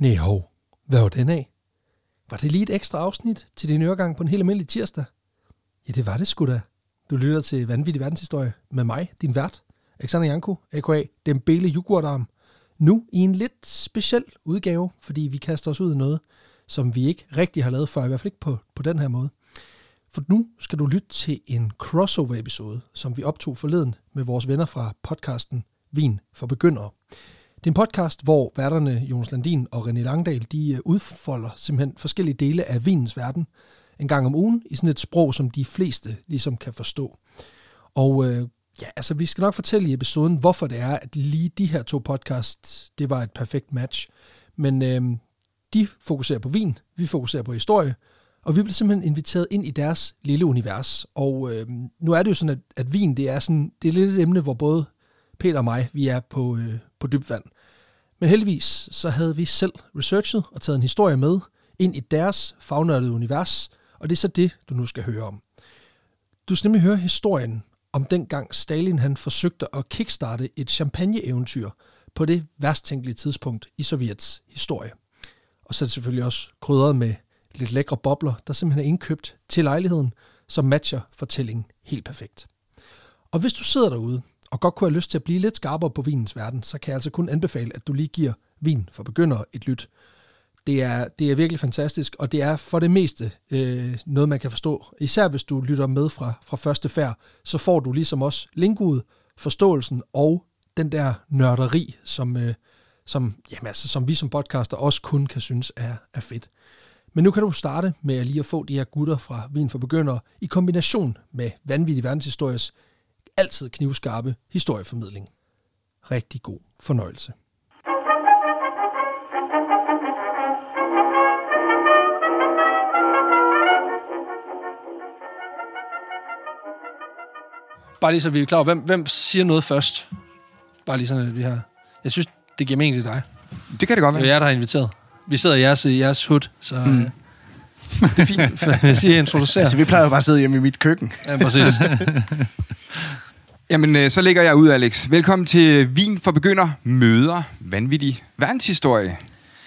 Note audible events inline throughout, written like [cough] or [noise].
Nej, hov. Hvad var den af? Var det lige et ekstra afsnit til din øregang på en helt almindelig tirsdag? Ja, det var det sgu da. Du lytter til Vanvittig Verdenshistorie med mig, din vært, Alexander Janko, a.k.a. Den Bele Yoghurtarm. Nu i en lidt speciel udgave, fordi vi kaster os ud i noget, som vi ikke rigtig har lavet før, i hvert fald ikke på, på den her måde. For nu skal du lytte til en crossover-episode, som vi optog forleden med vores venner fra podcasten Vin for Begyndere. Det er en podcast, hvor værterne Jonas Landin og René Langdal, de øh, udfolder simpelthen forskellige dele af vinens verden en gang om ugen i sådan et sprog, som de fleste ligesom kan forstå. Og øh, ja, altså vi skal nok fortælle i episoden, hvorfor det er, at lige de her to podcasts, det var et perfekt match. Men øh, de fokuserer på vin, vi fokuserer på historie, og vi blev simpelthen inviteret ind i deres lille univers. Og øh, nu er det jo sådan, at, at vin, det er, sådan, det er lidt et emne, hvor både Peter og mig, vi er på, øh, på dybt vand. Men heldigvis så havde vi selv researchet og taget en historie med ind i deres fagnørdede univers, og det er så det, du nu skal høre om. Du skal nemlig høre historien om dengang Stalin han forsøgte at kickstarte et champagne-eventyr på det værst tænkelige tidspunkt i Sovjets historie. Og så er det selvfølgelig også krydret med lidt lækre bobler, der simpelthen er indkøbt til lejligheden, som matcher fortællingen helt perfekt. Og hvis du sidder derude og godt kunne have lyst til at blive lidt skarpere på vinens verden, så kan jeg altså kun anbefale, at du lige giver Vin for begyndere et lyt. Det er, det er virkelig fantastisk, og det er for det meste øh, noget, man kan forstå. Især hvis du lytter med fra, fra første færd, så får du ligesom også linkudet, forståelsen og den der nørderi, som, øh, som, jamen altså, som vi som podcaster også kun kan synes er, er fedt. Men nu kan du starte med at lige at få de her gutter fra Vin for Begyndere i kombination med vanvittig verdenshistories altid knivskarpe historieformidling. Rigtig god fornøjelse. Bare lige så vi er klar over, hvem, hvem siger noget først? Bare lige sådan, at vi har... Jeg synes, det giver mening til dig. Det kan det godt Det er være. jer, der har inviteret. Vi sidder i jeres, i jeres hud, så mm. det er fint. For Jeg siger, introducer. Altså, vi plejer jo bare at sidde hjemme i mit køkken. Ja, præcis. [laughs] Jamen, øh, så lægger jeg ud, Alex. Velkommen til Vin for Begynder møder vanvittig verdenshistorie.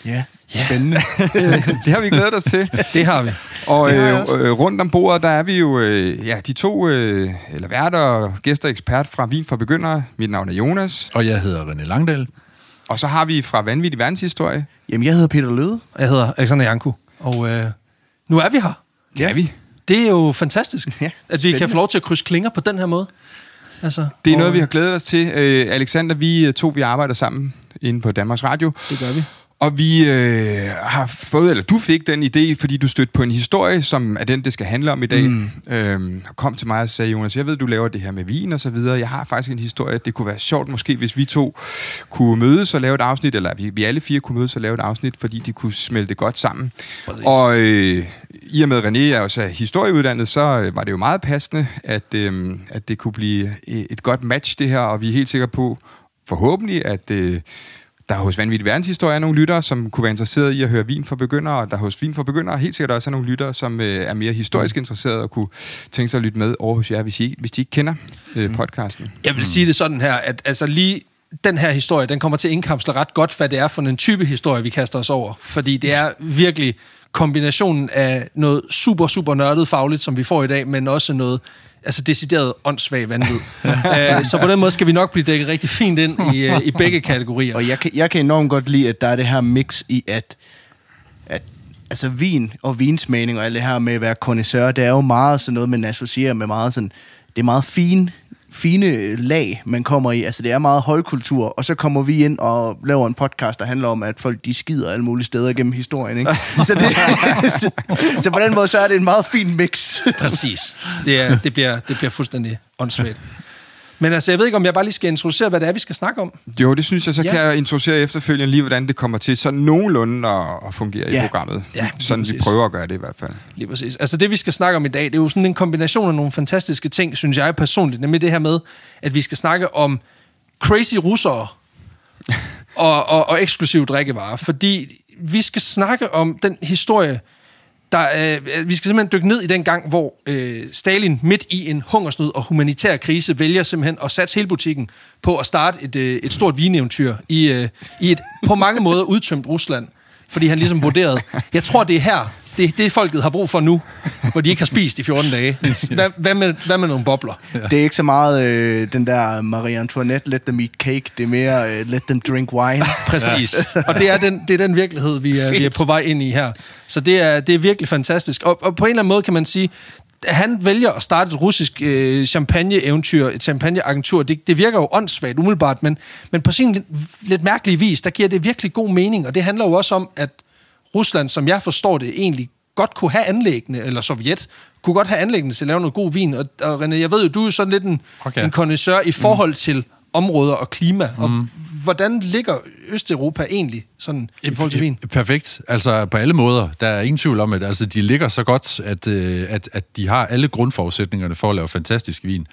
Ja, spændende. [laughs] det har vi glædet os til. [laughs] Det har vi. Og øh, øh, rundt om bordet, der er vi jo øh, ja, de to øh, eller værter og gæster og ekspert fra Vin for Begyndere. Mit navn er Jonas. Og jeg hedder René Langdal. Og så har vi fra Vanvittig Verdenshistorie. Jamen, jeg hedder Peter Løde. Jeg hedder Alexander Janku, og øh, nu er vi her. Det er vi. Det er jo fantastisk, Ja, at vi kan få lov til at krydse klinger på den her måde. Altså, Det er og, noget, vi har glædet os til. Øh, Alexander, vi øh, to vi arbejder sammen inde på Danmarks Radio. Det gør vi. Og vi øh, har fået, eller du fik den idé, fordi du stødte på en historie, som er den, det skal handle om i dag. Mm. Øhm, kom til mig og sagde, Jonas, jeg ved, du laver det her med vin og så videre. Jeg har faktisk en historie, det kunne være sjovt måske, hvis vi to kunne mødes og lave et afsnit, eller vi, vi alle fire kunne mødes og lave et afsnit, fordi de kunne smelte godt sammen. Præcis. Og øh, i og med, René er også historieuddannet, så øh, var det jo meget passende, at, øh, at det kunne blive et et godt match, det her, og vi er helt sikre på, forhåbentlig, at... Øh, der hos Vanvittig Verdenshistorie er nogle lyttere, som kunne være interesseret i at høre vin for begyndere, og der hos Vin for begyndere helt sikkert også er nogle lyttere, som øh, er mere historisk interesserede og kunne tænke sig at lytte med over hos jer, hvis I, hvis de ikke kender øh, podcasten. Jeg vil sige det sådan her, at altså lige den her historie, den kommer til at indkapsle ret godt, hvad det er for en type historie, vi kaster os over. Fordi det er virkelig kombinationen af noget super, super nørdet fagligt, som vi får i dag, men også noget altså decideret åndssvag vanvid. uh, [laughs] så på den måde skal vi nok blive dækket rigtig fint ind i, uh, i begge kategorier. Og jeg kan, jeg kan enormt godt lide, at der er det her mix i, at, at altså vin og vinsmagning og alt det her med at være connoisseur, det er jo meget sådan noget, man associerer med meget sådan, det er meget fin, fine lag, man kommer i. Altså, det er meget højkultur, og så kommer vi ind og laver en podcast, der handler om, at folk de skider alle mulige steder gennem historien, ikke? [laughs] Så, det, så, [laughs] så på den måde, så er det en meget fin mix. Præcis. Det, er, det, bliver, det bliver fuldstændig åndssvagt. Men altså, jeg ved ikke, om jeg bare lige skal introducere, hvad det er, vi skal snakke om. Jo, det synes jeg, så Ja. kan jeg introducere efterfølgende lige, hvordan det kommer til sådan nogenlunde at, at fungere i Ja. programmet. Ja, sådan vi præcis. prøver at gøre det i hvert fald. Lige præcis. Altså det, vi skal snakke om i dag, det er jo sådan en kombination af nogle fantastiske ting, synes jeg personligt. Nemlig det her med, at vi skal snakke om crazy russere [laughs] og, og, og eksklusive drikkevarer. Fordi vi skal snakke om den historie, der, øh, vi skal simpelthen dykke ned i den gang, hvor øh, Stalin midt i en hungersnød og humanitær krise vælger simpelthen at satse hele butikken på at starte et, øh, et stort vineventyr i, øh, i et på mange måder udtømt Rusland. fordi han ligesom vurderede, jeg tror, det er her, det er det, folket har brug for nu, hvor de ikke har spist i 14 dage. [laughs] Hvad, hvad, med, hvad med nogle bobler? Ja. Det er ikke så meget øh, den der Marie Antoinette, let them eat cake. Det er mere øh, let them drink wine. [laughs] Præcis. Og det er den, det er den virkelighed, vi er, vi er på vej ind i her. Så det er, det er virkelig fantastisk. Og, og på en eller anden måde kan man sige, han vælger at starte et russisk øh, champagne-eventyr, et champagne-agentur. Det, det virker jo åndssvagt umiddelbart, men, men på sin lidt, lidt mærkelig vis, der giver det virkelig god mening. Og det handler jo også om, at Rusland, som jeg forstår det, egentlig godt kunne have anlæggende, eller Sovjet, kunne godt have anlæggende til at lave noget god vin. Og, og René, jeg ved jo, du er sådan lidt en, okay. en connoisseur i forhold mm. til områder og klima. Mm. Og hvordan ligger Østeuropa egentlig sådan i forhold til vin? Perfekt. Altså på alle måder. Der er ingen tvivl om, at altså, de ligger så godt, at, øh, at, at de har alle grundforudsætningerne for at lave fantastisk vin.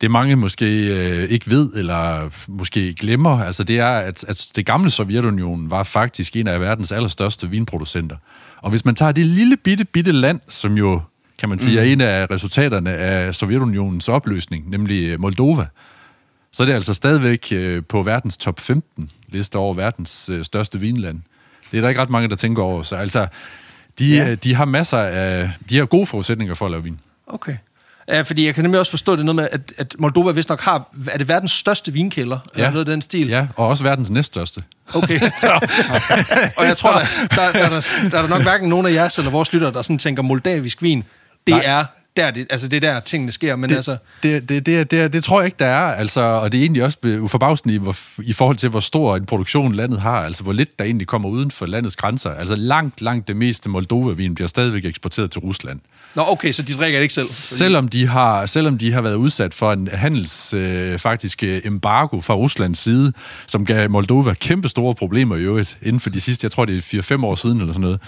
Det mange måske øh, ikke ved, eller måske glemmer, altså det er, at, at det gamle Sovjetunionen var faktisk en af verdens allerstørste vinproducenter. Og hvis man tager det lille bitte, bitte land, som jo, kan man sige, mm. er en af resultaterne af Sovjetunionens opløsning, nemlig Moldova, så er det altså stadigvæk øh, på verdens top 15 liste over verdens øh, største vinland. Det er der ikke ret mange, der tænker over. Så altså, de, ja. Øh, de har masser af... De har gode forudsætninger for at lave vin. Okay. Ja, fordi jeg kan nemlig også forstå det noget med, at, at Moldova vist nok har... Er det verdens største vinkælder? Ja. Eller noget af den stil? Ja, og også verdens næststørste. Okay, [laughs] så... og jeg tror, der, der, der, der, der er nok hverken nogen af jeres eller vores lyttere, der sådan tænker, moldavisk vin, det Nej. er der, det, altså det er der, tingene sker, men det, altså... Det, det, det, det, det tror jeg ikke, der er, altså, og det er egentlig også uforbavsende i, hvor, i forhold til, hvor stor en produktion landet har, altså hvor lidt der egentlig kommer uden for landets grænser. Altså langt, langt det meste Moldova-vin bliver stadigvæk eksporteret til Rusland. Nå, okay, så de drikker det ikke selv? Fordi... Selvom de har, selvom de har været udsat for en handels øh, faktisk øh, embargo fra Ruslands side, som gav Moldova kæmpe store problemer i øvrigt, inden for de sidste, jeg tror det er 4-5 år siden eller sådan noget,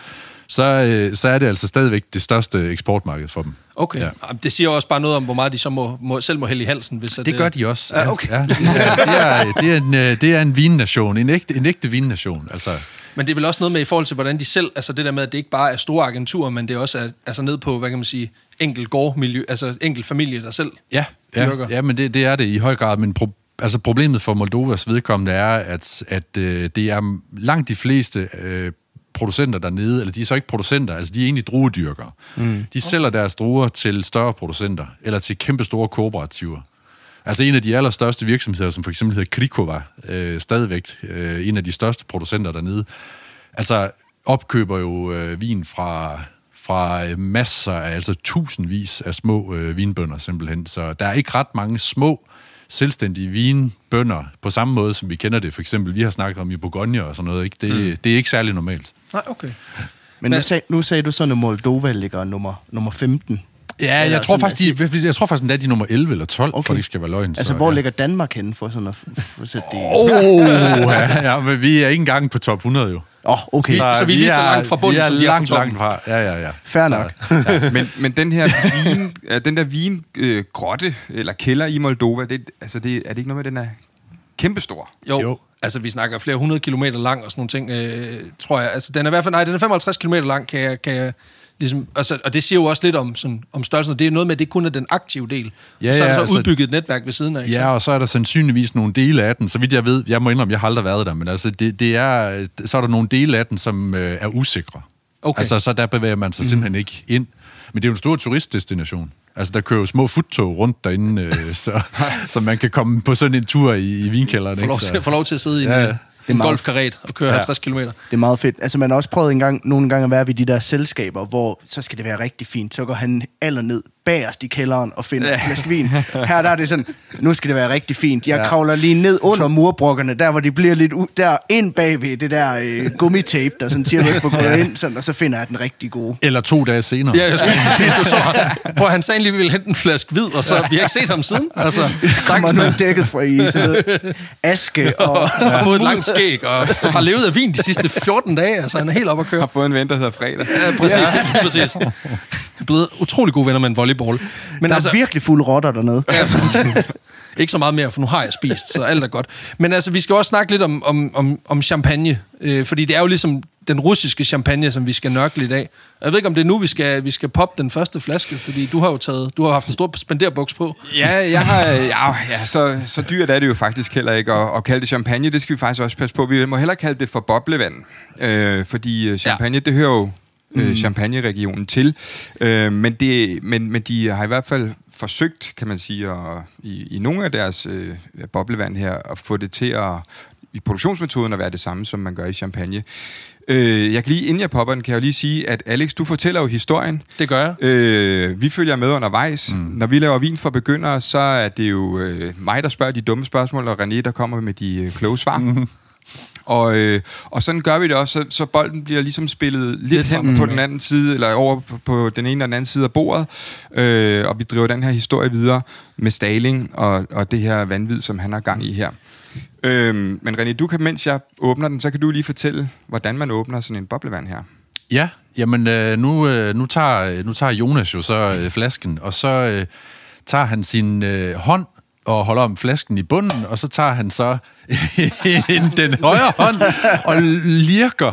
så, øh, så er det altså stadigvæk det største eksportmarked for dem. Okay. Ja. Det siger også bare noget om, hvor meget de så må, må, selv må hælde i halsen. Hvis det, det gør de også. Ja, okay. Ja, det, er, det, er, det, er en, øh, det er en vinnation, en ægte, en ægte vinnation. Altså. Men det er vel også noget med i forhold til, hvordan de selv, altså det der med, at det ikke bare er store agenturer, men det også er altså ned på, hvad kan man sige, enkelt gårdmiljø, altså enkelt familie, der selv ja, dyrker. Ja, ja men det, det er det i høj grad, men pro- altså problemet for Moldovas vedkommende er, at, at øh, det er langt de fleste øh, producenter dernede, eller de er så ikke producenter, altså de er egentlig druedyrkere. Mm. De sælger deres druer til større producenter, eller til kæmpe store kooperativer. Altså en af de allerstørste virksomheder, som for eksempel hedder Krikova, øh, stadigvæk øh, en af de største producenter dernede, altså opkøber jo øh, vin fra, fra øh, masser af, altså tusindvis af små øh, vinbønder simpelthen. Så der er ikke ret mange små selvstændige vinbønder på samme måde, som vi kender det. For eksempel, vi har snakket om i Bourgogne og sådan noget. Ikke? Det, mm. det er ikke særlig normalt. Nej, okay. Men nu, sag, nu sagde du så, at Moldova ligger nummer, nummer 15. Ja, jeg tror, faktisk, de, jeg tror faktisk, at de er nummer 11 eller 12, okay. for det ikke skal være løgn. Altså, så, hvor ja. ligger Danmark henne for sådan at for sætte det Åh, oh, ja, ja, men vi er ikke engang på top 100 jo. Åh, oh, okay. Så, så vi er lige så langt fra bunden, som de er langt, langt fra. Ja, ja, ja. Fair nok. ja. men, men den her vin, den der vingrotte, øh, eller kælder i Moldova, det, altså det, er det ikke noget med, den er kæmpestor? Jo. jo. Altså, vi snakker flere hundrede kilometer lang og sådan nogle ting, øh, tror jeg. Altså, den er i hvert fald, nej, den er 55 kilometer lang, kan jeg, kan jeg ligesom, altså, og det siger jo også lidt om, sådan, om størrelsen. Det er noget med, at det kun er den aktive del. Ja, så er der så altså, udbygget et netværk ved siden af. Ikke? Ja, og så er der sandsynligvis nogle dele af den. Så vidt jeg ved, jeg må indrømme, jeg har aldrig været der, men altså, det, det er, så er der nogle dele af den, som øh, er usikre. Okay. Altså, så der bevæger man sig mm. simpelthen ikke ind. Men det er jo en stor turistdestination. Altså, der kører jo små futtog rundt derinde, øh, [laughs] så, så man kan komme på sådan en tur i, i vinkælderen. Få lov, til, få lov til at sidde i ja, en, en golfkaret og køre ja. 50 km. Det er meget fedt. Altså, man har også prøvet en gang, nogle gange at være ved de der selskaber, hvor så skal det være rigtig fint. Så går han aller ned bagerst i kælderen og finder ja. en flaske vin. Her der er det sådan, nu skal det være rigtig fint. Jeg ja. kravler lige ned under murbrokkerne, der hvor de bliver lidt u- der ind bagved det der øh, gummitape, der sådan siger, du ikke må gå ind, sådan, og så finder jeg den rigtig gode. Eller to dage senere. Ja, jeg skulle sige, du så, prøv, han sagde lige, ville hente en flaske hvid, og så vi har ikke set ham siden. Altså, kommer nu dækket fra i sådan noget aske og... Har fået et langt skæg, og har levet af vin de sidste 14 dage, altså han er helt op at køre. Har fået en ven, der hedder Fredag. Ja, præcis. Ja. præcis. Blevet utrolig gode venner med en volleyball. Men der altså, er virkelig fulde rotter dernede. Ja, ikke så meget mere, for nu har jeg spist, så alt er godt. Men altså, vi skal også snakke lidt om, om, om, om champagne, øh, fordi det er jo ligesom den russiske champagne, som vi skal nørkle i dag. Jeg ved ikke, om det er nu, vi skal, vi skal poppe den første flaske, fordi du har jo taget, du har haft en stor spenderbuks på. Ja, jeg har, ja, ja så, så dyrt er det jo faktisk heller ikke at, at kalde det champagne. Det skal vi faktisk også passe på. Vi må heller kalde det for boblevand, øh, fordi øh, champagne, ja. det hører jo øh, Champagne-regionen til. Øh, men, det, men, men de har i hvert fald forsøgt, kan man sige, at, i, i nogle af deres øh, boblevand her, at få det til at i produktionsmetoden at være det samme, som man gør i champagne. Øh, jeg kan lige, inden jeg popper den, kan jeg jo lige sige, at Alex, du fortæller jo historien. Det gør jeg. Øh, vi følger med undervejs. Mm. Når vi laver vin for begyndere, så er det jo øh, mig, der spørger de dumme spørgsmål, og René, der kommer med de øh, kloge svar. Mm. Og, øh, og sådan gør vi det også, så, så bolden bliver ligesom spillet lidt, lidt hen på den anden side, eller over på, på den ene eller den anden side af bordet, øh, og vi driver den her historie videre med Staling og, og det her vanvid, som han har gang i her. Øhm, men René, du kan, mens jeg åbner den, så kan du lige fortælle, hvordan man åbner sådan en boblevand her. Ja, jamen øh, nu, øh, nu, tager, nu tager Jonas jo så øh, flasken, og så øh, tager han sin øh, hånd og holder om flasken i bunden, og så tager han så [laughs] den højre hånd og lirker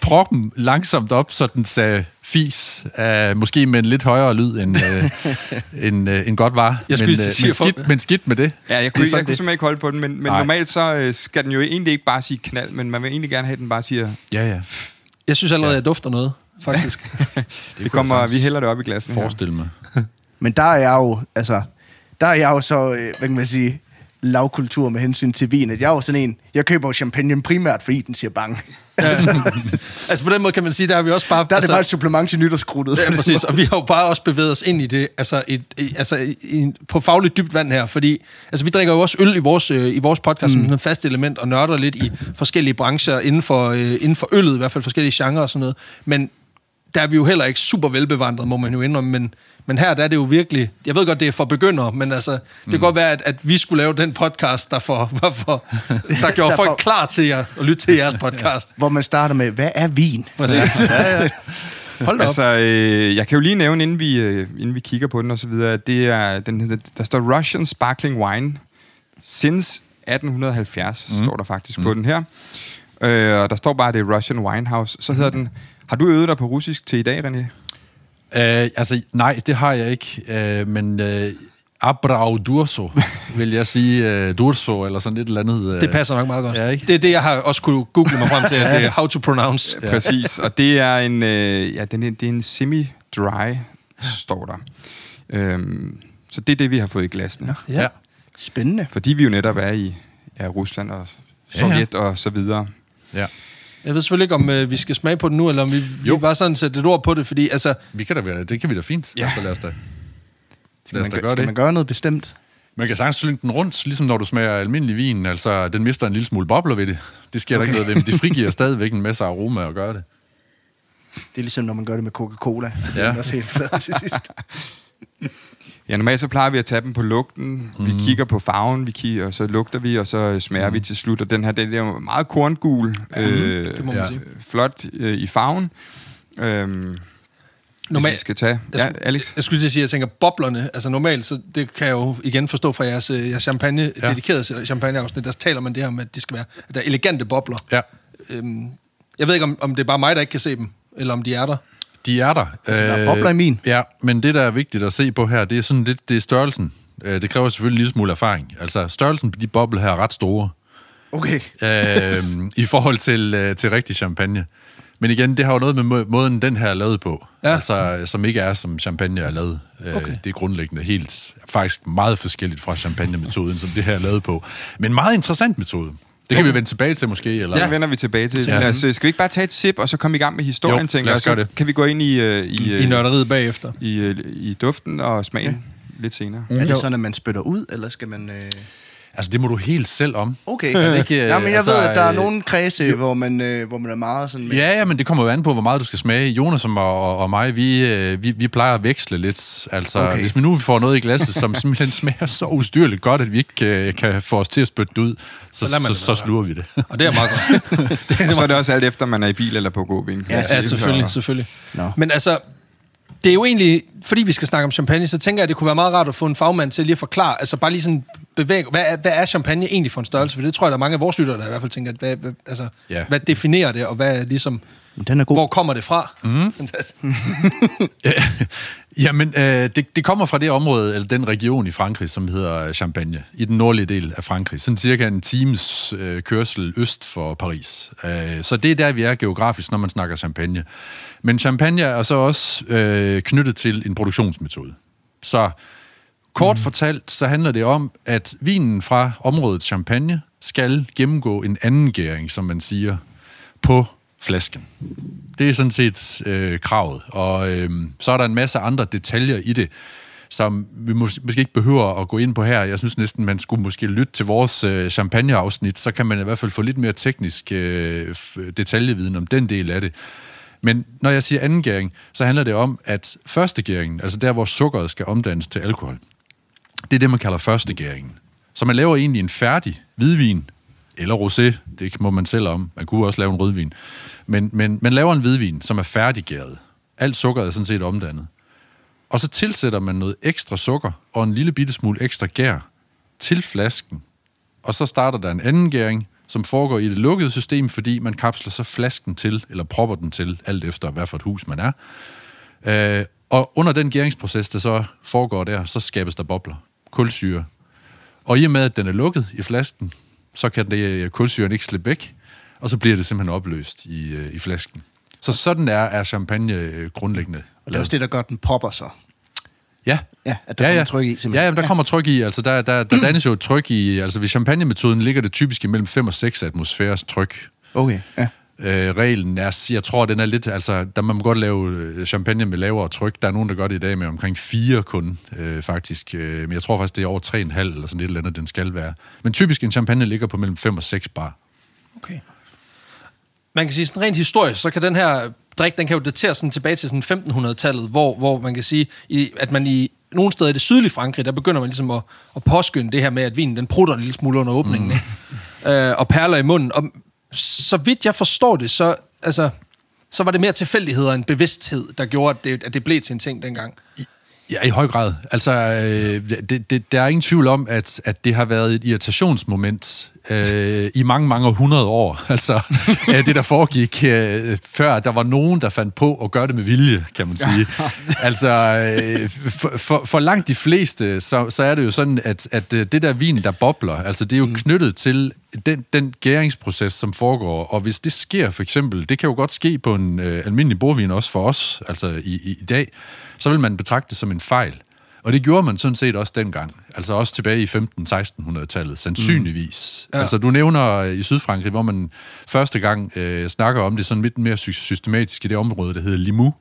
proppen langsomt op, så den sagde fis, uh, måske med en lidt højere lyd, end, uh, end, uh, end godt var. Jeg men, uh, sige, men, skidt, men skidt med det. Ja, jeg kunne, Det er jeg, jeg kunne simpelthen ikke holde på den, men, men Nej. normalt så uh, skal den jo egentlig ikke bare sige knald, men man vil egentlig gerne have, at den bare siger, Ja, ja. Jeg synes allerede, jeg dufter noget, faktisk. det, [laughs] det kommer, vi hælder det op i glassen her. Forestil mig. Men der er jeg jo, altså, der er jeg jo så, øh, hvad kan man sige, lavkultur med hensyn til vin. At jeg er jo sådan en, jeg køber jo champagne primært, fordi den siger bang. [laughs] altså på den måde kan man sige, der er vi også bare... Der er det altså, bare et supplement til nytårskrudtet. Ja, præcis. Og vi har jo bare også bevæget os ind i det, altså, et, i, altså i, på fagligt dybt vand her, fordi altså, vi drikker jo også øl i vores, øh, i vores podcast mm. som et fast element, og nørder lidt i forskellige brancher inden for, øh, inden for øllet, i hvert fald forskellige genrer og sådan noget. Men der er vi jo heller ikke super velbevandret, må man jo indrømme, men, men her der er det jo virkelig, jeg ved godt, det er for begyndere, men altså, det Mm. kan godt være, at, at vi skulle lave den podcast, der, for, var [laughs] for, der gjorde [laughs] Der folk klar til jer, at lytte til jeres podcast. Hvor man starter med, hvad er vin? Præcis. Ja, ja. Hold op. Altså, øh, jeg kan jo lige nævne, inden vi, øh, inden vi kigger på den og så videre, at det er, den, der står Russian Sparkling Wine since 1870, mm. står der faktisk mm. på den her. Øh, og der står bare, at det er Russian Winehouse. Så hedder den, har du øvet dig på russisk til i dag, René? Uh, altså, nej, det har jeg ikke, uh, men uh, Abrau Durso, vil jeg sige, uh, Durso, eller sådan et eller andet. Uh, Det passer nok meget godt. Ja, ikke? Det er det, jeg har også kunne google mig frem til, at det er how to pronounce. Ja. Præcis, og det er en, øh, ja, den det er en semi-dry, står der. Øhm, så det er det, vi har fået i glassene. Ja. Ja. Spændende. Fordi vi jo netop er i ja, Rusland og Sovjet ja, ja. og så videre. ja. Jeg ved selvfølgelig ikke, om øh, vi skal smage på den nu, eller om vi, vi Jo. bare sådan sætte et ord på det, fordi altså, Vi kan da være, det kan vi da fint. Ja. Ja. Så lad os da, Skal, lad os man, da gøre, skal det. man gøre noget bestemt? Man kan sagtens slynge den rundt, ligesom når du smager almindelig vin. Altså, den mister en lille smule bobler ved det. Det sker okay. der ikke noget ved, men det frigiver stadigvæk en masse aroma at gøre det. Det er ligesom, når man gør det med Coca-Cola. Så det Ja. er også helt flad til sidst. [laughs] Ja, normalt så plejer vi at tage dem på lugten. Mm. Vi kigger på farven, vi kigger, og så lugter vi, og så smager mm. vi til slut. Og den her, den er meget korngul. øh, det må man ja. sige. Flot øh, i farven. Øhm, hvis vi Normalt, skal tage... Ja, Alex? jeg skulle til at sige, at jeg tænker, boblerne, altså normalt, så det kan jeg jo igen forstå fra jeres, øh, jeres champagne, ja. Ja. dedikerede champagneafsnit, der taler man det her med, at det skal være, at der er elegante bobler. Ja, Øhm, jeg ved ikke, om, om det er bare mig, der ikke kan se dem, eller om de er der. De er der. Altså, der er bobler i min. Ja, men det, der er vigtigt at se på her, det er sådan lidt det er størrelsen. Øh, Det kræver selvfølgelig en lille smule erfaring. Altså, størrelsen på de bobler her er ret store. Okay. øh, i forhold til, øh, til rigtig champagne. Men igen, det har jo noget med må- måden, den her er lavet på. Ja. Ja. Altså, som ikke er, som champagne er lavet. Øh, Okay. Det er grundlæggende helt, faktisk meget forskelligt fra champagne-metoden, som det her er lavet på. Men meget interessant metode. Det kan vi vende tilbage til måske. Eller? Ja. Det vender vi tilbage til. Ja. Lad os, skal vi ikke bare tage et sip, og så komme i gang med historien, Jo, tænker lad jeg? os Så gøre det. kan vi gå ind i, øh, i, I øh, nørderiet bagefter. i, øh, i duften og smagen ja. lidt senere. Er det sådan, at man spytter ud, eller skal man... Øh... Altså, det må du helt selv om. Okay. Er det ikke, øh, ja, men jeg altså, ved, at der er øh, nogle kredse, hvor man, øh, hvor man er meget sådan... Med... Ja, ja, men det kommer jo an på, hvor meget du skal smage. Jonas og, og, og mig, vi, øh, vi, vi plejer at veksle lidt. Altså, Okay. hvis vi nu får noget i glasset, som [laughs] simpelthen smager så ustyrligt godt, at vi ikke kan, kan få os til at spytte det ud, så, Så så, det så sluger vi det. Og det er meget godt. Og så er det også alt efter, man er i bil eller på gåben. Ja, Ja, selvfølgelig, selvfølgelig. Nå. Men altså, det er jo egentlig, fordi vi skal snakke om champagne, så tænker jeg, at det kunne være meget rart at få en fagmand til lige at forklare, altså bare lige sådan bevæger... Hvad er, hvad er champagne egentlig for en størrelse? For det tror jeg, der er mange af vores lyttere, der i hvert fald tænker, at hvad, hvad, altså, Ja. ja. hvad definerer det, og hvad er ligesom... Den er god. Hvor kommer det fra? [laughs] Mm. [laughs] Jamen, øh, det, det kommer fra det område, eller den region i Frankrig, som hedder Champagne, i den nordlige del af Frankrig. Sådan cirka en times øh, kørsel øst for Paris. Øh, så det er der, vi er geografisk, når man snakker champagne. Men champagne er så også øh, knyttet til en produktionsmetode. Så kort mm. fortalt, så handler det om, at vinen fra området Champagne skal gennemgå en anden gæring, som man siger, på flasken. Det er sådan set øh, kravet. Og øh, så er der en masse andre detaljer i det, som vi mås- måske ikke behøver at gå ind på her. Jeg synes næsten, man skulle måske lytte til vores øh, champagneafsnit, så kan man i hvert fald få lidt mere teknisk øh, detaljeviden om den del af det. Men når jeg siger anden gæring, så handler det om, at første gæringen, altså der, hvor sukkeret skal omdannes til alkohol, det er det, man kalder første gæringen. Så man laver egentlig en færdig hvidvin, eller rosé, det må man selv om. Man kunne også lave en rødvin. Men, men man laver en hvidvin, som er færdiggæret. Alt sukker er sådan set omdannet. Og så tilsætter man noget ekstra sukker og en lille bitte smule ekstra gær til flasken. Og så starter der en anden gæring, som foregår i det lukkede system, fordi man kapsler så flasken til, eller propper den til, alt efter hvad for et hus man er. Øh, og under den gæringsproces, der så foregår der, så skabes der bobler, kulsyre. Og i og med, at den er lukket i flasken, så kan det kulsyren ikke slippe væk, og så bliver det simpelthen opløst i, øh, i flasken. Så sådan er, er champagne øh, grundlæggende. Og det er også det, der gør, at den popper sig. Ja. Ja, at der kommer tryk i, simpelthen. Ja, jamen, der kommer tryk i. Altså, der, der, der [clears throat] dannes jo et tryk i... Altså, ved champagnemetoden ligger det typisk imellem 5 og 6 atmosfæres tryk. Okay, ja. Øh, reglen er, jeg tror, den er lidt, altså, der man må godt lave øh, champagne med lavere tryk. Der er nogen, der gør det i dag med omkring 4 kun, øh, faktisk. Øh, men jeg tror faktisk, det er over 3,5 eller sådan et eller andet, den skal være. Men typisk en champagne ligger på mellem 5 og 6 bar. Okay. Man kan sige, sådan rent historisk, så kan den her drik, den kan jo datere sådan tilbage til sådan 1500-tallet, hvor, hvor man kan sige, i, at man i nogle steder i det sydlige Frankrig, der begynder man ligesom at, at påskynde det her med, at vinen den prutter en lille smule under åbningen, mm. øh, og perler i munden. Og så vidt jeg forstår det, så, altså, så var det mere tilfældigheder end bevidsthed, der gjorde, at det, at det blev til en ting dengang. Ja, i høj grad. Altså, øh, det, det, der er ingen tvivl om, at, at det har været et irritationsmoment øh, i mange, mange hundrede år. [laughs] Altså, øh, det der foregik, øh, før der var nogen, der fandt på at gøre det med vilje, kan man sige. [laughs] altså, øh, for, for, for langt de fleste, så, så er det jo sådan, at, at øh, det der vin, der bobler, altså det er jo knyttet til den, den gæringsproces, som foregår. Og hvis det sker, for eksempel, det kan jo godt ske på en øh, almindelig bordvin også for os, altså i, i, i dag, så vil man betragte det som en fejl. Og det gjorde man sådan set også dengang. Altså også tilbage i 15-1600-tallet, sandsynligvis. Mm. Ja. Altså du nævner i Sydfrankrig, hvor man første gang øh, snakker om det sådan lidt mere sy- systematisk i det område, der hedder Limoux,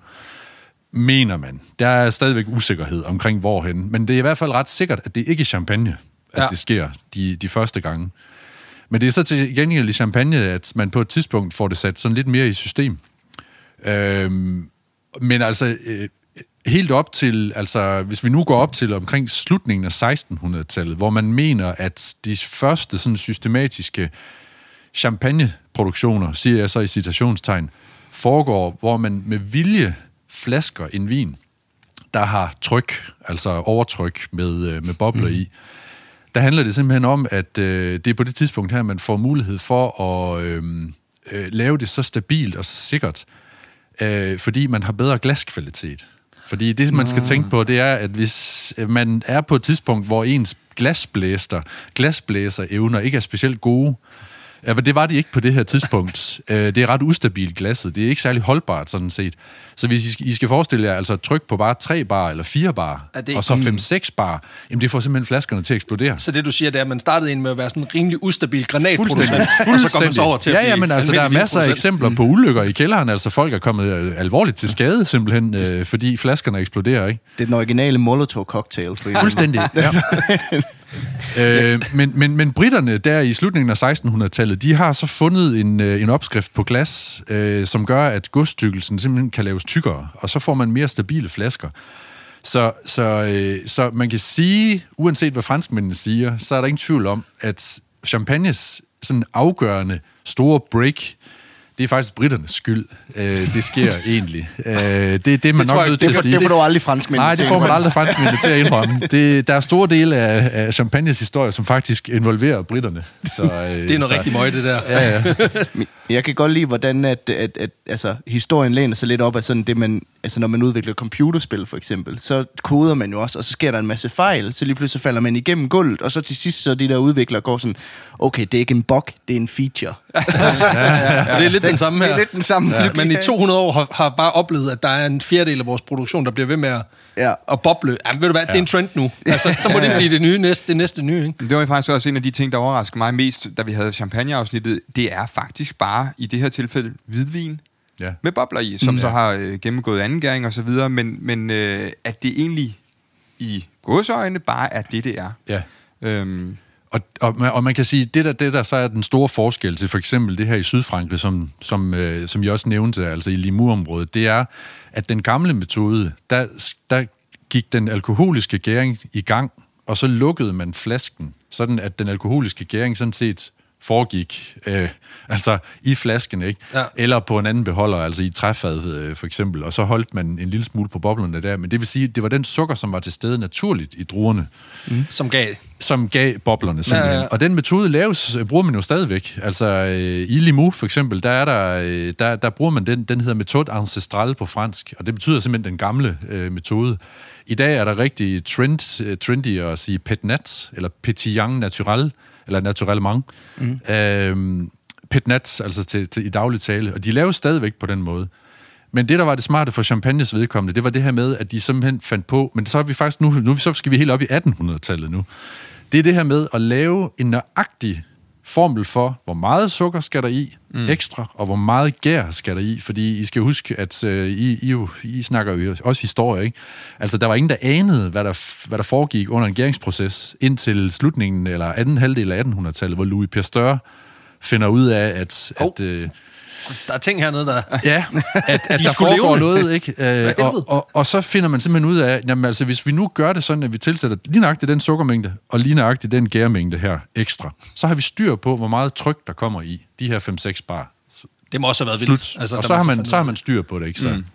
mener man. Der er stadigvæk usikkerhed omkring hvorhen, men det er i hvert fald ret sikkert, at det ikke er champagne, at Ja. det sker de, de første gange. Men det er så til gengæld i champagne, at man på et tidspunkt får det sat sådan lidt mere i system. Øhm, men altså, øh, helt op til, altså, hvis vi nu går op til omkring slutningen af 1600-tallet, hvor man mener, at de første sådan systematiske champagneproduktioner, siger jeg så i citationstegn, foregår, hvor man med vilje flasker en vin, der har tryk, altså overtryk med, øh, med bobler mm. i. Der handler det simpelthen om, at øh, det er på det tidspunkt her, man får mulighed for at øh, øh, lave det så stabilt og så sikkert, øh, fordi man har bedre glaskvalitet. Fordi det, man skal tænke på, det er, at hvis man er på et tidspunkt, hvor ens glasblæster, glasblæser evner ikke er specielt gode, Ja, men det var det ikke på det her tidspunkt. [laughs] Øh, det er ret ustabilt glasset. Det er ikke særlig holdbart, sådan set. Så hvis I skal, I skal forestille jer altså et tryk på bare 3 bar eller 4 bar, det- og så 5-6 bar, jamen det får simpelthen flaskerne til at eksplodere. Så det du siger, det er, at man startede ind med at være sådan en rimelig ustabil granatproducent, Fuldstændig. og så går man så over til ja, ja, men altså, der er masser af eksempler på ulykker i kælderen. Altså, folk er kommet øh, alvorligt til skade, simpelthen, øh, fordi flaskerne eksploderer, ikke? Det er den originale Molotov-cocktail. Fuldstændig. [laughs] Ja. øh, men, men, men britterne der i slutningen af 1600-tallet, de har så fundet en, øh, en opskrift på glas, øh, som gør, at godstykkelsen simpelthen kan laves tykkere, og så får man mere stabile flasker. Så, så, øh, så man kan sige, uanset hvad franskmændene siger, så er der ingen tvivl om, at champagnes sådan afgørende store break, det er faktisk britternes skyld, øh, det sker [laughs] egentlig. Øh, det er det, man Det nok nødt det til at får, sige. det får du aldrig franskmænd Nej, det får man aldrig franskmændene til at indrømme. [laughs] Det, der er store dele af, af Champagnes historie, som faktisk involverer britterne. Så, øh, [laughs] Det er noget så, rigtig møg, det der. Ja, ja. Jeg kan godt lide, hvordan at, at, at, altså, historien læner sig lidt op af sådan det, man, altså når man udvikler computerspil for eksempel, så koder man jo også, og så sker der en masse fejl, så lige pludselig falder man igennem gulvet, og så til sidst så de der udviklere går sådan, okay, det er ikke en bug, det er en feature. Ja, det er lidt den samme her. Det er lidt den samme. Ja, men i 200 år har, har bare oplevet, at der er en fjerdedel af vores produktion, der bliver ved med at, Ja. at boble. Jamen, ved du hvad, ja. det er en trend nu. Altså, så må det blive det nye næste, det næste nye, ikke? Det var jo faktisk også en af de ting, der overraskede mig mest, da vi havde champagneafsnittet. Det er faktisk bare, i det her tilfælde, hvidvin ja. med bobler i, som Mm, så ja. har øh, gennemgået anden gæring og så videre, men, men øh, at det egentlig i godsøjne bare er det, det er. ja. Øhm, og, og, man, og man kan sige, det der, det der så er den store forskel til for eksempel det her i Sydfrankrig, som, som, øh, som jeg også nævnte, altså i Limour-området, det er, at den gamle metode, der, der gik den alkoholiske gæring i gang, og så lukkede man flasken, sådan at den alkoholiske gæring sådan set foregik øh, altså i flasken, ikke? Ja. Eller på en anden beholder, altså i træfad øh, for eksempel, og så holdt man en lille smule på boblerne der. Men det vil sige, det var den sukker, som var til stede naturligt i druerne, Som gav. som gav boblerne simpelthen. Ja, Ja. Og den metode laves, øh, bruger man jo stadigvæk. Altså øh, i Limoux for eksempel, der, er der, øh, der, der bruger man den, den hedder metode ancestrale på fransk, og det betyder simpelthen den gamle øh, metode. I dag er der rigtig trend, øh, trendy at sige petnat, eller petillon naturel, eller naturellement. Mm. Øh, petnat, altså til, til, i daglig tale, og de laves stadigvæk på den måde. Men det, der var det smarte for Champagnes vedkommende, det var det her med, at de simpelthen fandt på, men så er vi faktisk nu, nu så skal vi helt op i 1800-tallet nu. Det er det her med at lave en nøjagtig formel for, hvor meget sukker skal der i mm. ekstra, og hvor meget gær skal der i. Fordi I skal huske, at øh, I, I, jo, I snakker jo også historie, ikke? Altså, der var ingen, der anede, hvad der, hvad der foregik under en gæringsproces indtil slutningen, eller anden halvdel af 1800-tallet, hvor Louis Pasteur finder ud af, at... Hov. at øh, Der er ting hernede, der... Ja, at, [laughs] at De der skulle foregår levende. noget, ikke? Øh, og, og, og så finder man simpelthen ud af, jamen altså, hvis vi nu gør det sådan, at vi tilsætter lige nøjagtigt den sukkermængde, og lige nøjagtigt den gærmængde her ekstra, så har vi styr på, hvor meget tryk, der kommer i de her 5-6 bar. Det må også have været vildt. Slut. Altså, Altså, og der så har, man, så har man styr på det, ikke så? Mm.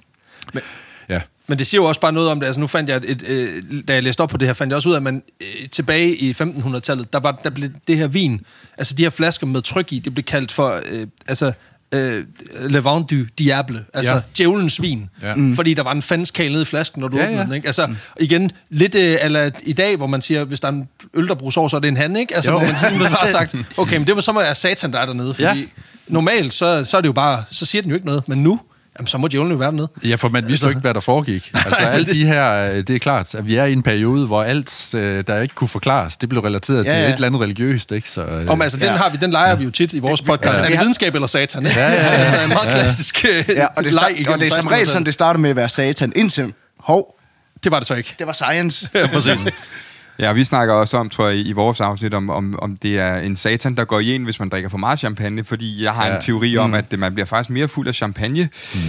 Men- ja. Men det siger jo også bare noget om det. Altså nu fandt jeg, et, et, øh, da jeg læste op på det her, fandt jeg også ud af, at man øh, tilbage i 1500-tallet, der, var, der blev det her vin, altså de her flasker med tryk i, det blev kaldt for, øh, altså, øh, Le Vin du Diable, altså ja. Djævelens vin. Ja. Mm. Fordi der var en fandskal nede i flasken, når du Ja, åbnede ja. den. Ikke? Altså, mm. igen, lidt øh, eller i dag, hvor man siger, hvis der er en øl, der bruges over, så er det en han, ikke? Altså, Jo. hvor man simpelthen bare har sagt, [laughs] okay, men det var så må være satan, der er dernede, fordi Ja. normalt, så, så er det jo bare, så siger den jo ikke noget, men nu, jamen, så må djævlen jo være dernede. Ja, for man vidste jo ikke, hvad der foregik. [laughs] Altså det- de her, øh, det er klart, at vi er i en periode, hvor alt, øh, der ikke kunne forklares, det blev relateret Ja, til ja. et eller andet religiøst, ikke? Så, øh, Om, altså, den, Ja. har vi, den leger vi jo tit i vores podcast. altså, er vi det videnskab eller satan? Ja, ja, [laughs] ja. altså, en meget klassisk ja, Ja, og det, leg start, og det er som regel 1600-tallet. sådan, det starter med at være satan, indtil, hov, Det var det så ikke. det var science. [laughs] Ja, præcis. Ja, vi snakker også om, tror jeg, i vores afsnit, om, om, om det er en satan, der går i en, hvis man drikker for meget champagne, fordi jeg har ja. En teori om, at man bliver faktisk mere fuld af champagne. Mm.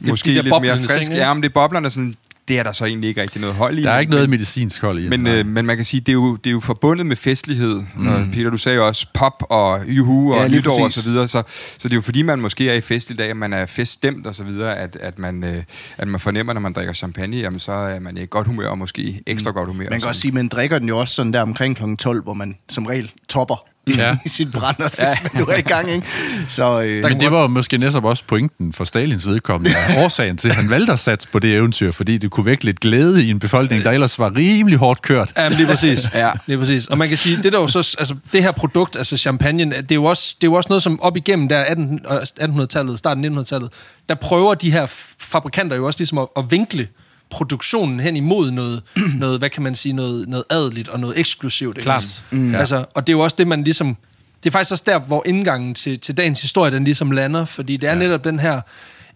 Måske de lidt mere frisk. ting, ja, men det er boblerne, sådan, det er der så egentlig ikke rigtig noget hold i. der er men- ikke noget medicinsk hold i. Men, øh, men man kan sige, det er jo, det er jo forbundet med festlighed. Mm. Og Peter, du sagde jo også pop og juhu og Ja, nytår og så videre. Så, så det er jo fordi, man måske er i fest i dag, at man er feststemt og så videre, at, at, man, øh, at man fornemmer, når man drikker champagne, jamen så er man i godt humør og måske ekstra godt humør. Man kan og også sige, man drikker den jo også sådan der omkring kl. 12, hvor man som regel topper Ja. ja. i sit brænder, hvis man nu er i gang, ikke? Så, øh, Men det var jo måske netop også pointen for Stalins vedkommende. Ja. Årsagen til, at han valgte at satse på det eventyr, fordi det kunne vække lidt glæde i en befolkning, der ellers var rimelig hårdt kørt. Ja, lige præcis. Ja. Lige præcis. Og man kan sige, det der jo så, altså det her produkt, altså champagne, det er jo også, det er jo også noget, som op igennem der 18, og 1800-tallet, starten af 1900-tallet, der prøver de her fabrikanter jo også ligesom at, at vinkle produktionen hen imod noget, [clears throat] noget, hvad kan man sige, noget, noget adeligt og noget eksklusivt. ikke? Klart. Mm. Ja. Altså, og det er jo også det, man ligesom... Det er faktisk også der, hvor indgangen til, til dagens historie, den ligesom lander, fordi det er ja. netop den her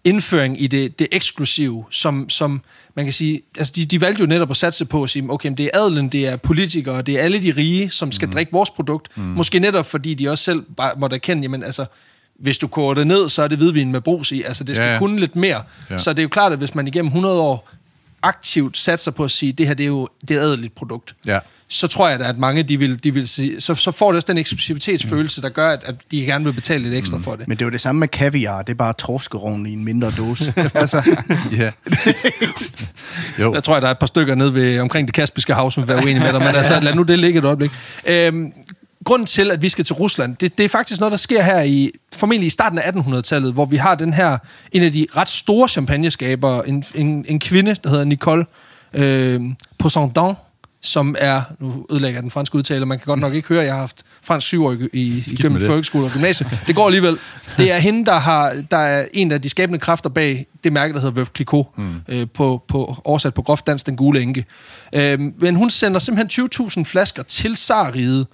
indføring i det, det eksklusive, som, som man kan sige, altså de, de valgte jo netop at satse på at sige, okay, men det er adelen, det er politikere, det er alle de rige, som skal mm. drikke vores produkt. Mm. Måske netop, fordi de også selv bare måtte erkende, jamen altså, hvis du koger det ned, så er det hvidvin med brus i. Altså, det skal Ja, ja, kunne lidt mere. Ja. Så det er jo klart, at hvis man igennem 100 år aktivt satser på at sige, det her det er jo det er et adeligt produkt, Ja. så tror jeg da, at mange de vil, de vil sige, så, så får det også den eksklusivitetsfølelse, der gør, at, at de gerne vil betale lidt ekstra for det. Men det er jo det samme med kaviar. Det er bare torskerovn i en mindre dose. [laughs] altså, Ja. [laughs] jo. Jeg tror, der er et par stykker nede ved, omkring det Kaspiske hav, som vil være uenige med dig, men altså, lad nu det ligge et øjeblik. Øhm, grunden til, at vi skal til Rusland, det, det er faktisk noget, der sker her i, formentlig i starten af 1800-tallet, hvor vi har den her, en af de ret store champagneskaber, en, en, en kvinde, der hedder Nicole øh, Poissondon, som er, nu ødelægger jeg den franske udtale, man kan godt nok ikke høre, jeg har haft fransk syv år i, i, det. folkeskole og gymnasium. Det går alligevel. Det er hende, der, har, der er en af de skabende kræfter bag det mærke, der hedder Veuve Clicquot, mm. øh, på, på, oversat på groft dansk, den gule enke. Øh, men hun sender simpelthen 20.000 flasker til Sarriget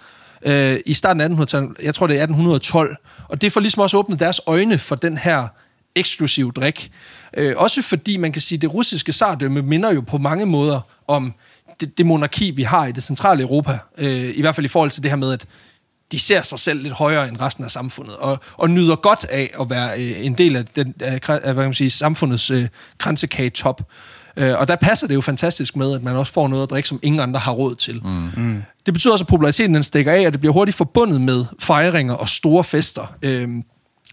øh, i starten af 1800-tallet. Jeg tror, det er 1812. Og det får ligesom også åbnet deres øjne for den her eksklusiv drik. Øh, også fordi man kan sige, at det russiske sardømme minder jo på mange måder om det, det monarki, vi har i det centrale Europa. Øh, I hvert fald i forhold til det her med, at de ser sig selv lidt højere end resten af samfundet, og, og nyder godt af at være øh, en del af, den, af, af hvad kan man sige, samfundets øh, kransekage-top. Øh, og der passer det jo fantastisk med, at man også får noget at drikke, som ingen andre har råd til. Mm. Mm. Det betyder også, at populariteten den stikker af, og det bliver hurtigt forbundet med fejringer og store fester. Øh,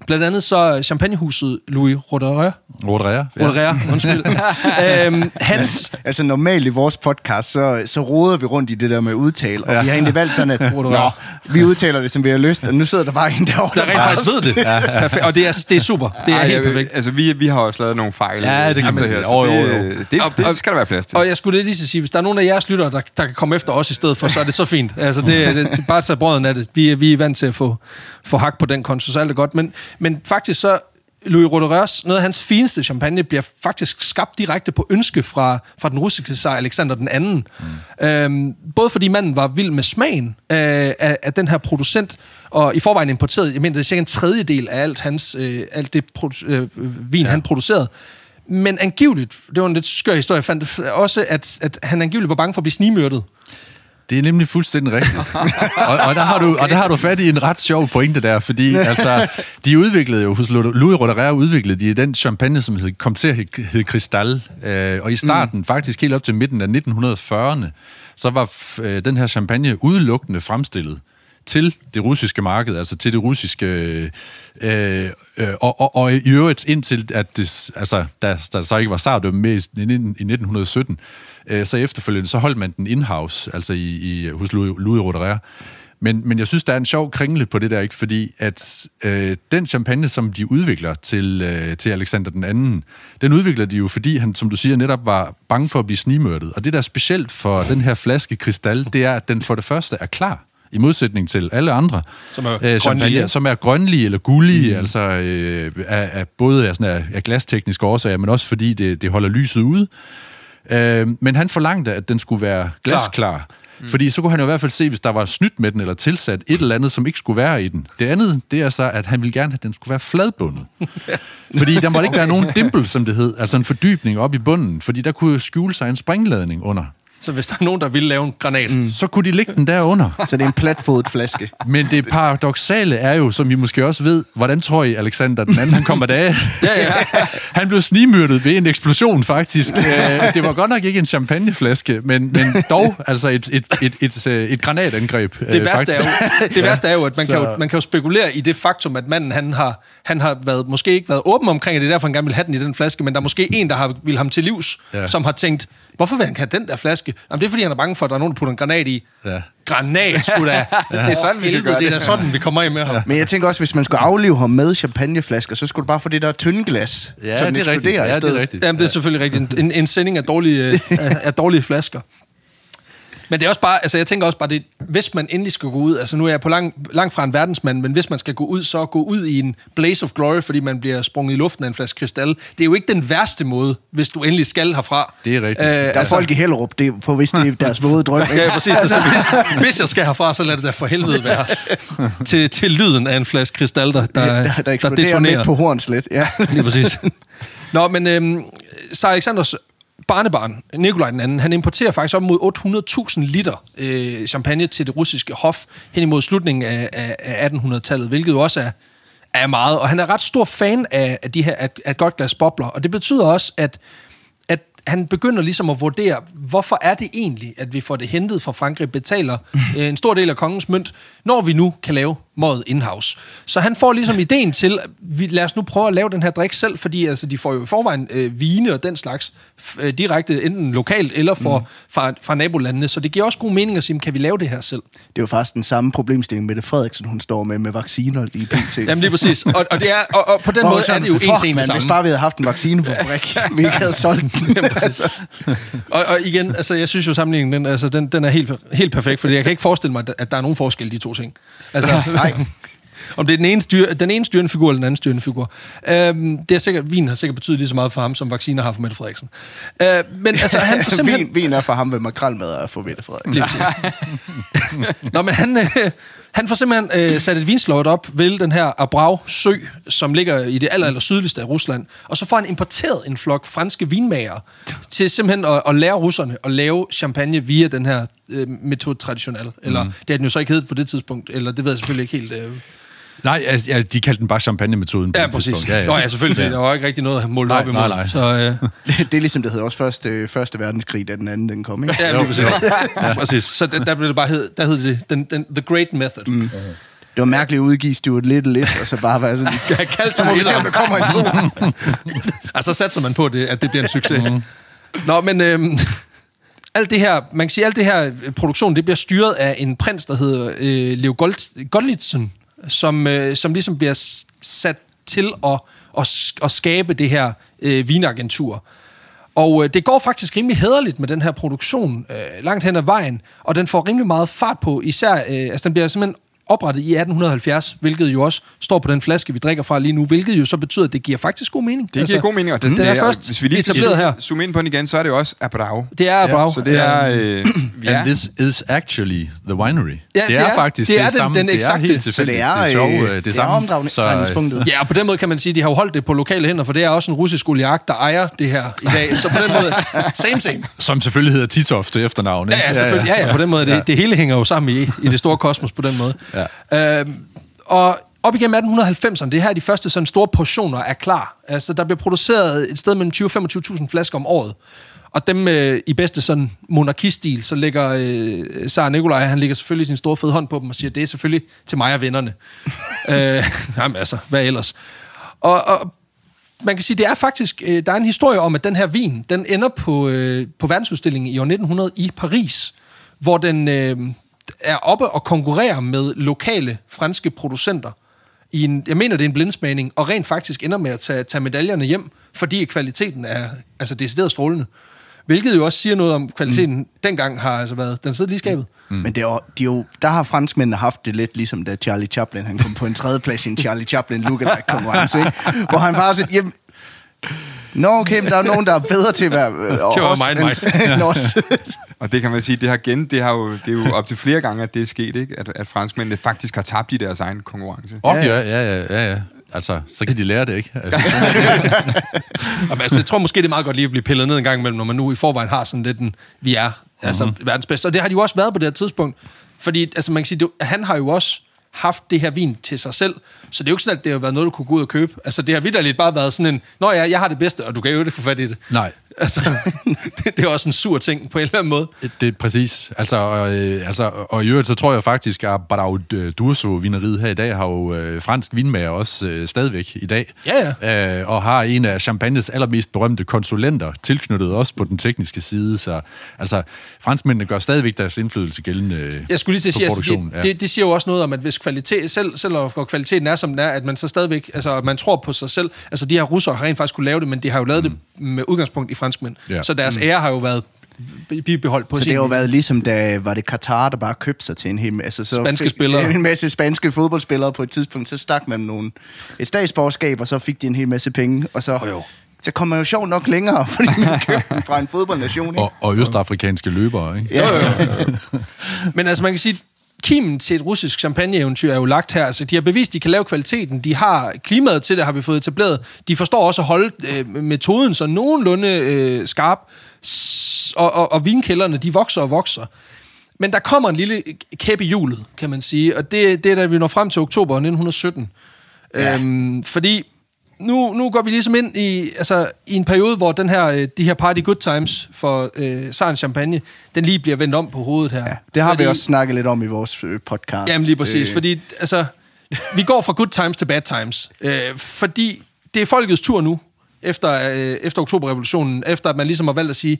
blandt andet så champagnehuset Louis Roederer, Rodrea. Roederer undskyld, [laughs] øhm, hans altså normalt i vores podcast, så, så roder vi rundt i det der med udtale, og Ja. vi har egentlig valgt sådan, at [laughs] Roederer. Nå, vi udtaler det, som vi har lyst, og nu sidder der bare en derovre. der rent faktisk ved det. [laughs] Perfekt. Og det er, det er super. Det er Ej, helt perfekt. Altså, vi, vi har også lavet nogle fejl. Ja, det kan øh, man her, sige. så Jo, jo, det, øh, Det, det, skal der være plads til. Og jeg skulle lige sige, hvis der er nogen af jeres lyttere, der, der kan komme efter os i stedet for, så er det så fint. Altså, det, det, det bare at tage brøden af det. Vi, er- vi er vant til at få, få hak på den konto, så alt er godt. Men, men faktisk så, Louis Roederers, noget af hans fineste champagne, bliver faktisk skabt direkte på ønske fra, fra den russiske zar Alexander den anden. Mm. Øhm, både fordi manden var vild med smagen af, af, af den her producent, og i forvejen importeret, jeg mener, det er cirka en tredjedel af alt, hans, øh, alt det produ- øh, vin, ja. han producerede. Men angiveligt, det var en lidt skør historie, jeg fandt også, at, at han angiveligt var bange for at blive snigmyrdet. Det er nemlig fuldstændig rigtigt. [laughs] og, og, der har du, og der har du fat i en ret sjov pointe der, fordi altså, de udviklede jo, hos Louis Roederer udviklede de den champagne, som hed, kom til at hedde, Cristal. Øh, og i starten, mm. faktisk helt op til midten af 1940'erne, så var øh, den her champagne udelukkende fremstillet til det russiske marked, altså til det russiske... Øh, øh, og, og, og i øvrigt indtil, at det, altså, der, der så ikke var sardømme med i, i 1917, øh, så efterfølgende, så holdt man den in-house, altså i, i, hos Louis, Roederer. Men, men jeg synes, der er en sjov kringle på det der, ikke? Fordi at øh, den champagne, som de udvikler til, øh, til Alexander den anden, den udvikler de jo, fordi han, som du siger, netop var bange for at blive snigmørtet. Og det, der er specielt for den her flaske kristal, det er, at den for det første er klar i modsætning til alle andre Som er øh, grønlige. som er grønlige eller gullige, mm. altså øh, af, af, både af, sådan af, af glastekniske årsager, men også fordi det, det holder lyset ude. Øh, men han forlangte, at den skulle være glasklar. Mm. Fordi så kunne han jo i hvert fald se, hvis der var snydt med den, eller tilsat et eller andet, som ikke skulle være i den. Det andet, det er så, at han ville gerne, at den skulle være fladbundet. [laughs] fordi der måtte ikke være nogen dimple, som det hed, altså en fordybning op i bunden, fordi der kunne skjule sig en springladning under. Så hvis der er nogen, der vil lave en granat, mm. Så kunne de lægge den derunder. Så det er en platfodet flaske. Men det paradoxale er jo, som I måske også ved, hvordan tror I, Alexander den anden, han kommer af? [laughs] Ja, ja. Han blev snigmyrdet ved en eksplosion, faktisk. Øh, Det var godt nok ikke en champagneflaske, men, men dog altså et, et, et, et, et, et granatangreb. øh, det værste, er jo, det værste er jo, at man, Så- kan jo, man kan jo spekulere i det faktum, at manden han har, han har været, måske ikke været åben omkring, at det er derfor, han gerne vil have den i den flaske, men der er måske en, der har vil ham til livs. Ja. som har tænkt, hvorfor vil han have den der flaske? Jamen, det er, fordi han er bange for, at der er nogen, der putter en granat i. Ja. Granat, sgu da. [laughs] Det er sådan, vi skal gøre Det er da det. sådan, vi kommer af med ham. Men jeg tænker også, hvis man skulle aflive ham med champagneflasker, så skulle du bare få det der tynde glas, Ja, så den det er rigtigt. eksploderer i Ja, det stedet. er rigtigt. Jamen, det er selvfølgelig rigtigt. En, en sending af dårlige, [laughs] af, af dårlige flasker. Men det er også bare, altså jeg tænker også bare, det, hvis man endelig skal gå ud, altså nu er jeg på lang, langt fra en verdensmand, men hvis man skal gå ud, så gå ud i en blaze of glory, fordi man bliver sprunget i luften af en flaske kristal. Det er jo ikke den værste måde, hvis du endelig skal herfra. Det er rigtigt. Øh, Der er folk i Hellerup, det er, for hvis det er [laughs] deres våde drøm. ikke? Ja, præcis. Altså, [laughs] hvis, hvis jeg skal herfra, så lad det da for helvede være. [laughs] til, til lyden af en flaske kristal, der, der, der, der, der eksploderer detonerer. på Hornslet. Ja. Lige præcis. Nå, men øhm, så Alexanders barnebarn, Nikolaj den anden, han importerer faktisk op mod 800.000 liter øh, champagne til det russiske hof hen imod slutningen af, af, af 1800-tallet, hvilket jo også er, er meget. Og han er ret stor fan af, af, de her, af, af godt glas bobler, og det betyder også, at, at han begynder ligesom at vurdere, hvorfor er det egentlig, at vi får det hentet fra Frankrig, betaler [laughs] øh, en stor del af kongens mønt, når vi nu kan lave mødet in-house. Så han får ligesom ideen til, vi, lad os nu prøve at lave den her drik selv, fordi altså, de får jo i forvejen øh, vine og den slags øh, direkte enten lokalt eller for, mm. fra, fra nabolandene, så det giver også god mening at sige, kan vi lave det her selv? Det er jo faktisk den samme problemstilling, Mette Frederiksen, hun står med med vacciner i PT. [laughs] Jamen lige præcis. Og, og, det er, og, og på den Hvor måde er det jo en man, det samme. Hvis bare vi havde haft en vaccine på brik, [laughs] vi ikke havde solgt den. altså. Og, og igen, altså, jeg synes jo sammenligningen, den, altså, den, den er helt, helt perfekt, fordi jeg kan ikke forestille mig, at der er nogen forskel i de to ting. Altså, [laughs] Nej. Om det er den ene, styr, den ene styrende figur eller den anden styrende figur. Øhm, det er sikkert, vin har sikkert betydet lige så meget for ham, som vacciner har for Mette Frederiksen. Øh, men altså, han [laughs] får simpelthen... vin, vin er for ham ved makrelmad og for Mette Frederiksen. Lige. [laughs] Nå, men han, øh, han får simpelthen øh, sat et vinslot op ved den her Abrau sø, som ligger i det aller, aller sydligste af Rusland. Og så får han importeret en flok franske vinmager til simpelthen at, at lære russerne at lave champagne via den her øh, metode traditionel. Eller mm. det har den jo så ikke heddet på det tidspunkt, eller det ved jeg selvfølgelig ikke helt... Øh. Nej, altså, ja, de kaldte den bare champagne-metoden Ja, det præcis. Ja, ja. Nå, ja, selvfølgelig, fordi der var ikke rigtig noget at måle Nej, op imod. nej, nej. Så, øh, [laughs] Det er ligesom, det hedder også første, første verdenskrig, da den anden den kom, ikke? ja, lige præcis. ja, præcis. Så der, der blev det bare hed, der hed det den, den, The Great Method. Mm. Det var mærkeligt at udgive Stuart Little lidt, og så bare være sådan... [laughs] Jeg kaldte Så må vi se, om der kommer en to. Og så satser man på, det, at det bliver en succes. Mm. Nå, men øhm, alt det her, man kan sige, alt det her øh, produktion, det bliver styret af en prins, der hedder øh, Leo Gold, Goldlitzen, som, øh, som ligesom bliver sat til at, at, at skabe det her øh, vinagentur. Og øh, det går faktisk rimelig hederligt med den her produktion øh, langt hen ad vejen, og den får rimelig meget fart på, især, øh, altså den bliver simpelthen oprettet i 1870, hvilket jo også står på den flaske, vi drikker fra lige nu, hvilket jo så betyder, at det giver faktisk god mening. Det giver god mening, og det, den det er er, først hvis vi lige skal etableret her. zoome ind på den igen, så er det jo også Abrau. Det er Abrau. Så det er... Øh, [clears throat] Ja. And this is actually the winery. Ja, det, det er, er- faktisk det er det, den- samme. den det er helt Så tilfældigt. det er, det er, sjov, øh, øh, det, det er samme. omdrejningspunktet. Ja, og på den måde kan man sige, at de har jo holdt det på lokale hænder, for det er også en russisk oligark, der ejer det her i dag. Så på den måde, [laughs] same same. Som selvfølgelig hedder Titoft til efternavn. Ja, ikke? ja, selvfølgelig. Ja, ja, på den måde. Det, Ja. det hele hænger jo sammen i, i det store kosmos på den måde. Ja. Øhm, og op igennem 1890'erne, det er her de første sådan store portioner er klar. Altså, der bliver produceret et sted mellem 20 og 25.000 flasker om året. Og dem øh, i bedste sådan monarkistil, så ligger øh, Sar Nikolaj, han ligger selvfølgelig sin store fede hånd på dem og siger, det er selvfølgelig til mig og vennerne. [laughs] øh, jamen altså, hvad ellers? Og, og man kan sige, det er faktisk, øh, der er en historie om, at den her vin, den ender på, øh, på verdensudstillingen i år 1900 i Paris, hvor den øh, er oppe og konkurrerer med lokale franske producenter. I en, jeg mener, det er en blindsmagning, og rent faktisk ender med at tage, tage medaljerne hjem, fordi kvaliteten er altså decideret strålende. Hvilket jo også siger noget om kvaliteten mm. dengang har altså været, den sidder lige skabet. Mm. Men det er jo, de er jo, der har franskmændene haft det lidt ligesom da Charlie Chaplin, han kom på en tredje plads i en Charlie Chaplin lookalike konkurrence, ikke? Hvor han bare siger, jamen, Nå, okay, men der er nogen, der er bedre til at være øh, [laughs] at være os mig end mig. [laughs] end- os. [laughs] Og det kan man sige, det har gen, det, har jo, det er jo op til flere gange, at det er sket, ikke? At, at franskmændene faktisk har tabt i deres egen konkurrence. Åh, ja, ja, ja, ja, ja. Altså, så kan de lære det, ikke? Altså, altså, jeg tror måske, det er meget godt lige at blive pillet ned en gang imellem, når man nu i forvejen har sådan lidt en, vi er altså mm-hmm. verdens bedste. Og det har de jo også været på det her tidspunkt. Fordi, altså man kan sige, det, han har jo også haft det her vin til sig selv. Så det er jo ikke sådan, at det har været noget, du kunne gå ud og købe. Altså, det har vidderligt bare været sådan en, nå ja, jeg har det bedste, og du kan jo ikke få fat i det. nej. [laughs] Altså, det, det er også en sur ting på en eller anden måde. Det er præcis. Altså, og, øh, altså, og i øvrigt, så tror jeg faktisk, at Barau Durso vineriet her i dag har jo øh, fransk vinmager også øh, stadigvæk i dag. Ja, Øh, og har en af Champagnes allermest berømte konsulenter tilknyttet også på den tekniske side. Så altså, franskmændene gør stadigvæk deres indflydelse gældende øh, Jeg skulle lige til at sige, altså, det, det, det siger jo også noget om, at hvis kvalitet, selv, selv når kvaliteten er, som den er, at man så stadigvæk, altså man tror på sig selv. Altså de her russere har rent faktisk kunne lave det, men de har jo lavet mm. det med udgangspunkt i franskmænd. Ja. Så deres ære har jo været bibeholdt på Så sin det har jo været ligesom, da var det Katar, der bare købte sig til en hel masse... Så Spanske fik, spillere. En masse spanske fodboldspillere på et tidspunkt, så stak man nogle, et statsborgerskab, og så fik de en hel masse penge, og så... jo. Så kom man jo sjovt nok længere, [laughs] fordi man købte fra en fodboldnation. Ikke? Og, og østafrikanske løbere, ikke? Ja, ja, ja. Men altså, man kan sige, kimen til et russisk champagne-eventyr er jo lagt her. Altså, de har bevist, de kan lave kvaliteten. De har klimaet til det, har vi fået etableret. De forstår også at holde øh, metoden så nogenlunde øh, skarp. S- Og, og, og vinkælderne, de vokser og vokser. Men der kommer en lille kæp i hjulet, kan man sige. Og det, det er, da vi når frem til oktober 1917. Ja. Øhm, fordi nu, nu går vi ligesom ind i, altså, i en periode, hvor den her, øh, de her party good times for øh, Saren Champagne, den lige bliver vendt om på hovedet her. Ja, det har fordi, vi også snakket lidt om i vores øh, podcast. Jamen lige præcis, øh. Fordi altså, vi går fra good times til bad times. Øh, fordi det er folkets tur nu, efter, øh, efter oktoberrevolutionen, efter at man ligesom har valgt at sige,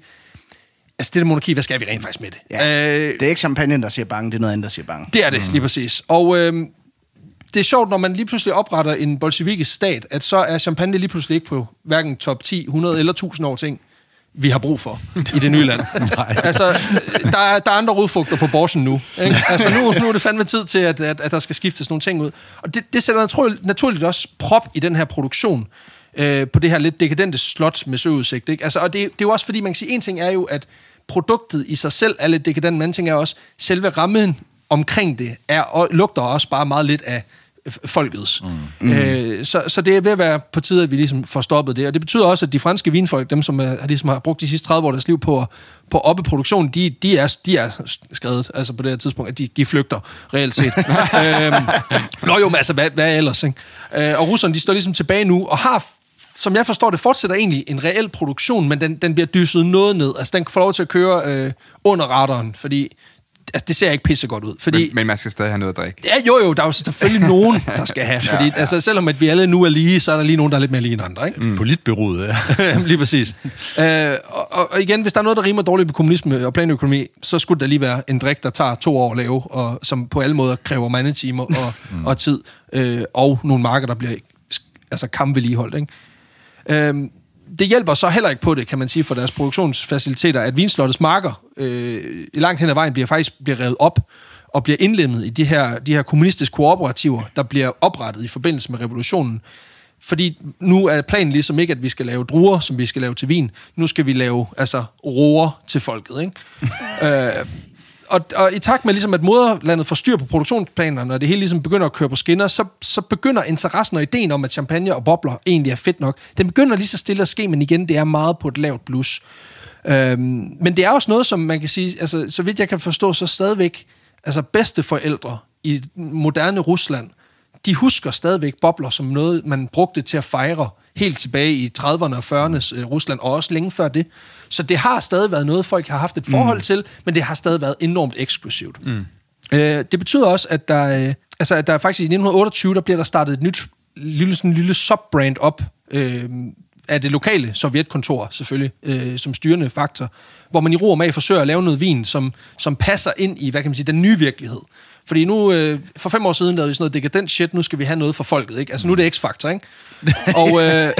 altså det der monarki, hvad skal vi rent faktisk med det? Ja, Øh, det er ikke champagne, der siger bange, det er noget andet, der siger bange. det er det, lige præcis. Og øh, det er sjovt, når man lige pludselig opretter en bolsjevikisk stat, at så er champagne lige pludselig ikke på hverken top 10, 100 eller 1000 år ting, vi har brug for i det nye land. [laughs] altså, der er, der er andre rodfugter på borsen nu. Ikke? Altså, nu, nu er det fandme tid til, at, at, at der skal skiftes nogle ting ud. Og det, det sætter naturligt, naturligt også prop i den her produktion øh, på det her lidt dekadente slot med søudsigt. Ikke? Altså, og det, det er jo også fordi, man kan sige, en ting er jo, at produktet i sig selv er lidt dekadent, men anden ting er også, selve rammen omkring det er, og lugter også bare meget lidt af folkets. Mm. Øh, så, så det er ved at være på tide, at vi ligesom får stoppet det. Og det betyder også, at de franske vinfolk, dem som, er, ligesom har brugt de sidste 30 år deres liv på, på oppe produktionen, de, de, er, de er skrevet altså på det her tidspunkt, at de, de flygter reelt set. [laughs] øhm, nå jo, men altså, hvad, hvad ellers? Ikke? Øh, og russerne, de står ligesom tilbage nu, og har som jeg forstår det, fortsætter egentlig en reel produktion, men den, den bliver dysset noget ned. Altså, den får lov til at køre øh, under radaren, fordi altså, det ser ikke pissegodt ud. Fordi, Men, men man skal stadig have noget at drikke. Ja, jo, jo, der er jo selvfølgelig [laughs] nogen, der skal have. Fordi, ja, ja. Altså, selvom at vi alle nu er lige, så er der lige nogen, der er lidt mere lige end andre. Ikke? Mm. Politbyrået, ja. [laughs] lige præcis. Øh, og, og, og igen, hvis der er noget, der rimer dårligt på kommunisme og planøkonomi, så skulle der lige være en drik, der tager to år at lave, og som på alle måder kræver mandetimer og, [laughs] mm. og tid, øh, og nogle marker, der bliver altså kampvedligeholdt. Ikke? Øhm, det hjælper så heller ikke på det, kan man sige, for deres produktionsfaciliteter, at vinslottets marker øh, langt hen ad vejen bliver faktisk bliver revet op og bliver indlemmet i de her, de her kommunistiske kooperativer, der bliver oprettet i forbindelse med revolutionen. Fordi nu er planen ligesom ikke, at vi skal lave druer, som vi skal lave til vin. Nu skal vi lave altså roer til folket. Ikke? [laughs] øh, og, og i takt med, ligesom, at moderlandet får styr på produktionsplanerne, og det hele ligesom begynder at køre på skinner, så, så begynder interessen og ideen om, at champagne og bobler egentlig er fedt nok, den begynder lige så stille at ske, men igen, det er meget på et lavt blus. Øhm, men det er også noget, som man kan sige, altså, så vidt jeg kan forstå, så stadigvæk altså bedsteforældre i moderne Rusland, de husker stadigvæk bobler som noget, man brugte til at fejre helt tilbage i 30'erne og 40'ernes øh, Rusland, og også længe før det. Så det har stadig været noget, folk har haft et forhold mm. til, men det har stadig været enormt eksklusivt. Mm. Øh, det betyder også, at der, øh, altså, at der faktisk i 1928, der bliver der startet et nyt lille, sådan, lille subbrand op øh, af det lokale sovjetkontor, selvfølgelig, øh, som styrende faktor, hvor man i ro og mag forsøger at lave noget vin, som, som passer ind i, hvad kan man sige, den nye virkelighed. Fordi nu, øh, for fem år siden, lavede vi sådan noget dekadent shit, nu skal vi have noget for folket, ikke? Altså nu er det X-Factor, ikke? [laughs] og, øh,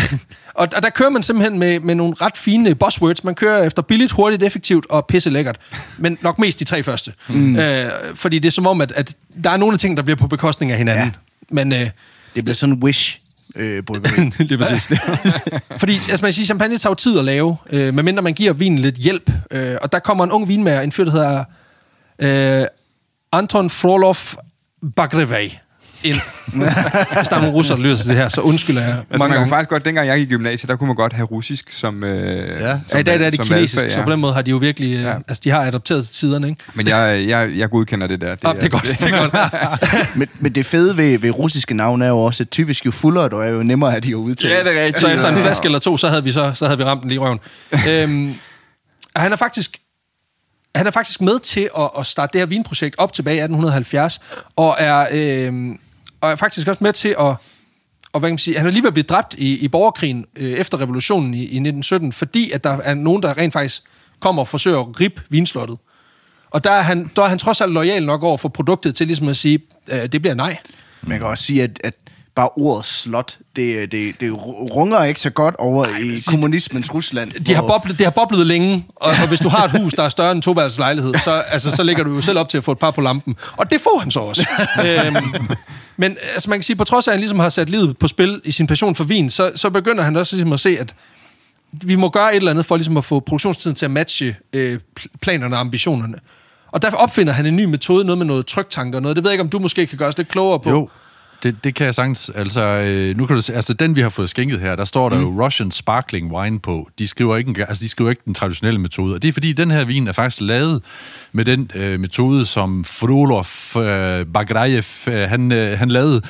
og, og der kører man simpelthen med, med nogle ret fine buzzwords. Man kører efter billigt, hurtigt, effektivt og pisse lækkert. Men nok mest de tre første. Mm. Øh, fordi det er som om, at, at der er nogle af ting, der bliver på bekostning af hinanden. Ja. Men... Øh, Det bliver sådan en wish øh, bryggeri. [laughs] det er præcis. [laughs] Fordi, altså man siger, champagne tager jo tid at lave, øh, medmindre man giver vinen lidt hjælp. Øh, og der kommer en ung vinmager, en fyr, der hedder øh, Anton Frolov Bagrevej ind. [laughs] Hvis der er nogle russer, der lytter til det her, så undskylder jeg Altså, mange man kunne gange. faktisk godt, dengang jeg gik i gymnasiet, der kunne man godt have russisk som... Øh, Ja. som Ja, i dag der er det kinesisk, valgfag, så på den måde har de jo virkelig, ja. Ja. altså de har adopteret til tiderne, ikke? Men jeg, jeg, jeg godkender det der. Det, ah, det er godt, det er godt. [laughs] men, men det fede ved, ved russiske navne er jo også, at typisk jo fuldere du er, jo nemmere er de at udtale. Ja, det er rigtigt. Så efter en flaske eller to, så havde vi, så, så havde vi ramt den lige i røven. [laughs] øhm, han er faktisk han er faktisk med til at, at starte det her vinprojekt op tilbage i 1870, og er, øh, og er faktisk også med til at, og hvad kan man sige, han er lige ved at blive dræbt i, i borgerkrigen øh, efter revolutionen i, i 1917, fordi at der er nogen, der rent faktisk kommer og forsøger at rippe vinslottet. Og der er, han, der er han trods alt lojal nok over for produktet til ligesom at sige, øh, det bliver nej. Man kan også sige, at, at bare ordet slot, det, det, det runger ikke så godt over Ej, i kommunismens Rusland. De har, boblet, det har boblet længe, og, og hvis du har et hus, der er større end en toværelseslejlighed, så, altså, så lægger du jo selv op til at få et par på lampen. Og det får han så også. øhm, men altså, man kan sige, på trods af, at han ligesom har sat livet på spil i sin passion for vin, så, så begynder han også ligesom at se, at vi må gøre et eller andet for ligesom at få produktionstiden til at matche øh, planerne og ambitionerne. Og derfor opfinder han en ny metode, noget med noget tryktanker og noget. Det ved jeg ikke, om du måske kan gøre os lidt klogere på. Jo, det, det kan jeg sagtens. Altså, øh, nu kan du se, altså den, vi har fået skænket her, der står der mm. jo Russian Sparkling Wine på. De skriver, ikke, en- altså, de skriver ikke den traditionelle metode. Og det er fordi, den her vin er faktisk lavet med den øh, metode, som Frolov øh, Bagrajev, øh, han, øh, han lavede,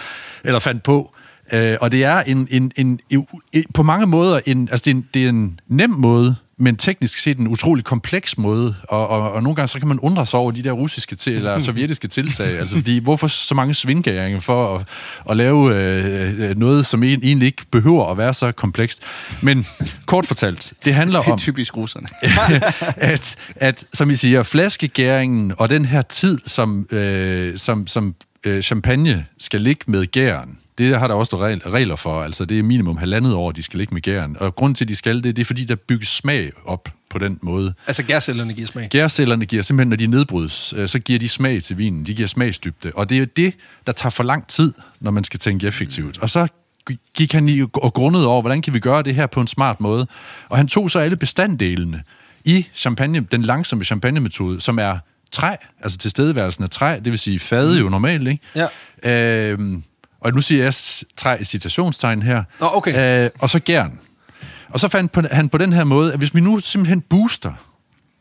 eller fandt på. Øh, og det er en, en, en, en, på mange måder en, altså det er en, det er en nem måde, men teknisk set en utrolig kompleks måde, og, og, og nogle gange så kan man undre sig over de der russiske til, eller sovjetiske tiltag, altså fordi, hvorfor så mange svingæringer for at, at lave øh, noget, som egentlig ikke behøver at være så komplekst. Men kort fortalt, det handler om... [laughs] Typisk russerne. [laughs] at, at, som I siger, flaskegæringen og den her tid, som, øh, som, som øh, champagne skal ligge med gæren, det har der også regler for. Altså, det er minimum halvandet år, de skal ligge med gæren. Og grund til, at de skal det, det er, fordi der bygges smag op på den måde. Altså gærcellerne giver smag? Gærcellerne giver simpelthen, når de nedbrydes, øh, så giver de smag til vinen. De giver smagsdybde. Og det er jo det, der tager for lang tid, når man skal tænke effektivt. Og så gik han i og grundet over, hvordan kan vi gøre det her på en smart måde. Og han tog så alle bestanddelene i champagne, den langsomme champagne-metode, som er træ, altså tilstedeværelsen af træ, det vil sige fade jo normalt, ikke? Ja. Øhm, og nu siger jeg træ i citationstegn her. Nå, okay. Øh, og så gern. Og så fandt på, han på den her måde, at hvis vi nu simpelthen booster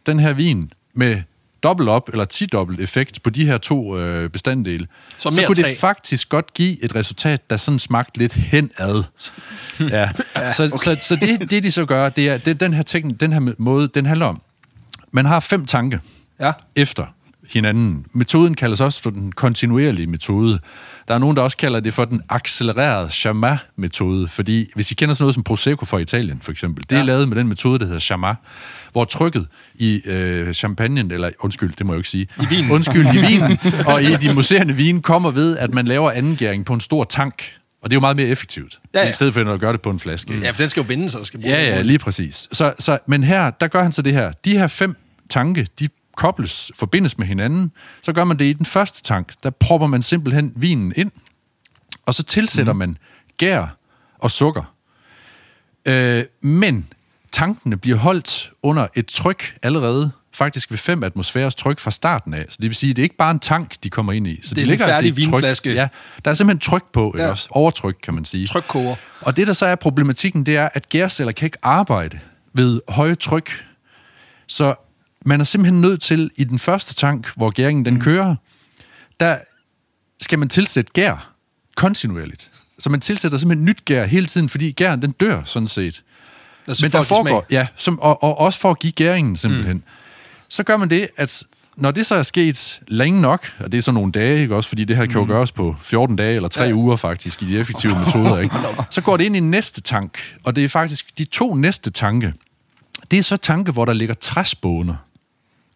den her vin med dobbelt op eller 10 dobbelt effekt på de her to øh, bestanddele, så, så kunne træ. det faktisk godt give et resultat, der sådan smagte lidt henad. [laughs] ja. ja så, okay. så, så det, det, de så gør, det er, det, den her teknik, den her måde, den handler om, man har fem tanke ja. efter hinanden. Metoden kaldes også for den kontinuerlige metode. Der er nogen, der også kalder det for den accelererede Chamat-metode, fordi hvis I kender sådan noget som Prosecco fra Italien, for eksempel, det er ja. lavet med den metode, der hedder Chamat, hvor trykket i øh, champagnen, eller undskyld, det må jeg jo ikke sige, I vinen. undskyld, i vinen, [laughs] og i de museerne vin, kommer ved, at man laver angæring på en stor tank, og det er jo meget mere effektivt, ja, ja. i stedet for at gøre det på en flaske. Ja, for den skal jo vinde, så der skal Ja, ja, lige præcis. Så, så, men her, der gør han så det her. De her fem tanke, de kobles, forbindes med hinanden, så gør man det i den første tank. Der propper man simpelthen vinen ind, og så tilsætter mm. man gær og sukker. Øh, men tankene bliver holdt under et tryk allerede, faktisk ved 5 atmosfæres tryk fra starten af. Så det vil sige, at det er ikke bare en tank, de kommer ind i. Så det er de en færdig altså vinflaske. Ja, der er simpelthen tryk på, ja. også? Overtryk, kan man sige. Trykkoger. Og det, der så er problematikken, det er, at gærceller kan ikke arbejde ved høje tryk. Så man er simpelthen nødt til, i den første tank, hvor gæringen den mm. kører, der skal man tilsætte gær kontinuerligt. Så man tilsætter simpelthen nyt gær hele tiden, fordi gæren den dør sådan set. Altså Men der foregår, ja, som, og, og også for at give gæringen simpelthen. Mm. Så gør man det, at når det så er sket længe nok, og det er så nogle dage, ikke også, fordi det her kan jo mm. gøres på 14 dage eller 3 ja. uger faktisk, i de effektive [laughs] metoder, ikke? så går det ind i næste tank, og det er faktisk de to næste tanke. Det er så tanke, hvor der ligger træsbåner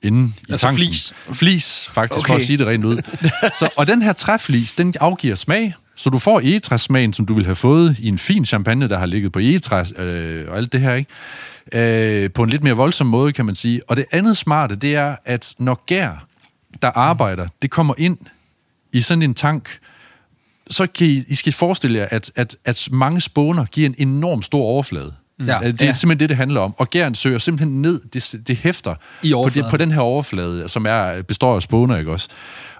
inde i altså tanken. flis? Flis, faktisk, okay. for at sige det rent ud. [laughs] Så, og den her træflis, den afgiver smag, så du får egetræssmagen, som du ville have fået i en fin champagne, der har ligget på egetræs øh, og alt det her, ikke? Øh, på en lidt mere voldsom måde, kan man sige. Og det andet smarte, det er, at når gær, der arbejder, det kommer ind i sådan en tank, så kan I, I skal forestille jer, at, at, at mange spåner giver en enorm stor overflade. Ja, det er ja. simpelthen det, det handler om. Og gæren søger simpelthen ned, det, det hæfter I på, det, på den her overflade, som er, består af spåner, ikke også?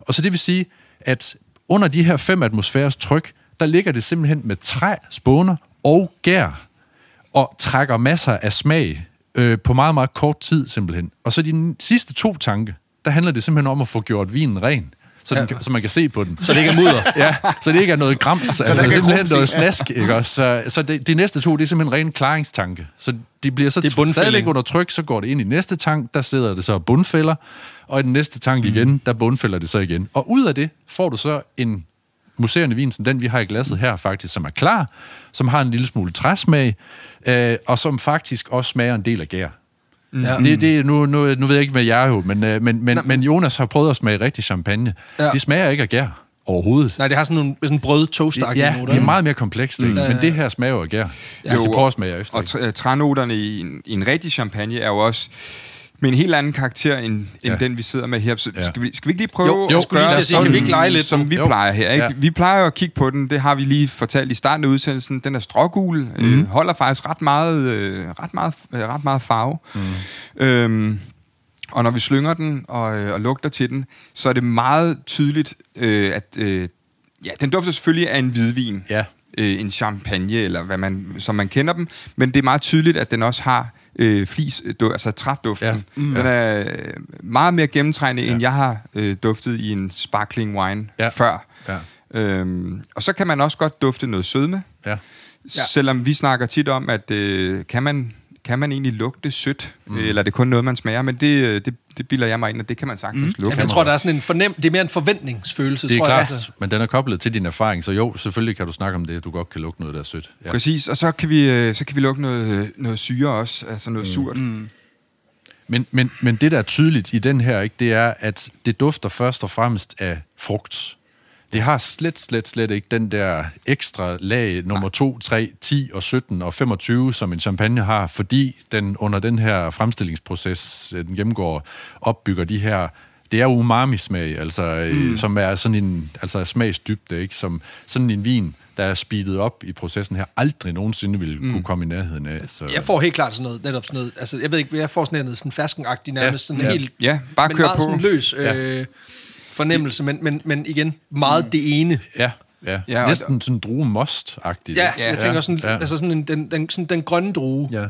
Og så det vil sige, at under de her 5 atmosfæres tryk, der ligger det simpelthen med træ, spåner og gær, og trækker masser af smag øh, på meget, meget kort tid simpelthen. Og så de sidste to tanke, der handler det simpelthen om at få gjort vinen ren så, den, ja. så man kan se på den. Så det ikke er mudder? [laughs] ja, så det ikke er noget grams, så altså simpelthen noget snask. Ikke også? Så, så det, de næste to, det er simpelthen ren klaringstanke. Så de bliver så det stadigvæk under tryk, så går det ind i næste tank, der sidder det så bundfælder, og i den næste tank mm. igen, der bundfælder det så igen. Og ud af det får du så en museerne vin, som den vi har i glasset her faktisk, som er klar, som har en lille smule træsmag, øh, og som faktisk også smager en del af gær. Ja. Det, det, nu, nu, nu ved jeg ikke, hvad jeg er jo, men, øh, men, men, men Jonas har prøvet at smage rigtig champagne. Ja. Det smager ikke af gær overhovedet. Nej, det har sådan nogle sådan brød toastak Ja, det er meget mere komplekst, mm. men det her smager jo af gær. Ja. Jo, altså, prøv at smage efter. Og trænoterne i en, i en rigtig champagne er jo også med en helt anden karakter, end, end ja. den, vi sidder med her. Så ja. skal, vi, skal vi ikke lige prøve jo, jo, at gøre det, sådan, kan vi ikke lege lidt? som vi jo. plejer her? Ikke? Ja. Vi plejer at kigge på den, det har vi lige fortalt i starten af udsendelsen. Den er strågul, mm. øh, holder faktisk ret meget, øh, ret meget, øh, ret meget farve. Mm. Øhm, og når vi slynger den og, øh, og lugter til den, så er det meget tydeligt, øh, at øh, ja, den dufter selvfølgelig af en hvidvin. Ja. Øh, en champagne, eller hvad man, som man kender dem. Men det er meget tydeligt, at den også har øh, flis, du, altså træduften. Ja. Mm. Den er øh, meget mere gennemtrængende, ja. end jeg har øh, duftet i en sparkling wine ja. før. Ja. Øhm, og så kan man også godt dufte noget sødme. Ja. Ja. Selvom vi snakker tit om, at øh, kan, man, kan man egentlig lugte sødt, mm. eller er det kun noget, man smager? Men det, øh, det, det bilder jeg mig ind, at det kan man sagtens mm. lugte. Jamen, jeg tror, der er sådan en fornem... Det er mere en forventningsfølelse, Det er tror klart, jeg. altså. men den er koblet til din erfaring, så jo, selvfølgelig kan du snakke om det, at du godt kan lugte noget, der er sødt. Ja. Præcis, og så kan vi, øh, så kan vi lugte noget, noget syre også, altså noget mm. surt. Mm. Men, men, men det, der er tydeligt i den her, ikke, det er, at det dufter først og fremmest af frugt. Det har slet, slet, slet ikke den der ekstra lag nummer 2, 3, 10 og 17 og 25, som en champagne har, fordi den under den her fremstillingsproces, øh, den gennemgår, opbygger de her det er umami-smag, altså, mm. som er sådan en altså smagsdybde, ikke? Som sådan en vin, der er speedet op i processen her, aldrig nogensinde ville mm. kunne komme i nærheden af. Så. Jeg får helt klart sådan noget, netop sådan noget, altså jeg ved ikke, jeg får sådan noget sådan ferskenagtigt nærmest, sådan Ja. helt, Ja, bare men kør meget på. sådan løs øh, fornemmelse, men, men, men igen, meget det ene. Ja, ja. Ja, ja og- Næsten sådan druemost-agtigt. Ja, ikke? jeg tænker sådan, ja. altså sådan en, den, den, sådan den grønne drue. Ja.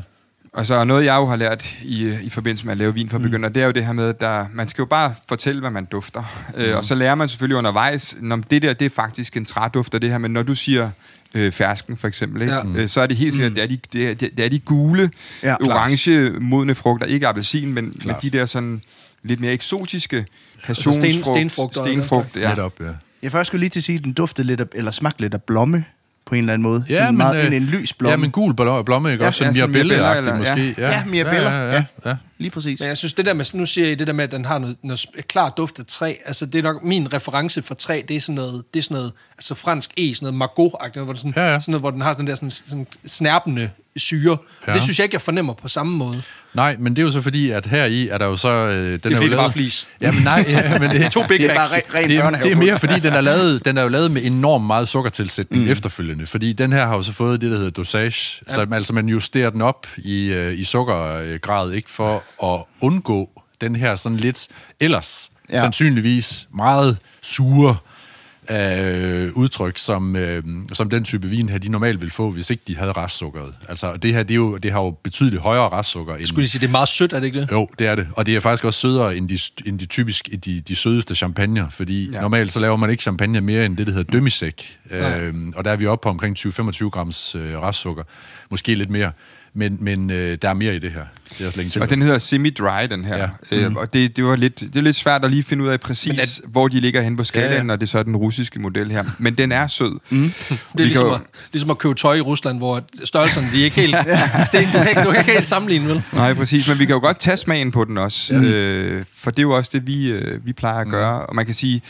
Og så noget, jeg jo har lært i, i forbindelse med at lave vin for begynder, det er jo det her med, at der, man skal jo bare fortælle, hvad man dufter. Mm. Øh, og så lærer man selvfølgelig undervejs, når det der, det er faktisk en træduft af det her, men når du siger øh, fersken for eksempel, ikke? Ja. Øh, så er det helt sikkert, det, er de, det, er, det er de gule, Ja, ja, orange modne frugter, ikke appelsin, men, men de der sådan lidt mere eksotiske sten- passionsfrugt, stenfrugter og stenfrugt, Ja. ja. Netop, ja. Jeg først skulle lige til at sige, at den duftede lidt af, eller smagte lidt af blomme på en eller anden måde. Ja, sådan men, meget, øh, en, en lys blomme. Ja, men gul blo- blomme, ikke? Ja, også sådan ja, sådan mirabelle, måske. ja. Ja, mirabelle, Ja, ja, ja, ja. Lige præcis. Men jeg synes, det der med, nu siger I det der med, at den har noget, noget klart duft af træ, altså det er nok min reference for træ, det er sådan noget, det er sådan noget, altså fransk E, sådan noget margot-agtigt, hvor, sådan, Ja, ja. sådan noget, hvor den har den der sådan, sådan snærpende syre. Ja. Det synes jeg ikke, jeg fornemmer på samme måde. Nej, men det er jo så fordi, at her i er der jo så... Øh, den det fordi, jo det er lavet... bare flis. Ja, men nej, ja, men det, To Big det er bare re- ren det, er, det er mere fordi, den er, lavet, den er jo lavet med enormt meget sukkertilsætning mm. efterfølgende. Fordi den her har jo så fået det, der hedder dosage. Ja. Så altså, man justerer den op i, øh, i sukkergrad, ikke for at undgå den her sådan lidt ellers ja. sandsynligvis meget sure øh, udtryk, som, øh, som den type vin her, de normalt ville få, hvis ikke de havde restsukkeret. Altså, det her, det, er jo, det har jo betydeligt højere restsukker end... Skulle de sige, det er meget sødt, er det ikke det? Jo, det er det. Og det er faktisk også sødere end de, end de typisk de, de sødeste champagner, fordi ja. normalt så laver man ikke champagne mere end det, der hedder dømisæk. Øhm, og der er vi oppe på omkring 20-25 grams øh, restsukker. Måske lidt mere. Men, men øh, der er mere i det her. Det er slet ikke Og den hedder semi-dry, den her. Ja. Ja. Øh, og det, det, var lidt, det er lidt svært at lige finde ud af præcis, at- hvor de ligger hen på skalaen, Ja, ja, når det er så den russiske model her. Men den er sød. Mm. Det er ligesom, jo- at, ligesom at købe tøj i Rusland, hvor størrelserne, de er ikke helt... det er ikke, du, kan ikke, du kan ikke helt sammenligne, vel? Nej, præcis. Men vi kan jo godt tage smagen på den også. Ja. Øh, for det er jo også det, vi, øh, vi plejer at gøre. Og man kan sige,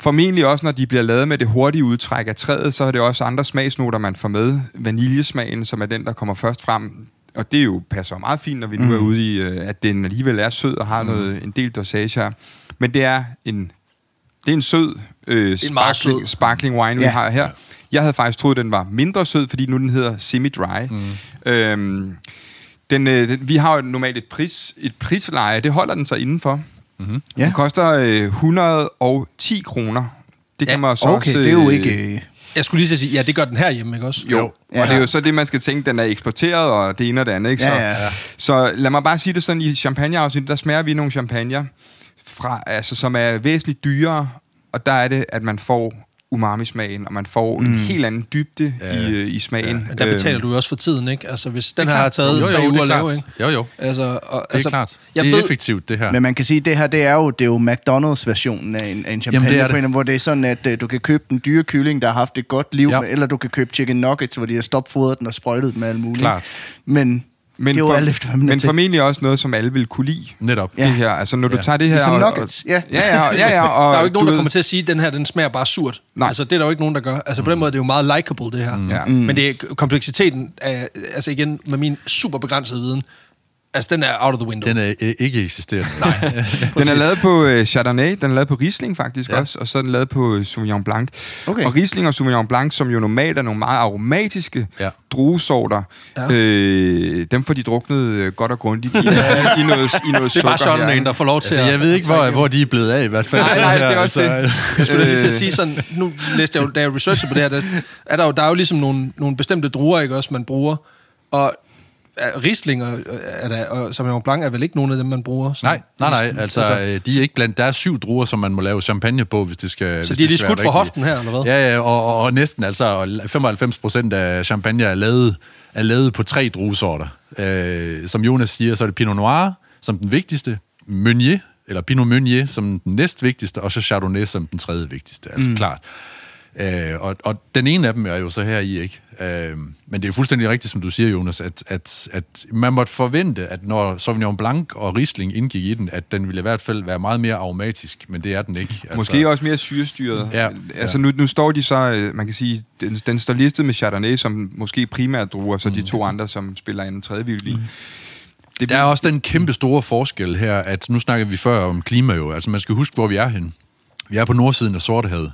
formentlig også, når de bliver lavet med det hurtige udtræk af træet, så er det også andre smagsnoter, man får med. Vaniljesmagen, som er den, der kommer først frem. Og det er jo passer meget fint, når vi nu mm. er ude i, øh, at den alligevel er sød og har mm. noget, en del dosage her. Men det er en, det er en sød, øh, en sparkling, sød. sparkling wine, vi Ja. har her. Jeg havde faktisk troet, den var mindre sød, fordi nu den hedder semi-dry. Mm. Øhm, den, øh, den, vi har jo normalt et, pris, et prisleje, det holder den så indenfor. Mm-hmm. Ja. Den koster øh, 110 kroner. Det kan Ja, man så Okay, også... det er jo øh, ikke... øh, Jeg skulle lige sige, ja, det gør den her hjemme, ikke også? Jo, jo. Ja. og det er jo så det, man skal tænke, den er eksporteret, og det ene og det andet. Ikke? Ja, så, ja, ja. så lad mig bare sige det sådan, i champagneafsnit, der smager vi nogle champagne, fra, altså, som er væsentligt dyrere, og der er det, at man får umami-smagen, og man får mm. en helt anden dybde ja. i, øh, i smagen. Men der betaler Øhm, du jo også for tiden, ikke? Altså, hvis den Det er her har taget Jo, tre jo, det uger er at lave, ikke? Jo, jo. Altså, og, Det er altså, klart. Jeg det er ved, effektivt, det her. Men man kan sige, at det her, det er jo, det er jo McDonald's-versionen af en, af en champagne, det er på det. en, hvor det er sådan, at uh, du kan købe den dyre kylling, der har haft et godt liv, Ja. ja. eller du kan købe chicken nuggets, hvor de har stopfodret den og sprøjtet den med alt muligt. Klart. Men, men det er jo alt efter, hvad man er men til. formentlig også noget, som alle vil kunne lide. Netop. Ja. Det her. Altså, når du Ja. tager det her... Ligesom og- nuggets, og, ja. Ja, ja, ja, ja, [laughs] og, der er jo ikke nogen, der ved- kommer til at sige, at den her, den smager bare surt. Nej. Altså, det er der jo ikke nogen, der gør. Altså, på den måde er det jo meget likable, det her. Ja. Mm. Men det er kompleksiteten, af, altså igen, med min super begrænsede viden, altså, den er out of the window. Den er øh, ikke eksisterende. Nej. [laughs] Den er lavet på øh, Chardonnay, den er lavet på Riesling faktisk ja. Også, og så er den lavet på øh, Sauvignon Blanc. Okay. Og Riesling og Sauvignon Blanc, som jo normalt er nogle meget aromatiske ja. Druesorter, Ja. øh, dem får de druknet øh, godt og grundigt i, [laughs] i, noget, i noget det er bare sukker sådan her, en, der får lov til altså, at... jeg ved ikke, hvor, hvor de er blevet af, i hvert fald. Nej, nej, det er [laughs] også Altså, det. Jeg skulle lige til at Øh. sige sådan, nu læste jeg jo, da jeg researchede på det her, der, er der, jo, der er jo ligesom nogle, nogle bestemte druer, ikke også, man bruger, og Riesling og, er der, og Sauvignon Blanc er vel ikke nogen af dem, man bruger? Som, Nej, nej, nej. Altså, altså, de er ikke blandt... Der er syv druer, som man må lave champagne på, hvis det skal Så hvis de er lige skudt rigtigt. hoften her, eller hvad? Ja, ja, og, og, og næsten. Altså, 95 procent af champagne er lavet, er lavet på tre druesorter. Øh, som Jonas siger, så er det Pinot Noir som den vigtigste, Meunier, eller Pinot Meunier som den næstvigtigste, og så Chardonnay som den tredje vigtigste. Altså mm. klart. Øh, og, og den ene af dem er jo så her i, ikke? Øh, men det er fuldstændig rigtigt, som du siger, Jonas, at, at, at man måtte forvente, at når Sauvignon Blanc og Riesling indgik i den, at den ville i hvert fald være meget mere aromatisk, men det er den ikke. Altså, Måske også mere syrestyret. Ja, altså nu, nu står de så, øh, man kan sige, den, den står listet med Chardonnay som måske primært druer, så de to andre, som spiller en tredje violin. Det Der er også den kæmpe store forskel her, at nu snakker vi før om klima jo. Altså man skal huske, hvor vi er henne. Vi er på nordsiden af Sortehavet.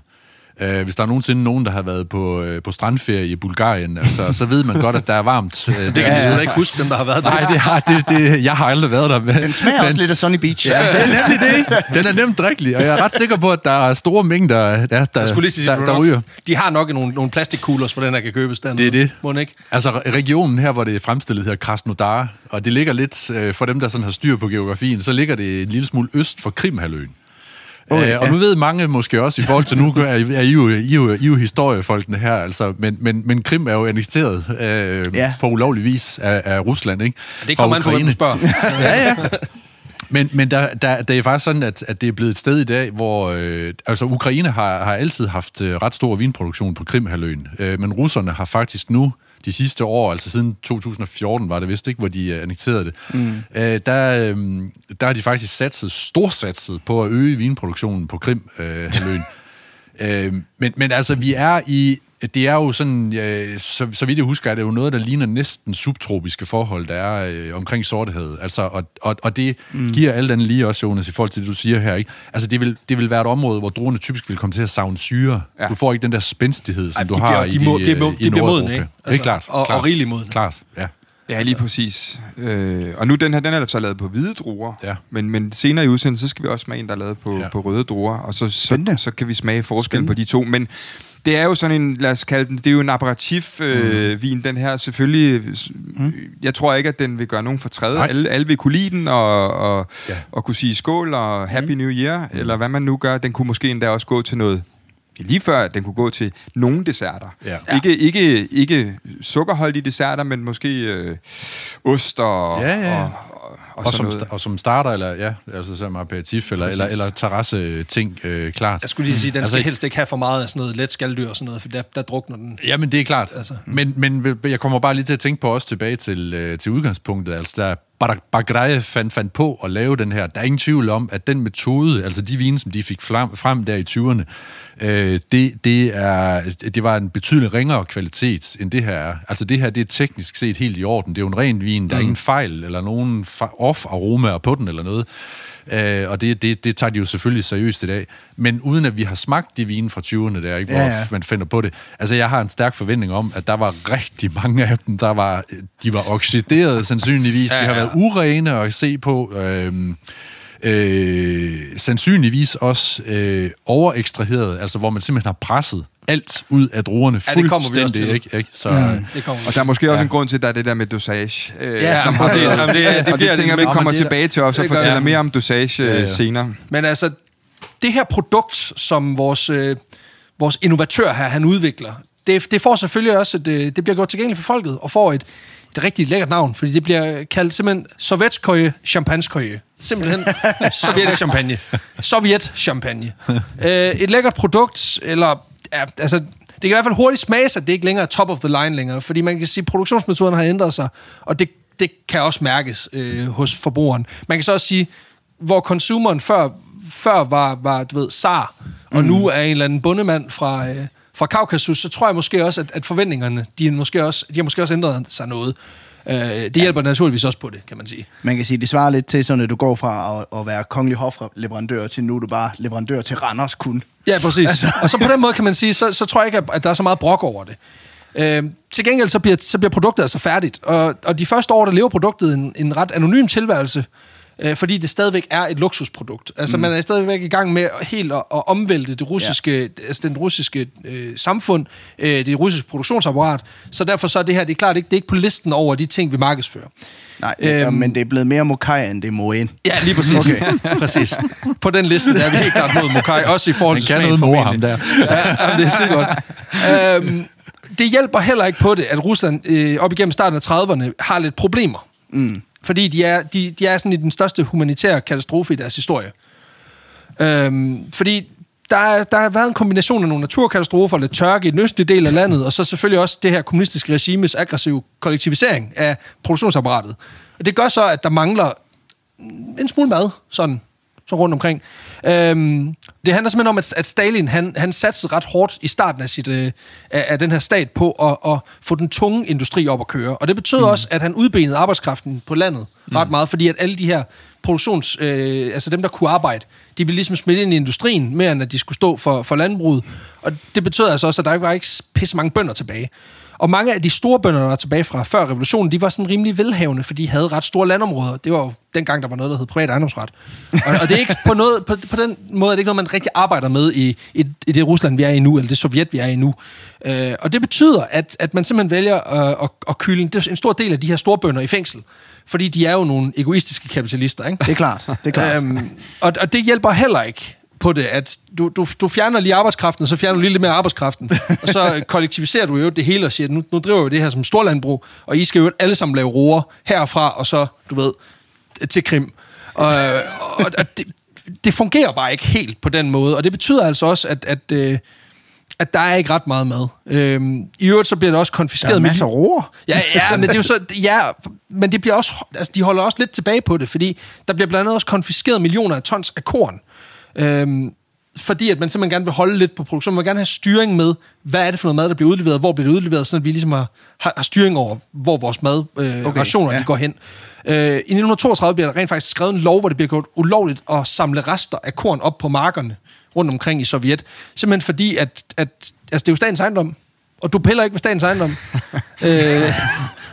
Uh, hvis der er nogensinde nogen, der har været på, uh, på strandferie i Bulgarien, altså, så ved man godt, at der er varmt. Uh, [laughs] Det kan de sgu da ikke huske, dem der har været der. Nej, det har, det, det, jeg har aldrig været der. Men, Den smager men, også lidt af Sunny Beach. Ja, det er nemlig det. Den er nemt drikkelig, og jeg er ret sikker på, at der er store mængder, der, der, Jeg skulle lige sige, der, der, der ryger. de har nok nogle, nogle plastikkuglers, for den her kan købes dernede. Det er det. Må den ikke? Altså re- regionen her, hvor det er fremstillet, hedder Krasnodar, og det ligger lidt, øh, for dem, der sådan har styr på geografien, så ligger det en lille smule øst for Krimhaløen. Okay, øh, og nu ved mange måske også, i forhold til nu er I, er I, jo, I, jo, I jo historiefolkene her, altså, men, men, men Krim er jo annekteret øh, Ja. ja. på ulovlig vis af, af Rusland, ikke? Det Fra kommer an på, hvem spørger. [laughs] ja, ja. [laughs] Men, men der, der, der er faktisk sådan, at, at det er blevet et sted i dag, hvor... Øh, altså, Ukraine har, har altid haft øh, ret stor vinproduktion på Krimhaløen, øh, men russerne har faktisk nu de sidste år, altså siden 2014 var det vist ikke, hvor de øh, annekterede det, mm. øh, der, øh, der har de faktisk satset, storsatset på at øge vinproduktionen på Krimhaløen. [laughs] Øh, men, men altså, vi er i... Det er jo sådan, øh, så, så vidt jeg husker, er det jo noget, der ligner næsten subtropiske forhold, der er øh, omkring Sortehavet. Altså, og, og, og det mm. giver alt andet lige også, Jonas, i forhold til det, du siger her. Ikke? Altså, det vil, det vil være et område, hvor druerne typisk vil komme til at savne syre. Ja. Du får ikke den der spændstighed, som Ej, du de har bliver- i de må- de, de må- øh, i de bliver modne, ikke? det er Altså, klart. og- og klart, rigeligt modne. Klart, ja. Ja, lige præcis. Øh, og nu den her, den er så lavet på hvide druer, Ja. men, men senere i udsendelsen, så skal vi også smage en, der er lavet på, ja. På røde druer, og så, så, Spændende. så kan vi smage Spændende. på de to. Men det er jo sådan en, lad os kalde den, det er jo en aperitif-vin, øh, vin, den her. Selvfølgelig, mm. jeg tror ikke, at den vil gøre nogen fortræd. Nej. Alle, alle vil kunne lide den, og, og, ja. Og kunne sige skål og Happy New Year, mm. eller hvad man nu gør. Den kunne måske endda også gå til noget lige før, den kunne gå til nogle desserter. Ja. Ikke, ikke, ikke sukkerholdige desserter, men måske øh, ost og, ja, ja. og, og, og, som, noget. og som starter, eller ja, altså som aperitif, eller, eller, eller terrasse-ting, øh, klart. Jeg skulle lige sige, den Altså, skal helst ikke have for meget af sådan noget let skalddyr og sådan noget, for der, der drukner den. Jamen, det er klart. Altså. Altså. Men, men jeg kommer bare lige til at tænke på også tilbage til, øh, til udgangspunktet. Altså, der Bagreje fandt, fandt på at lave den her. Der er ingen tvivl om, at den metode, altså de vine, som de fik frem, frem der i 20'erne, øh, det, det, er, det var en betydelig ringere kvalitet, end det her er. Altså det her, det er teknisk set helt i orden. Det er jo en ren vin. Der er mm. ingen fejl eller nogen fa- off-aromaer på den eller noget. Øh, og det, det, det tager de jo selvfølgelig seriøst i dag. Men uden at vi har smagt de vine fra 20'erne der, ikke, hvor ja. ja. man finder på det. Altså, jeg har en stærk forventning om, at der var rigtig mange af dem, der var, de var oxideret sandsynligvis. Ja, ja. De har været urene at se på. Øhm, øh, sandsynligvis også øh, overekstraheret, altså hvor man simpelthen har presset alt ud af druerne Ja, det kommer vi også til. Ikke, ikke? Så, mm. Det kommer Og der er måske også en grund til, at der er det der med dosage. Øh, Ja, som præcis. har- Jamen, det- det og bliver det tænker vi kommer det tilbage til også og fortæller jeg. mere om dosage Ja, ja, ja. senere. Men altså, det her produkt, som vores, øh, vores innovatør her, han udvikler, det, det får selvfølgelig også, et, øh, det bliver gjort tilgængeligt for folket, og får et, et rigtig lækkert navn, fordi det bliver kaldt simpelthen Sovjetskoje Champagneskoje. Simpelthen [laughs] sovjetisk champagne. Sovjet champagne. [laughs] øh, et lækkert produkt, eller ja, altså, det kan i hvert fald hurtigt smages, at det ikke længere er top of the line længere, fordi man kan sige, at produktionsmetoderne har ændret sig, og det, det kan også mærkes øh, hos forbrugeren. Man kan så også sige, hvor consumeren før, før var, var, du ved, zar, og nu er en eller anden bundemand fra, øh, fra Kaukasus, så tror jeg måske også, at, at forventningerne, de, er måske også, de har måske også ændret sig noget. Øh, det hjælper naturligvis også på det, kan man sige. Man kan sige, det svarer lidt til, sådan at du går fra at, at være kongelig hofleverandør til nu er du bare leverandør til Randers kun. Ja, præcis. Altså. Og så på den måde kan man sige, så, så tror jeg ikke, at- at der er så meget brok over det. Øh, til gengæld så bliver, så bliver produktet altså færdigt, og, og de første år, der lever produktet en, en ret anonym tilværelse, øh, fordi det stadigvæk er et luksusprodukt. Altså, mm. man er stadigvæk i gang med helt at, at omvælte det russiske, ja. altså den russiske øh, samfund, øh, det russiske produktionsapparat, så derfor så er det her, det er klart ikke, det er ikke på listen over de ting, vi markedsfører. Nej, øhm, men det er blevet mere Mokai, end det er Moen. Ja, lige præcis. Okay. [laughs] præcis. På den liste der er vi helt klart mod Mokai, [laughs] også i forhold til smagen noget mor ham der. [laughs] Ja, det er skide godt. øhm, det hjælper heller ikke på det, at Rusland øh, op igennem starten af 30'erne har lidt problemer. Mm. Fordi de er, de, de er sådan i den største humanitære katastrofe i deres historie. Øhm, fordi der, er, der har været en kombination af nogle naturkatastrofer, lidt tørke i den østlige del af landet, og så selvfølgelig også det her kommunistiske regimes aggressive kollektivisering af produktionsapparatet. Og det gør så, at der mangler en smule mad, sådan, så rundt omkring. Øhm, det handler simpelthen om, at, at Stalin, han, han satsede ret hårdt i starten af, sit, øh, af, af den her stat på at, at få den tunge industri op at køre. Og det betød mm. også, at han udbenede arbejdskraften på landet ret meget, fordi at alle de her produktions... Øh, altså dem, der kunne arbejde, de ville ligesom smidt ind i industrien, mere end at de skulle stå for, for landbruget. Og det betød altså også, at der ikke var ikke pisse mange bønder tilbage. Og mange af de store bønder, der var tilbage fra før revolutionen, de var sådan rimelig velhavende, fordi de havde ret store landområder. Det var jo dengang, der var noget, der hed privat ejendomsret. Og, og det er ikke på, noget, på, på den måde, er det ikke noget, man rigtig arbejder med i, i, i det Rusland, vi er i nu, eller det Sovjet, vi er i nu. Øh, og det betyder, at, at man simpelthen vælger at, at, at kylde en, en stor del af de her store bønder i fængsel. Fordi de er jo nogle egoistiske kapitalister, ikke? Det er klart. Det er klart. Øhm, og, og det hjælper heller ikke på det, at du, du, du fjerner lige arbejdskraften, og så fjerner du lige lidt mere arbejdskraften, og så kollektiviserer du jo det hele og siger, nu, nu driver vi det her som storlandbrug, og I skal jo alle sammen lave roer herfra, og så, du ved, til Krim. Og, og, og det, det fungerer bare ikke helt på den måde, og det betyder altså også, at, at, øh, at der er ikke ret meget mad. Øhm, I øvrigt så bliver det også konfiskeret. Der er masser af roer. Ja, ja, men det er jo så, ja, men det bliver også, altså de holder også lidt tilbage på det, fordi der bliver blandt andet også konfiskeret millioner af tons af korn. Øhm, fordi at man simpelthen gerne vil holde lidt på produktionen. Man vil gerne have styring med, hvad er det for noget mad, der bliver udleveret, hvor bliver det udleveret, at vi ligesom har, har, har styring over, hvor vores mad, øh, okay, Okay, rationer ja. de går hen. Øh, I 1932 bliver der rent faktisk skrevet en lov, hvor det bliver gjort ulovligt at samle rester af korn op på markerne rundt omkring i Sovjet. Simpelthen fordi, at, at altså, det er jo statens ejendom, og du piller ikke ved statens ejendom. [laughs] øh,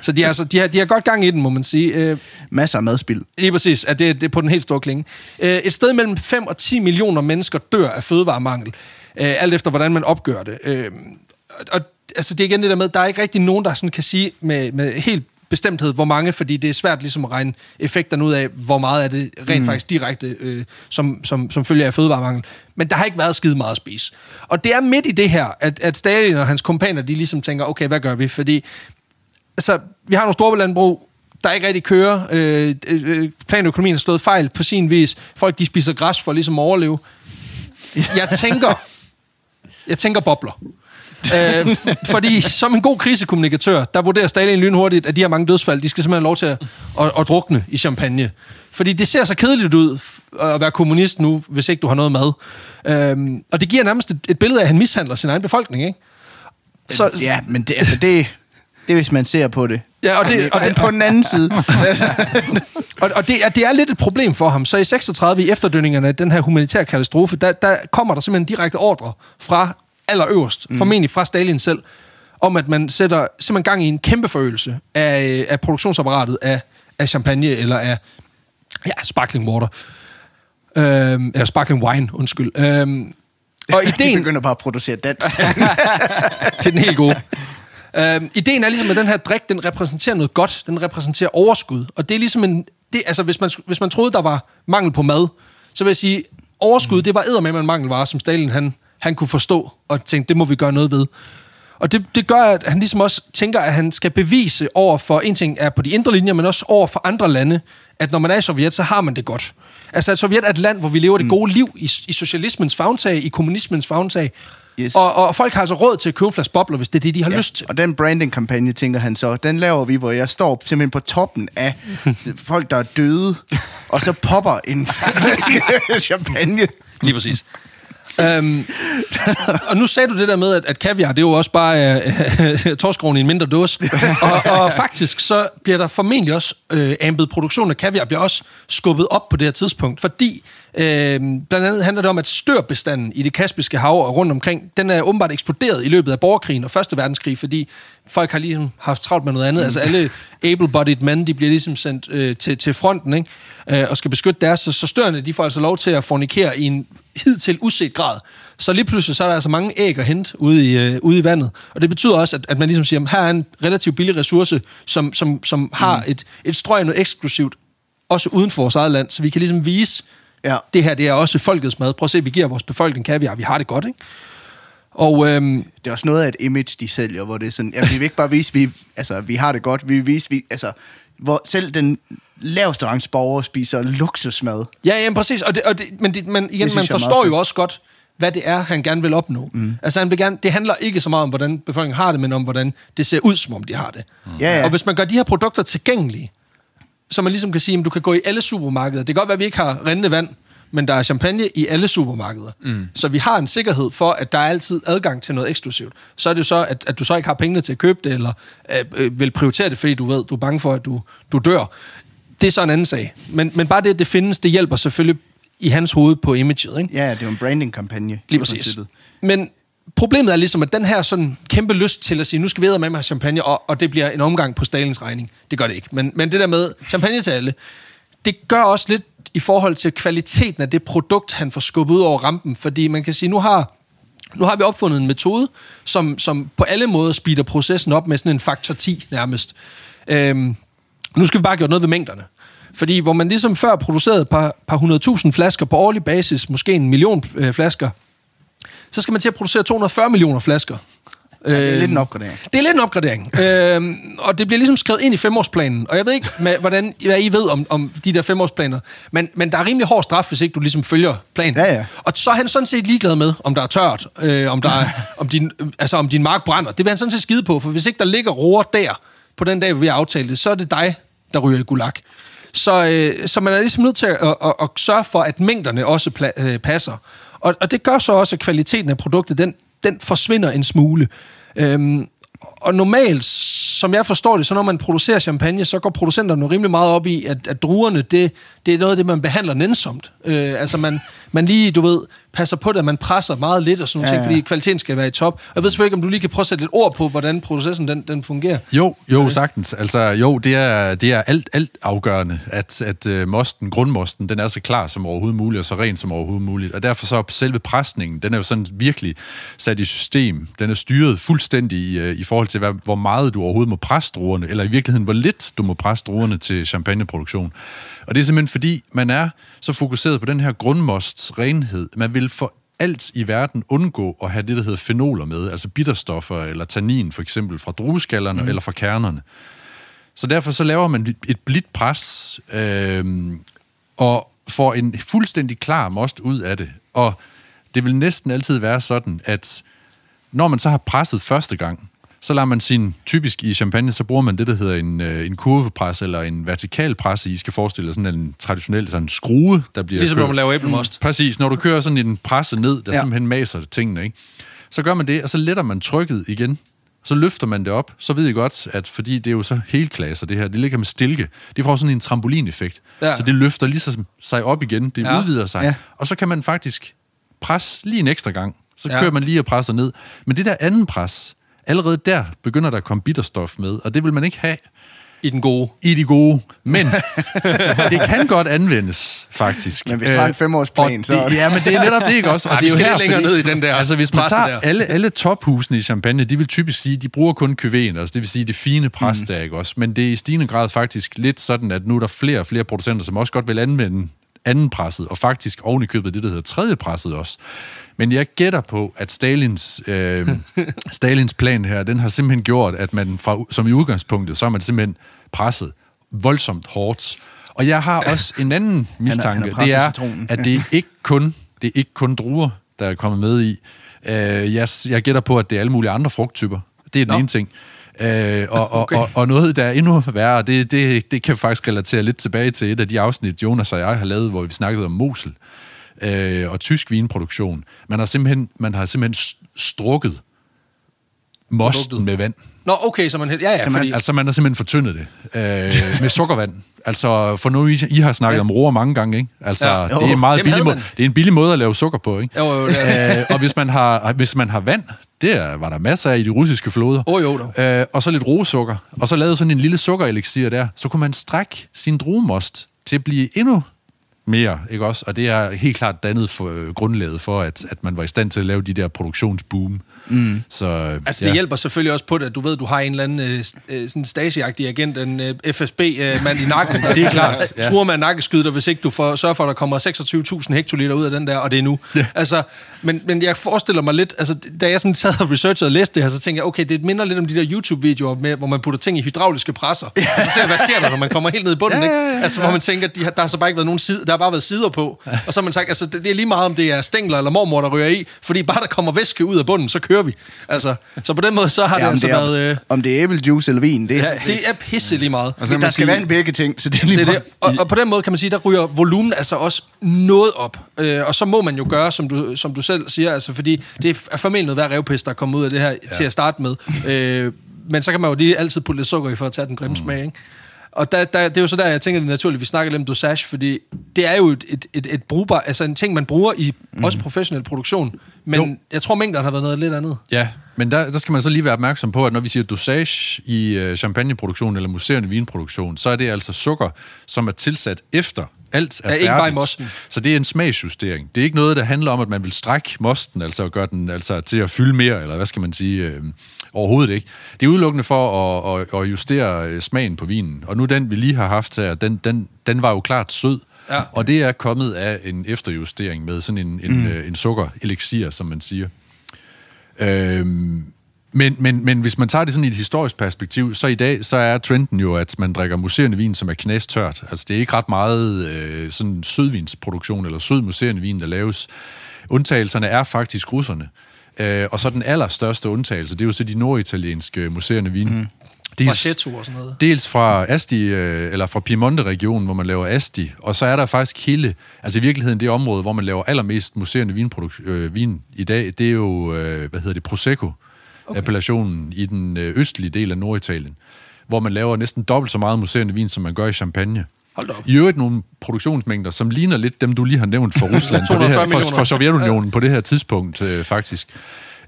så de har, altså, de, har, de har godt gang i den, må man sige. Øh, Masser af madspild. Lige præcis, at det, det er på den helt store klinge. Øh, et sted mellem 5 og 10 millioner mennesker dør af fødevaremangel, øh, alt efter hvordan man opgør det. Øh, og, altså, det er igen det der med, der er ikke rigtig nogen, der sådan kan sige med, med helt bestemthed, hvor mange, fordi det er svært ligesom at regne effekterne ud af, hvor meget af det rent mm. faktisk direkte, øh, som, som, som følger af fødevaremangel. Men der har ikke været skide meget at spise. Og det er midt i det her, at, at Stalin og hans kompaner, de ligesom tænker, okay, hvad gør vi? Fordi altså, vi har nogle store landbrug, der ikke rigtig kører. Øh, øh, planøkonomien har slået fejl på sin vis. Folk, de spiser græs for ligesom at overleve. Jeg tænker, jeg tænker bobler. øh, fordi som en god krisekommunikatør, der vurderer Stalin lynhurtigt, at de her mange dødsfald, de skal simpelthen have lov til at, at, at drukne i champagne. Fordi det ser så kedeligt ud at være kommunist nu, hvis ikke du har noget mad. Øhm, og det giver nærmest et, et billede af, at han mishandler sin egen befolkning, ikke? Så, ja, men det, altså, det, det er, hvis man ser på det. Ja, og det- og det- på den anden side. [laughs] Og, og det, er, det er lidt et problem for ham. Så i 36, i efterdønningerne af den her humanitære katastrofe, der, der kommer der simpelthen direkte ordre fra allerøverst, mm. formentlig fra Stalin selv, om at man sætter simpelthen gang i en kæmpe forøgelse af, af produktionsapparatet af, af champagne eller af ja, sparkling water. Øhm, eller sparkling wine, undskyld. Øhm, [laughs] og De ideen, begynder bare at producere dansk. [laughs] det er den helt gode. Øhm, ideen er ligesom, at den her drik, den repræsenterer noget godt. Den repræsenterer overskud. Og det er ligesom en... Det, altså, hvis man, hvis man troede, der var mangel på mad, så vil jeg sige, overskud, det var eddermame en mangelvare, som Stalin han, han kunne forstå, og tænkte, det må vi gøre noget ved. Og det, det gør, at han ligesom også tænker, at han skal bevise over for, en ting er på de indre linjer, men også over for andre lande, at når man er i Sovjet, så har man det godt. Altså, at Sovjet er et land, hvor vi lever det gode liv i, i socialismens fagntag, i kommunismens fagntag. Yes. Og, og folk har altså råd til at købe flaske bobler, hvis det er det, de har ja. lyst til. Og den branding-kampagne, tænker han så, den laver vi, hvor jeg står simpelthen på toppen af folk, der er døde, [laughs] og så popper en flaske [laughs] champagne. Lige præcis. øhm, og nu sagde du det der med, at, at kaviar, det er jo også bare øh, [laughs] torskrogen i en mindre dåse. og, og faktisk så bliver der formentlig også øh, ambet produktion af kaviar bliver også skubbet op på det her tidspunkt, fordi øh, blandt andet handler det om, at størbestanden i det kaspiske hav og rundt omkring, den er åbenbart eksploderet i løbet af borgerkrigen og Første Verdenskrig, fordi folk har ligesom haft travlt med noget andet. Mm. Altså alle able-bodied men, de bliver ligesom sendt øh, til, til fronten, ikke? Øh, og skal beskytte deres, så, så størende, de får altså lov til at fornikere i en hidtil uset grad. Så lige pludselig så er der altså mange æg at hente ude i, øh, ude i vandet. Og det betyder også, at, at man ligesom siger, her er en relativt billig ressource, som, som, som har mm. et, et strøg noget eksklusivt, også uden for vores eget land, så vi kan ligesom vise, Ja. det her det er også folkets mad. Prøv at se, vi giver vores befolkning kaviar, vi har det godt, ikke? Og øhm, Det er også noget af et image, de sælger, hvor det er sådan, ja, vi vil ikke bare vise, vi, altså, vi har det godt, vi vil vise, vi, altså, hvor selv den laveste rangs borger spiser luksusmad. Ja, ja, præcis. Og det, og det, men, det, men igen, synes man forstår jo også godt, hvad det er, han gerne vil opnå. Mm. Altså, han vil gerne, det handler ikke så meget om, hvordan befolkningen har det, men om, hvordan det ser ud, som om de har det. Ja, ja. Og hvis man gør de her produkter tilgængelige, så man ligesom kan sige, at du kan gå i alle supermarkeder. Det kan godt være, at vi ikke har rindende vand, men der er champagne i alle supermarkeder. Mm. Så vi har en sikkerhed for, at der er altid adgang til noget eksklusivt. Så er det jo så, at, at du så ikke har pengene til at købe det, eller øh, øh, vil prioritere det, fordi du ved, du er bange for, at du, du dør. Det er så en anden sag. Men, men bare det, at det findes, det hjælper selvfølgelig i hans hoved på imaget. Ikke? Ja, det er jo en branding-kampagne. Lige præcis. Men problemet er ligesom, at den her sådan kæmpe lyst til at sige, nu skal vi med med champagne, og, og det bliver en omgang på Stalins regning. Det gør det ikke. Men, men det der med champagne til alle, det gør også lidt i forhold til kvaliteten af det produkt, han får skubbet ud over rampen. Fordi man kan sige, nu har, nu har vi opfundet en metode, som, som på alle måder speeder processen op med sådan en faktor 10 nærmest. Øhm, nu skal vi bare gøre noget ved mængderne. Fordi hvor man ligesom før producerede et par, par 100.000 flasker på årlig basis, måske en million øh, flasker, så skal man til at producere 240 millioner flasker. Ja, det er Øhm, lidt en opgradering. det er lidt en opgradering. øhm, og det bliver ligesom skrevet ind i femårsplanen. Og jeg ved ikke, med, hvordan, hvad I ved om, om de der femårsplaner. Men, men der er rimelig hård straf, hvis ikke du ligesom følger planen. Ja, ja. Og så er han sådan set ligeglad med, om der er tørt, øh, om, der er, om, din, altså, om din mark brænder. Det vil han sådan set skide på, for hvis ikke der ligger roer der, på den dag, vi har aftalt det, så er det dig, der ryger i gulag. Så, øh, så man er ligesom nødt til at, at, at, at sørge for, at mængderne også pla- øh, passer. Og, og det gør så også, at kvaliteten af produktet, den, den forsvinder en smule. Øhm, og normalt, som jeg forstår det, så når man producerer champagne, så går producenterne rimelig meget op i, at, at druerne, det, det er noget af det, man behandler nænsomt. Øh, altså man, man lige, du ved, passer på det, at man presser meget lidt og sådan noget, Ja, ja, fordi kvaliteten skal være i top. Og jeg ved selvfølgelig ikke, om du lige kan prøve at sætte et ord på, hvordan processen den, den fungerer. Jo, jo, sagtens. Altså, jo, det er, det er alt, alt afgørende, at, at uh, mosten, grundmosten, den er så klar som overhovedet muligt, og så ren som overhovedet muligt. Og derfor så er selve presningen, den er jo sådan virkelig sat i system. Den er styret fuldstændig i, uh, i forhold til, hvad, hvor meget du overhovedet må presse druerne, eller i virkeligheden, hvor lidt du må presse druerne til champagneproduktion. Og det er simpelthen fordi, man er så fokuseret på den her grundmosts renhed. Man vil for alt i verden undgå at have det, der hedder fenoler med, altså bitterstoffer eller tannin for eksempel fra drueskallerne mm. eller fra kernerne. Så derfor så laver man et blidt pres øh, og får en fuldstændig klar most ud af det. Og det vil næsten altid være sådan, at når man så har presset første gang, så lader man sin, typisk i champagne, så bruger man det, der hedder en, øh, en kurvepres eller en vertikal pres. I skal forestille jer sådan en traditionel sådan en skrue, der bliver Ligesom kørt. når man laver æblemost. Præcis, når du kører sådan en presse ned, der Ja. simpelthen maser tingene, ikke? så gør man det, og så letter man trykket igen. Så løfter man det op, så ved I godt, at fordi det er jo så helklasser, det her, det ligger med stilke. Det får sådan en trampolineffekt. Ja. Så det løfter lige så sig op igen, det Ja. udvider sig. Ja. Og så kan man faktisk presse lige en ekstra gang. Så ja. kører man lige og presser ned. Men det der anden pres, allerede der begynder der at komme bitterstof med, og det vil man ikke have I den gode. i de gode. Men [laughs] det kan godt anvendes, faktisk. Men hvis du har en Øh, femårsplan, så- Det, ja, men det er netop det, ikke også? [laughs] Og Ej, det vi er jo her, længere fordi- ned i den der Altså, hvis man tager der. alle, alle tophusene i Champagne, de vil typisk sige, de bruger kun kyven, altså det vil sige det fine pres Mm. der, ikke også? Men det er i stigende grad faktisk lidt sådan, at nu er der flere og flere producenter, som også godt vil anvende anden presset, og faktisk oven i købet det, der hedder tredje presset også. Men jeg gætter på, at Stalins, øh, [laughs] Stalins plan her, den har simpelthen gjort, at man fra, som i udgangspunktet, så er man simpelthen presset voldsomt hårdt. Og jeg har [laughs] også en anden mistanke, han det presset er, citronen. at det er ikke kun, det er ikke kun druer, der er kommet med i. Øh, jeg, jeg gætter på, at det er alle mulige andre frugttyper. Det er den Nå. ene ting. Øh, og, og, Okay. okay. og, og noget, der er endnu værre, det, det, det kan faktisk relatere lidt tilbage til et af de afsnit, Jonas og jeg har lavet, hvor vi snakkede om Mosel. øh, og tysk vinproduktion. Man har simpelthen, man har simpelthen strukket mosten Produktet. med vand. Nå, okay, så man... Ja, ja, Så man- fordi... Altså, man har simpelthen fortyndet det øh, med sukkervand. [laughs] Altså, for nu, I, I har snakket ja. om roer mange gange, ikke? Altså, Ja. ja. det, er en meget billig man. det er en billig måde at lave sukker på, ikke? Jo, jo, det er øh, og hvis man, har, hvis man har vand, det var der masser af i de russiske floder. Åh, jo, dog. Øh, og så lidt roesukker. Og så lavede sådan en lille sukkerelixir der. Så kunne man strække sin druemost til at blive endnu mere, ikke også? Og det er helt klart dannet for, øh, grundlaget for, at, at man var i stand til at lave de der produktionsboom. Mm. Så, øh, Altså, det hjælper selvfølgelig også på det, at du ved, du har en eller anden øh, øh, sådan Stasi-agtig agent, en øh, FSB-mand i nakken. [laughs] Det er klart, [laughs] ja. Truer med en nakkeskyder dig, hvis ikke du får, sørger for, at der kommer 26.000 hektoliter ud af den der, og det er nu. Ja. Altså, men, men jeg forestiller mig lidt, altså, da jeg sådan sad og researchede og læste det her, så tænkte jeg, okay, det minder lidt om de der YouTube-videoer, med, hvor man putter ting i hydrauliske presser. Ja. Og så ser jeg, hvad sker der, når man kommer helt ned i bunden, Ja, ja, ikke? ja, Altså, hvor man tænker, de har, der har så bare ikke været nogen side, der bare været sider på. Og så har man sagt, altså, det, det er lige meget, om det er stængler eller mormor, der ryger i, fordi bare der kommer væske ud af bunden, så kører vi. Altså, så på den måde, så har det Ja, om, altså det er, været... Øh, om det er æblejuice eller vin, det, ja, det er pisse lige meget. Og så der man skal sige, være en begge ting, så det er lige Det meget. det. Og, og på den måde kan man sige, der ryger volumen altså også noget op. Øh, og så må man jo gøre, som du, som du selv siger, altså, fordi det er formentlig noget hver revpist, der er kommet ud af det her ja. til at starte med. Øh, men så kan man jo lige altid putte lidt sukker i for at tage den grimme mm. smag, ikke? Og der, der, det er jo så der, jeg tænker, det er naturligt, at vi snakker lidt om dosage, fordi det er jo et, et, et, et brugbar, altså en ting, man bruger i mm. også professionel produktion. Men Jo. jeg tror, mængderne har været noget lidt andet. Ja, men der, der skal man så lige være opmærksom på, at når vi siger dosage i øh, champagneproduktion eller museerende vinproduktion, så er det altså sukker, som er tilsat efter alt er Ja, færdigt. ikke mosten. Så det er en smagsjustering. Det er ikke noget, der handler om, at man vil strække mosten, altså gøre den altså, til at fylde mere, eller hvad skal man sige, øh, overhovedet ikke. Det er udelukkende for at, at, at justere øh, smagen på vinen. Og nu den, vi lige har haft her, den, den, den var jo klart sød. Ja. Og det er kommet af en efterjustering med sådan en, en, mm. en sukkerelixir, som man siger. Øhm, men, men, men hvis man tager det sådan i et historisk perspektiv, så i dag så er trenden jo, at man drikker museerende vin, som er knæstørt. Altså det er ikke ret meget øh, sådan sødvinsproduktion eller sød museerende vin, der laves. Undtagelserne er faktisk russerne. Øh, og så den allerstørste undtagelse, det er jo så de norditalienske museerende vin. Mm. Marchetto og sådan noget. Dels fra Asti, øh, eller fra Piemonte-regionen, hvor man laver Asti, og så er der faktisk hele, altså i virkeligheden det område, hvor man laver allermest museerende vinprodukt, øh, vin i dag, det er jo, øh, hvad hedder det, Prosecco, okay. appellationen i den øh, østlige del af Norditalien, hvor man laver næsten dobbelt så meget museerende vin, som man gør i Champagne. Hold op. I øvrigt nogle produktionsmængder, som ligner lidt dem, du lige har nævnt for [laughs] Rusland, på det 240 her, for, for Sovjetunionen på det her tidspunkt, øh, faktisk.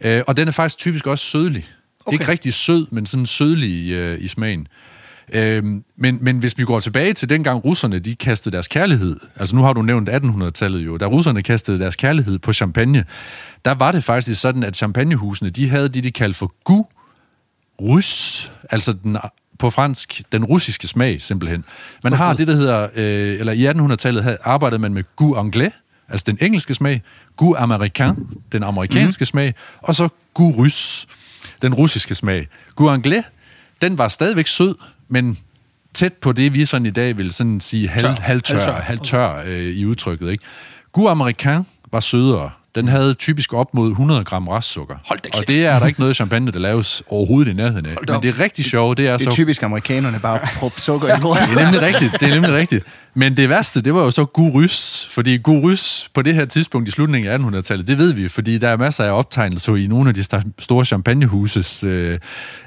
Øh, og den er faktisk typisk også sødlig. Okay. Ikke rigtig sød, men sådan sødlig øh, i smagen. Øhm, men, men hvis vi går tilbage til dengang russerne, de kastede deres kærlighed, altså nu har du nævnt 1800-tallet jo, da russerne kastede deres kærlighed på champagne, der var det faktisk sådan, at champagnehusene, de havde det, de kaldte for gu rus, altså den, på fransk, den russiske smag simpelthen. Man har det, der hedder, øh, eller i 1800-tallet havde- arbejdede man med gu anglais, altså den engelske smag, gu américain, den amerikanske mm-hmm. smag, og så gu rus, den russiske smag. Gu anglais, den var stadigvæk sød, men tæt på det, vi sådan i dag vil sådan sige halv, Tør. halvtør, Halvtør. halvtør øh, i udtrykket. Ikke? Gu americain var sødere. Den havde typisk op mod 100 gram restsukker. Hold da og kæft. det er der ikke noget champagne, der laves overhovedet i nærheden af. Men det er rigtig sjovt, det er Det er så typisk amerikanerne bare at proppe sukker i [laughs] lort. det er nemlig rigtigt, det er nemlig rigtigt. Men det værste, det var jo så Gurys, fordi Gurys på det her tidspunkt i slutningen af 1800-tallet, det ved vi, fordi der er masser af optegnelser i nogle af de store champagnehuses øh,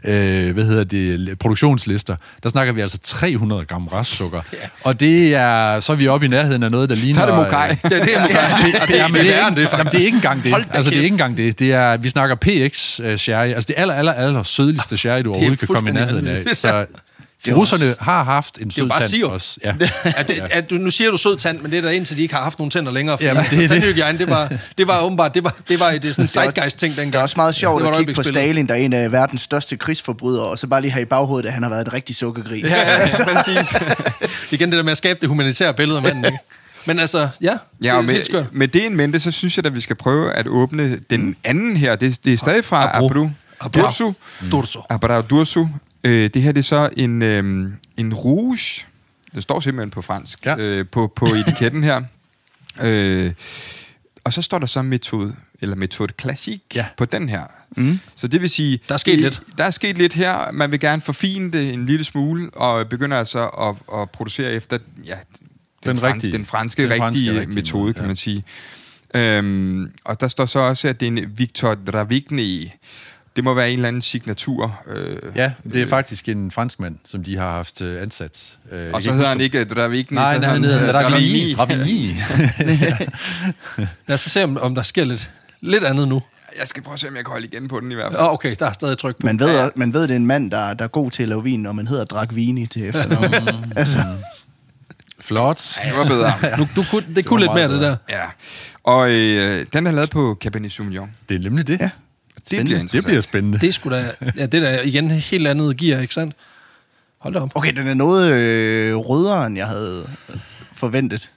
øh, hvad hedder det, produktionslister. Der snakker vi altså 300 gram restsukker. Og det er, så er vi oppe i nærheden af noget, der ligner... Tag det Mokai. øh, Det er det, Ja, det, det, er, men det, er, ikke, jamen, det er ikke engang det. Altså, det er ikke engang det. det er, vi snakker PX uh, sherry. Altså, det aller, aller, aller sødligste sherry, du overhovedet kan komme i nærheden af. Så [laughs] er russerne har haft en sød bare tand sirup. også. Ja. At det, at du, nu siger du sød tand, men det er der indtil de ikke har haft nogen tænder længere. Fordi, Jamen, Jamen, det er det, det. tandhygiejne, det var, det var åbenbart, det var, det var det er sådan en zeitgeist-ting dengang. Det er også meget sjovt Det var at et kigge på. Stalin, der er en af verdens største krigsforbrydere, og så bare lige have i baghovedet, at han har været et rigtig sukkergris. Ja, [laughs] præcis. Igen det der med at skabe det humanitære billede af manden, ikke? Men altså, ja, Ja, og det er helt med, skørt. med det in mente, så synes jeg, at vi skal prøve at åbne den anden her. Det, det er stadig fra. Abru. Abro. Dursu. Dorso. Abra Dursu. Øh, det her det er så en, øhm, en rouge. Det står simpelthen på fransk Ja. øh, på, på etiketten her. Øh, og så står der så metode, eller metode klassik Ja. på den her. Mm. Så det vil sige... Der er sket det- lidt. Der er sket lidt her. Man vil gerne forfine det en lille smule, og begynder altså at, at producere efter ja, den, Den fran, rigtige- den franske den franske rigtige, rigtige metode, kan ja. man sige. Øhm, og der står så også, at det er en Victor Dravigny. Det må være en eller anden signatur. Øh, Ja, det er faktisk en franskmand, som de har haft øh, ansat. Øh, og så hedder han ikke Dravigny, Nej, så nej, han hedder Dravigny. Dravigny. [laughs] [laughs] Lad os så se, om, om der sker lidt, lidt andet nu. Jeg skal prøve at se, om jeg kan holde igen på den i hvert fald. Åh, okay, der er stadig tryk på. Man ved, man ved, det er en mand, der, der er god til at lave vin, og man hedder Drakvini til efternavn. [laughs] altså, Flot. Det var bedre. Nu, du kunne, det kunne lidt mere, meget det der. Ja. Og øh, den er lavet på Cabernet Sauvignon. Det er nemlig det. Ja. Det bliver. Det bliver spændende. Det er sgu da, ja, det er da igen helt andet gear, ikke sandt? Hold da op. okay, den er noget øh, rødere, end jeg havde forventet.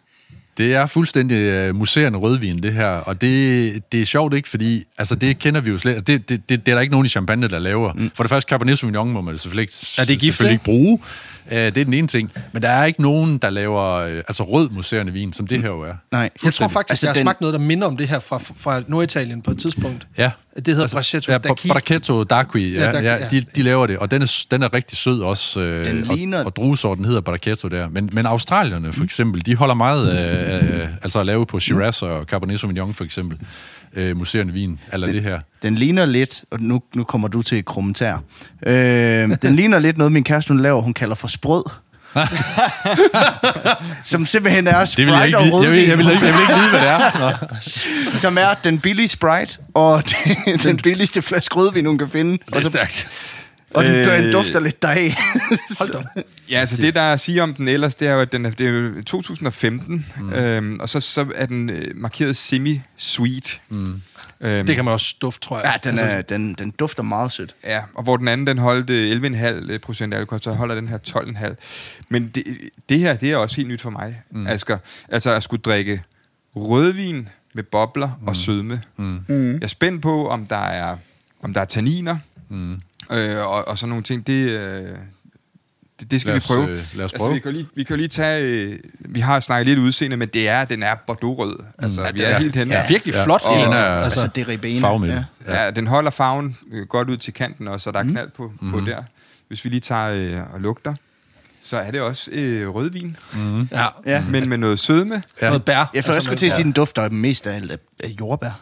Det er fuldstændig øh, museerne rødvin, det her. Og det, det er sjovt ikke, fordi altså, det kender vi jo slet det, det, det, det er der ikke nogen i champagne, der laver. Mm. For det første, Cabernet Sauvignon må man selvfølgelig ikke, Er det gift, selvfølgelig ikke bruge. Uh, det er den ene ting. Men der er ikke nogen, der laver øh, altså rød museerne vin, som det her jo er. Nej. Jeg tror faktisk, Altså, jeg har den- smagt noget, der minder om det her fra, fra Norditalien på et tidspunkt. Ja. Det hedder altså, Brachetto Ja, d'Acqui. Brachetto d'Acqui, Ja, ja, ja, de, de laver det, og den er, den er rigtig sød også. Øh, Den ligner- og, og druesorten hedder Brachetto der. Men, men australierne for eksempel, de holder meget af, af altså at lave på Shiraz og Cabernet Sauvignon for eksempel, øh, museerne vin, eller det her. Den ligner lidt, og nu, nu kommer du til et kommentar. Øh, den ligner lidt noget, min kæreste hun laver, hun kalder for sprød. [laughs] som simpelthen er Det vil jeg Sprite ikke, og vide- jeg vil, jeg vil, rødvin, jeg vil ikke vide, hvad det er. Nå. [laughs] som er den billige Sprite, og [laughs] den, den billigste flaske rødvin, hun kan finde. Det er stærkt. Og den, Øh, den dufter lidt deraf. Hold [laughs] da. Ja, altså det, der er at sige om den ellers, det er jo, at den er, det er jo 2015, mm. øhm, og så, så er den øh, markeret semi-sweet. Mm. Øhm, Det kan man også dufte, tror jeg. ja, den, er, den, den dufter meget sødt. Ja, og hvor den anden, den holdt øh, 11,5 procent alkohol, så holder den her 12,5. Men det, det her, det er også helt nyt for mig, mm. Asger. Altså at skulle drikke rødvin med bobler mm. og sødme. Mm. Jeg er spændt på, om der er, om der er tanniner, mm. Øh, og, og sådan nogle ting. Det, øh, det, det skal Lad vi os, prøve. øh, lad os Altså, prøve. vi, kan lige, vi kan lige tage... Øh, vi har snakket lidt udseende, men det er, den er bordeaux-rød. Altså, mm. vi er Ja. helt henne. Ja, virkelig Ja. flot. Og- den er- altså, Altså, det er ribena. Farvemættet. Ja. Ja, den holder farven øh, godt ud til kanten også, så der er knald på, mm. på der. Hvis vi lige tager øh, og lugter, så er det også øh, rødvin, ja. Ja. mm. men med noget sødme. Ja. Noget bær. Jeg får også med- skulle til at sige, at den dufter mest af alt af, af jordbær.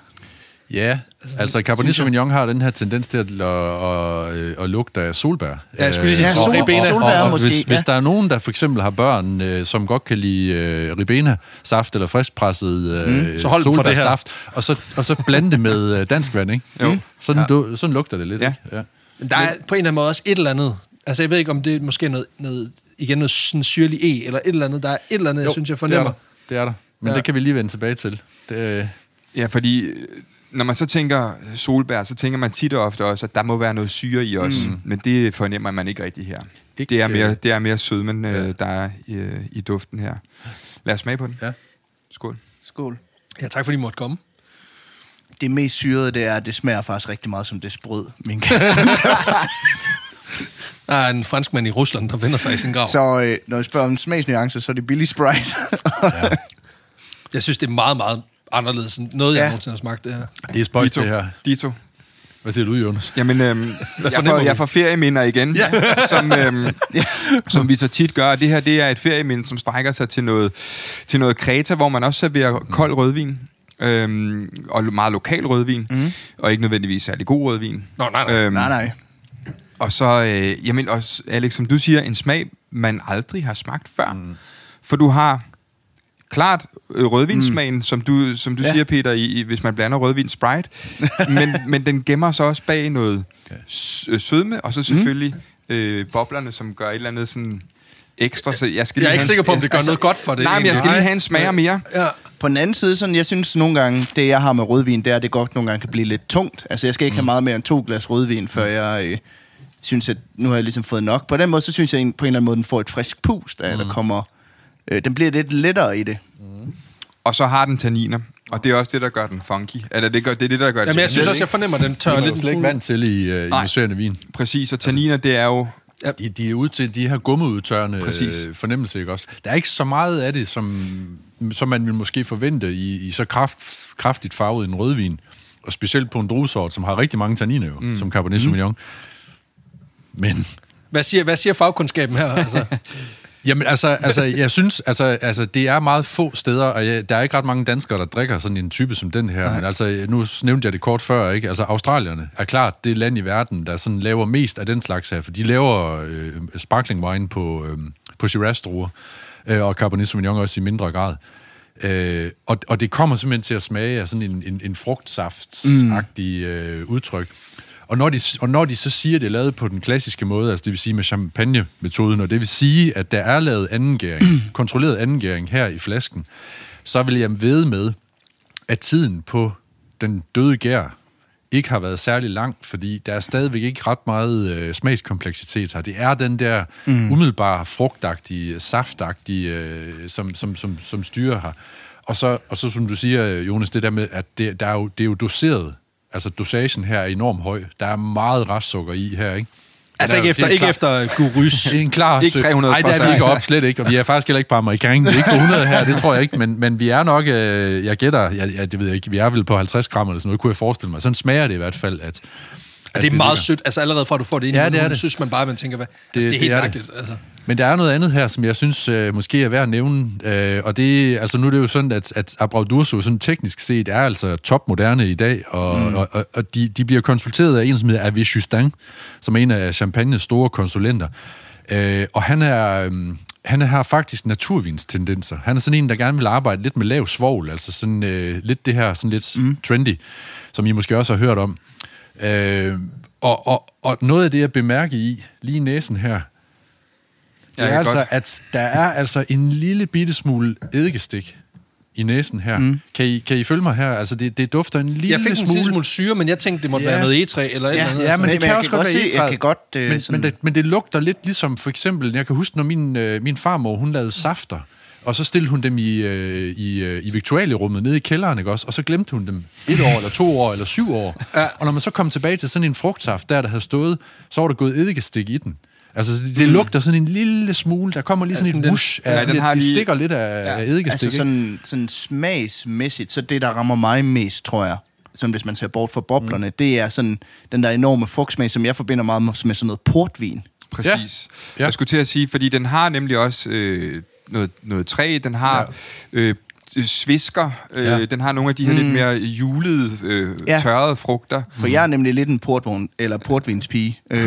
Ja, altså Cabernet Sauvignon har den her tendens til at, at, at, at lugte af solbær. Ja, jeg skulle lige sige Øh, sol- og- og- ribena. og- måske, Hvis, ja. hvis der er nogen, der for eksempel har børn, øh, som godt kan lide øh, ribena-saft eller friskpresset øh, Mm. Så hold solbærsaft, og så, og så blande det med øh, dansk vand, ikke? Jo. Sådan, ja. du, sådan lugter det lidt, Ja. ikke? Ja. Men der er på en eller anden måde også et eller andet. Altså, jeg ved ikke, om det er måske noget, noget igen noget sådan syrlig E, eller et eller andet. Der er et eller andet, jeg synes, jeg fornemmer. Det er der. Det er der. Men Ja. ja. det kan vi lige vende tilbage til. Det, Ja, fordi øh, når man så tænker solbær, så tænker man tit og ofte også, at der må være noget syre i os. Mm. Men det fornemmer man ikke rigtig her. Ikke, det, er mere, øh, det er mere sødmen, øh, ja. der er i, øh, i duften her. Lad os smage på den. ja. Skål. Skål. Ja, tak fordi I måtte komme. Det mest syrede, det er, at det smager faktisk rigtig meget som det sprød, min. [laughs] Der er en franskmand i Rusland, der vender sig i sin grav. Så. Øh, når jeg spørger om smagsnuancer, så er det billig Sprite. Jeg synes, det er meget, meget anderledes end noget, jeg Ja. nogensinde har smagt det her. Det er spøjt, det her. Dito. Hvad siger du, Jonas? Jamen, øhm, jeg, får, jeg får ferieminder igen, ja. [laughs] som, øhm, som vi så tit gør. Det her, det er et ferieminde, som strækker sig til noget, til noget Kreta, hvor man også serverer kold rødvin. Øhm, og meget lokal rødvin. Mm. Og ikke nødvendigvis særlig god rødvin. Nå, nej, nej. Øhm, nej, nej. Og så, øh, jamen også, Alex, som du siger, en smag, man aldrig har smagt før. Mm. For du har klart øh, rødvinssmagen, mm. som du, som du Ja. siger, Peter, i, i, hvis man blander rødvin Sprite. [laughs] men, men den gemmer sig også bag noget s- øh, sødme, og så selvfølgelig mm. øh, boblerne, som gør et eller andet sådan ekstra. Så jeg, skal Jeg er ikke sikker på, om det gør noget godt for det. Nej, men jeg skal lige have en smager mere. Ja. På den anden side, sådan, jeg synes nogle gange, det jeg har med rødvin, det er, at det godt nogle gange kan blive lidt tungt. Altså, jeg skal ikke mm. have meget mere end to glas rødvin, før jeg øh, synes, at nu har jeg ligesom fået nok. På den måde, så synes jeg på en eller anden måde, den får et frisk pust af, mm. der kommer... Øh, den bliver lidt lettere i det. Og så har den tanniner. Og det er også det, der gør den funky. Eller det, gør, det er det, der gør Jamen, jeg det synes også, jeg fornemmer, at den tør lidt slet ikke vant til i, uh, i museerne vin. Præcis, og tanniner, det er jo... De, de er ude til de her gummeudtørrende Præcis. øh, fornemmelser, ikke også? Der er ikke så meget af det, som, som man ville måske forvente i, i så kraft, kraftigt farvet en rødvin. Og specielt på en druesort, som har rigtig mange tanniner jo, mm. som Cabernet Sauvignon. Men Hvad siger, hvad siger fagkundskaben her? Altså, [laughs] Jamen altså, altså jeg synes, altså, altså det er meget få steder, og jeg, der er ikke ret mange danskere, der drikker sådan en type som den her. Nej. Men altså, nu nævnte jeg det kort før, ikke? Altså australierne er klart det land i verden, der sådan laver mest af den slags her, for de laver øh, sparkling wine på, øh, på Shiraz-druer, øh, og Cabernet Sauvignon også i mindre grad. Øh, og, og det kommer simpelthen til at smage af sådan en, en, en frugtsaft-agtig øh, udtryk. Og når, de, og når de så siger, at det er lavet på den klassiske måde, altså det vil sige med champagne-metoden, og det vil sige, at der er lavet andengæring, [clears throat] kontrolleret andengæring her i flasken, så vil jeg ved med, at tiden på den døde gær ikke har været særlig langt, fordi der er stadigvæk ikke ret meget øh, smagskompleksitet her. Det er den der mm. umiddelbare, frugtagtige, saftagtige, øh, som, som, som, som styrer her. Og så, og så, som du siger, Jonas, det der med, at det, der er jo, det er jo doseret altså dosagen her er enormt høj. Der er meget restsukker i her, ikke? Altså ikke efter, ikke efter Gurus. Det [laughs] er en klar Ikke 300 Nej, det er vi ikke op, slet ikke. Og vi er faktisk heller ikke på amerikan. Det er ikke på 100 her, det tror jeg ikke. Men, men vi er nok, øh, jeg gætter, jeg, jeg, det ved jeg ikke, vi er vel på 50 gram eller sådan noget, kunne jeg forestille mig. Sådan smager det i hvert fald, at... det er meget ligger. sødt. Altså allerede fra, du får det ind, Ja, det det er er det. synes man bare, man tænker, hvad? Det, altså, det er det helt er det. mærkeligt. Altså. Men der er noget andet her, som jeg synes øh, måske er værd at nævne, øh, og det, altså nu er det jo sådan, at, at Abraudurso sådan teknisk set er altså topmoderne i dag, og, mm. og, og, og de, de bliver konsulteret af en, som hedder Avis Justin, som er en af Champagnes store konsulenter. Øh, og han er, øh, han har faktisk naturvinstendenser. Han er sådan en, der gerne vil arbejde lidt med lav svovl, altså sådan øh, lidt det her, sådan lidt mm. trendy, som I måske også har hørt om. Øh, og, og, og noget af det, jeg bemærker i, lige i næsen her, det Ja, er altså, godt. at der er altså en lille bitte smule eddikestik i næsen her. Mm. Kan, I, kan I følge mig her? Altså, det, det dufter en lille Jeg fik en smule... lille smule syre, men jeg tænkte, det måtte Ja. være noget E3 eller et Ja, eller andet. Ja, altså. men det Men kan jeg også kan godt være se- jeg E30. kan godt, øh, men, sådan- men, det, men det lugter lidt ligesom for eksempel, jeg kan huske, når min, øh, min farmor, hun lavede safter, og så stillede hun dem i, øh, i, øh, i Victualierummet nede i kælderen, ikke også? Og så glemte hun dem et år, eller to år, eller syv år. Ja. Og når man så kom tilbage til sådan en frugtsaft, der der havde stået, så var der gået eddikestik i den. Altså, det, det lugter sådan en lille smule. Der kommer lige Ja, sådan sådan en den- whoosh. Ja, Ja, den har har det lige- stikker lidt af, Ja. af eddikestik. Altså ikke? sådan, sådan smagsmæssigt, så det, der rammer mig mest, tror jeg, sådan hvis man ser bort fra boblerne, mm. det er sådan den der enorme frugtsmag, som jeg forbinder meget med, med sådan noget portvin. Præcis. Ja. Ja. Jeg skulle til at sige, fordi den har nemlig også øh, noget, noget træ, den har ja. øh, svisker, øh, Ja. den har nogle af de her mm. lidt mere julede, øh, Ja. tørrede frugter. For jeg er nemlig lidt en portvogn, eller portvinspige. Øh, [laughs]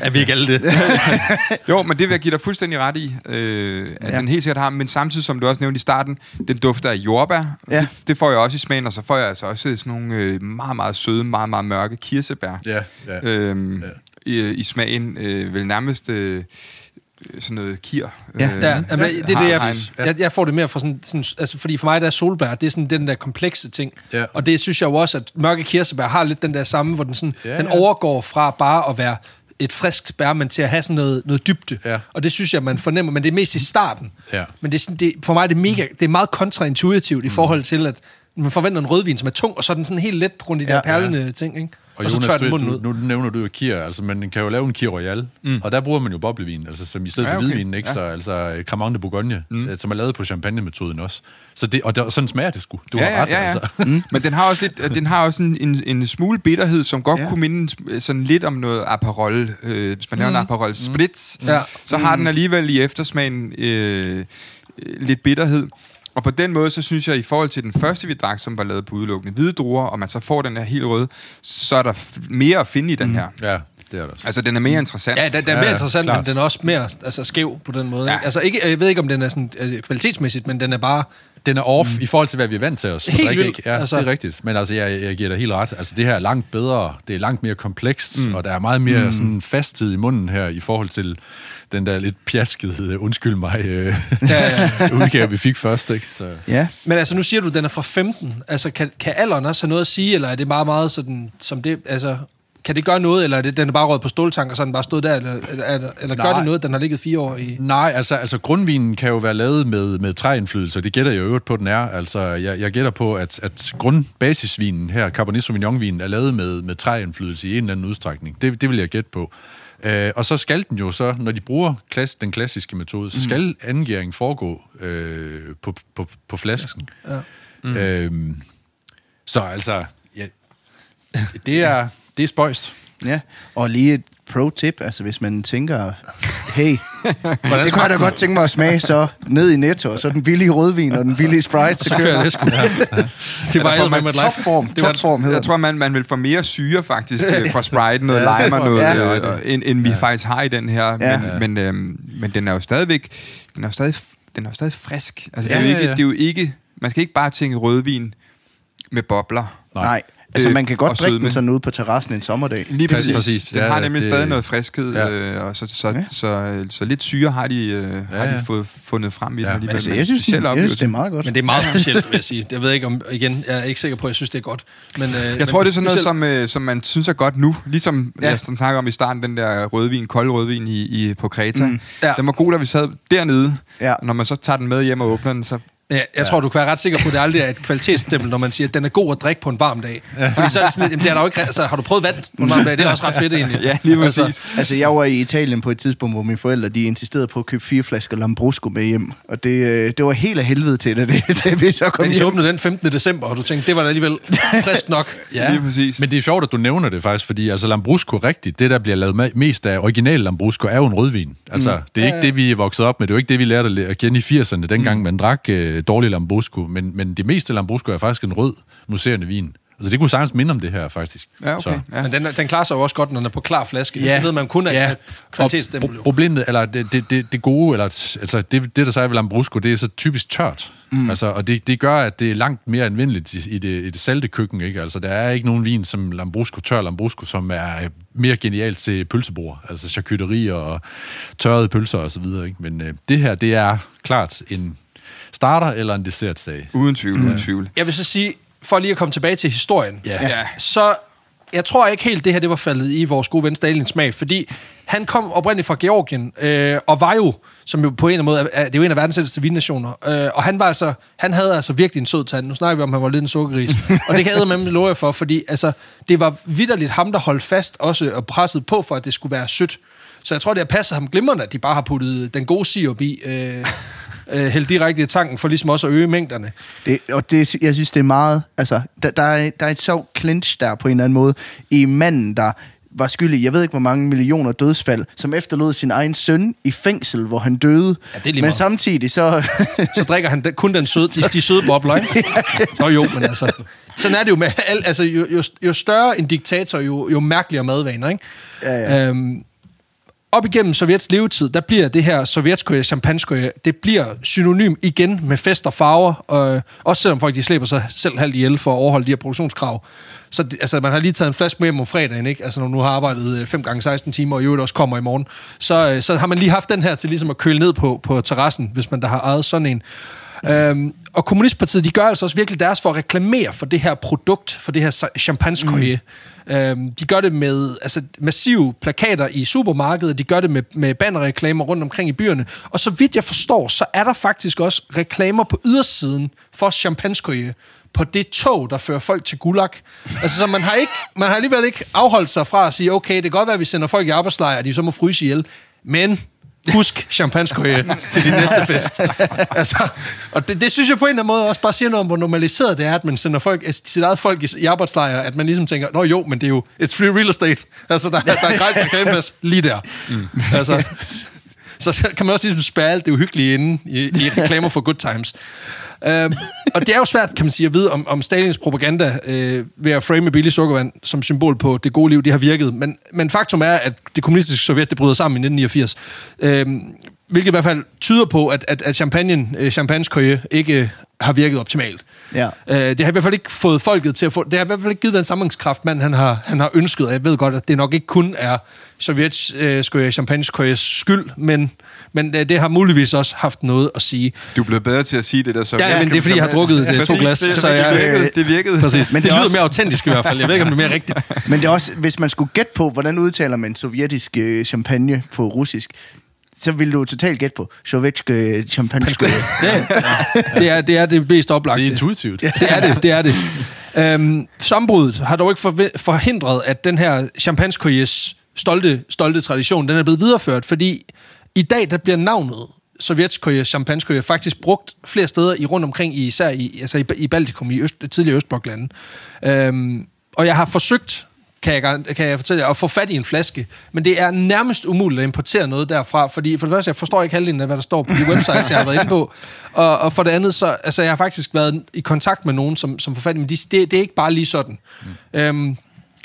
Er vi ikke alle det? [laughs] Jo, men det vil jeg give dig fuldstændig ret i, øh, at Ja. ja. den helt sikkert har, men samtidig, som du også nævnte i starten, den dufter af jordbær. Ja. Det, det får jeg også i smagen, og så får jeg altså også sådan nogle øh, meget, meget søde, meget, meget mørke kirsebær. Ja, ja. Øhm, Ja. i, i smagen, øh, vel nærmest øh, sådan noget kir. Ja. øh, Ja, jamen, det er det, jeg, jeg, jeg får det mere fra sådan, sådan, altså fordi for mig der er solbær, det er sådan den der komplekse ting. Ja. Og det synes jeg jo også, at mørke kirsebær har lidt den der samme, hvor den, sådan, Ja, ja, den ja. overgår fra bare at være et frisk bær, men til at have sådan noget, noget dybde. Ja. Og det synes jeg, man fornemmer, men det er mest i starten. Ja. Men det er sådan, det, for mig er det mega, det er meget kontraintuitivt Mm. i forhold til, at man forventer en rødvin, som er tung, og så er den sådan helt let på grund af de Ja, der perlende ja. ting, ikke? Og, og så Jonas, tør den munden ud. Nu, nu nævner du jo Kier, altså man kan jo lave en Kier Royal, mm. og der bruger man jo boblevin, altså som i stedet Ja, for okay. hvidvin, ikke? Ja. Så, altså Cremant de Bourgogne, mm. som er lavet på champagne-metoden også. Så det, og der, sådan smager det sgu. Du ja, har ret, ja, ja. altså. Mm. Men den har også, lidt, [laughs] den har også en, en, en smule bitterhed, som godt Ja. kunne minde sådan lidt om noget Aperol. Øh, hvis man laver mm. en Aperol Spritz, Ja. så har den alligevel i eftersmagen øh, øh, lidt bitterhed. Og på den måde, så synes jeg, i forhold til den første, vi drak, som var lavet på udelukkende hvide druer, og man så får den her helt røde, så er der f- mere at finde i den her. Ja, det er det. Altså, den er mere interessant. Ja, den, den er mere ja, interessant, klart. men den er også mere altså, skæv på den måde. Ja. Ikke? Altså, ikke, jeg ved ikke, om den er sådan, altså, kvalitetsmæssigt, men den er bare... Den er off mm. i forhold til, hvad vi er vant til os. Helt drikke, vildt, ikke? Ja, altså. det er rigtigt. Men altså, jeg, jeg giver dig helt ret. Altså, det her er langt bedre. Det er langt mere komplekst, mm. og der er meget mere mm. sådan fasthed i munden her, i forhold til den der lidt pjaskede, undskyld mig, øh, Ja, ja. [laughs] udgave, vi fik først, ikke? Så. ja. Men altså, nu siger du, at den er fra 15. Altså, kan, kan alderen også have noget at sige, eller er det bare meget sådan, som det... Altså, kan det gøre noget, eller er det, den er bare røget på ståltank, og så den bare stået der, eller, eller, eller, gør det noget, den har ligget fire år i... Nej, altså, altså grundvinen kan jo være lavet med, med træindflydelse, det gætter jeg jo øvrigt på, den er. Altså, jeg, jeg gætter på, at, at grundbasisvinen her, Cabernet Sauvignon-vinen, er lavet med, med træindflydelse i en eller anden udstrækning. Det, det vil jeg gætte på. Øh, og så skal den jo så, når de bruger klass, den klassiske metode, så skal angæring foregå øh, på, på, på flasken. Ja. Mm. Øh, så altså, ja, det er, det er spøjst. Ja, og lige et pro-tip, altså hvis man tænker, hey, [laughs] det kunne jeg da godt tænke mig at smage, så ned i Netto, og så den billige rødvin og den [laughs] billige Sprite, så Så kører det sgu. [laughs] Ja. Det var får med man med topform, topform hedder Jeg tror, man, man vil få mere syre faktisk øh, fra Sprite, noget Ja, det lime og noget, jeg. øh, end, end vi faktisk har i den her. Ja. Men, men, øhm, men den er jo stadigvæk, den er jo stadig, den er jo stadig frisk. Altså, det, er Ja, jo ja, ikke, ja. det er jo ikke, man skal ikke bare tænke rødvin med bobler. Nej. Altså, man kan og godt drikke sødme. den sådan ude på terrassen en sommerdag. Lige Præcis, præcis. Den Ja, har nemlig det- stadig noget friskhed, Ja. øh, og så, så, Ja. så, så, så lidt syre har de, øh, har Ja, de ja. fået fundet frem i Ja. den alligevel. Altså, Men jeg synes, jeg synes, det er meget godt. Men det er meget specielt, vil jeg sige. Jeg ved ikke om, igen, jeg er ikke sikker på, at jeg synes, det er godt. Men, øh, Jeg tror, det er sådan noget, som, øh, som man synes er godt nu. Ligesom Ja. jeg snakker om i starten, den der rødvin, kold rødvin i, i, på Kreta. Mm. Ja. Den var god, da vi sad dernede. Ja. Når man så tager den med hjem og åbner den, så... Ja, jeg tror, du kan være ret sikker på, at det aldrig er et kvalitetsstempel, når man siger, at den er god at drikke på en varm dag. Fordi så er det sådan lidt, jamen, det er der jo ikke, altså, har du prøvet vand på en varm dag? Det er også ret fedt egentlig. [laughs] Ja, lige præcis. Altså, Altså, jeg var i Italien på et tidspunkt, hvor mine forældre de insisterede på at købe fire flasker Lambrusco med hjem. Og det, øh, det var helt af helvede til det, [laughs] det, det vi så kom men de hjem. åbnede den 15. december, og du tænkte, det var da alligevel frisk nok. [laughs] Ja, Lige præcis. men det er sjovt, at du nævner det faktisk, fordi altså Lambrusco rigtigt, det der bliver lavet me- mest af original Lambrusco, er jo en rødvin. Altså, mm. det er ikke det, vi er vokset op med, det er jo ikke det, vi lærte at læ- at kende i 80'erne, dengang mm. man drak øh, dårlig Lambrusco, men, men det meste Lambrusco er faktisk en rød museerende vin. Altså, det kunne sagtens minde om det her, faktisk. Ja, okay. Ja. Men den, den klarer sig jo også godt, når den er på klar flaske. Ja. Det ved man kun af ja. kvalitetsstempel. Pro- problemet, eller det, det, det, det gode, eller altså det, det der så er ved Lambrusco, det er så typisk tørt. Mm. Altså, og det, det gør, at det er langt mere anvendeligt i, i, det, i det salte køkken. Ikke? Altså, der er ikke nogen vin som Lambrusco, tør Lambrusco, som er øh, mere genialt til pølsebord. Altså charcuterie og tørrede pølser og så videre. Ikke? Men øh, det her, det er klart en starter eller en dessertsag. Uden tvivl, uden tvivl. Jeg vil så sige, for lige at komme tilbage til historien, Ja. Ja. så jeg tror ikke helt, det her det var faldet i vores gode ven Stalins smag, fordi han kom oprindeligt fra Georgien, øh, og var jo, som jo på en eller anden måde, er, det er jo en af verdens ældste vinnationer, øh, og han var altså, han havde altså virkelig en sød tand. Nu snakker vi om, at han var lidt en sukkergris, og det kan jeg med love jer for, fordi altså, det var vidderligt ham, der holdt fast også og presset på for, at det skulle være sødt. Så jeg tror, det har passet ham glimrende, at de bare har puttet den gode sirup i, øh, øh, hældt direkte i tanken, for ligesom også at øge mængderne. Det, og det, jeg synes, det er meget... Altså, der, der, er, der er et sjovt clinch der på en eller anden måde i manden, der var skyldig, jeg ved ikke hvor mange millioner dødsfald, som efterlod sin egen søn i fængsel, hvor han døde. Ja, det er lige Men meget. samtidig så... så drikker han kun den søde, de, de søde bobler, ikke? [laughs] Nå jo, men altså... Sådan er det jo med... Al, altså, jo, jo, jo større en diktator, jo, jo mærkeligere madvaner, ikke? Ja, ja. Øhm, op igennem Sovjets levetid, der bliver det her sovjetskoje, champagneskoje, det bliver synonym igen med fest og farver, og øh, også selvom folk de slæber sig selv halvt ihjel for at overholde de her produktionskrav. Så det, altså, man har lige taget en flaske med hjem om fredagen, ikke? Altså, når nu har arbejdet øh, 5 gange 16 timer, og i øvrigt også kommer i morgen, så, øh, så har man lige haft den her til ligesom at køle ned på, på terrassen, hvis man der har ejet sådan en. Øhm, og Kommunistpartiet, de gør altså også virkelig deres for at reklamere for det her produkt, for det her champagne mm. øhm, De gør det med altså, massive plakater i supermarkedet, de gør det med, med bannerreklamer rundt omkring i byerne, og så vidt jeg forstår, så er der faktisk også reklamer på ydersiden for champagne på det tog, der fører folk til Gulag. Altså, så man har, ikke, man har alligevel ikke afholdt sig fra at sige, okay, det kan godt være, at vi sender folk i arbejdslejre, og de så må fryse ihjel, men husk champagneskoje [laughs] til din næste fest. altså, og det, det synes jeg på en eller anden måde også bare siger noget om, hvor normaliseret det er, at man sender folk, altså, sit eget folk i, i arbejdslejre, at man ligesom tænker, nå jo, men det er jo, it's free real estate. Altså, der, der er gratis reklameplads lige der. Mm. Altså, [laughs] så kan man også ligesom spærre alt det uhyggelige inde i, i reklamer for good times. Øhm, og det er jo svært, kan man sige, at vide, om, om Stalins propaganda øh, ved at frame billig sukkervand som symbol på det gode liv, det har virket. Men, men faktum er, at det kommunistiske Sovjet det bryder sammen i 1989. Øhm, hvilket i hvert fald tyder på, at, at, at champagne, øh, champagne ikke har virket optimalt. Ja. Øh, det har i hvert fald ikke fået folket til at få... Det har i hvert fald ikke givet den samlingskraft, mand han har, han har ønsket. Og jeg ved godt, at det nok ikke kun er Sovjets øh, champagne skyld, men, men øh, det har muligvis også haft noget at sige. Du er blevet bedre til at sige det der så. Ja, men det er, fordi jeg har drukket øh, to Præcis, glas, det, så det, jeg... virkede, det virkede. [laughs] Præcis. Men det, det er lyder også- mere autentisk i hvert fald. Jeg ved ikke, om det er mere rigtigt. [laughs] Men det er også, hvis man skulle gætte på, hvordan udtaler man sovjetisk øh, champagne på russisk, så ville du totalt gætte på sovjetsk øh, champagne. [laughs] Ja, det, er, det er det mest oplagte. Det er intuitivt. Det er det, det er det. Øhm, sammenbruddet har dog ikke forhindret, at den her champagne stolte, stolte tradition, den er blevet videreført, fordi i dag, der bliver navnet sovjetskoje, champagne faktisk brugt flere steder i rundt omkring, i, især i, altså i, i Baltikum, i øst, tidligere Østbloklande. Øhm, og jeg har forsøgt kan jeg, kan jeg fortælle jer, at få fat i en flaske. Men det er nærmest umuligt at importere noget derfra, fordi for det første, jeg forstår ikke halvdelen af, hvad der står på de [laughs] websites, jeg har været inde på. Og, og for det andet, så altså, jeg har faktisk været i kontakt med nogen, som, som får fat i, men de, det, det er ikke bare lige sådan. Mm. Øhm,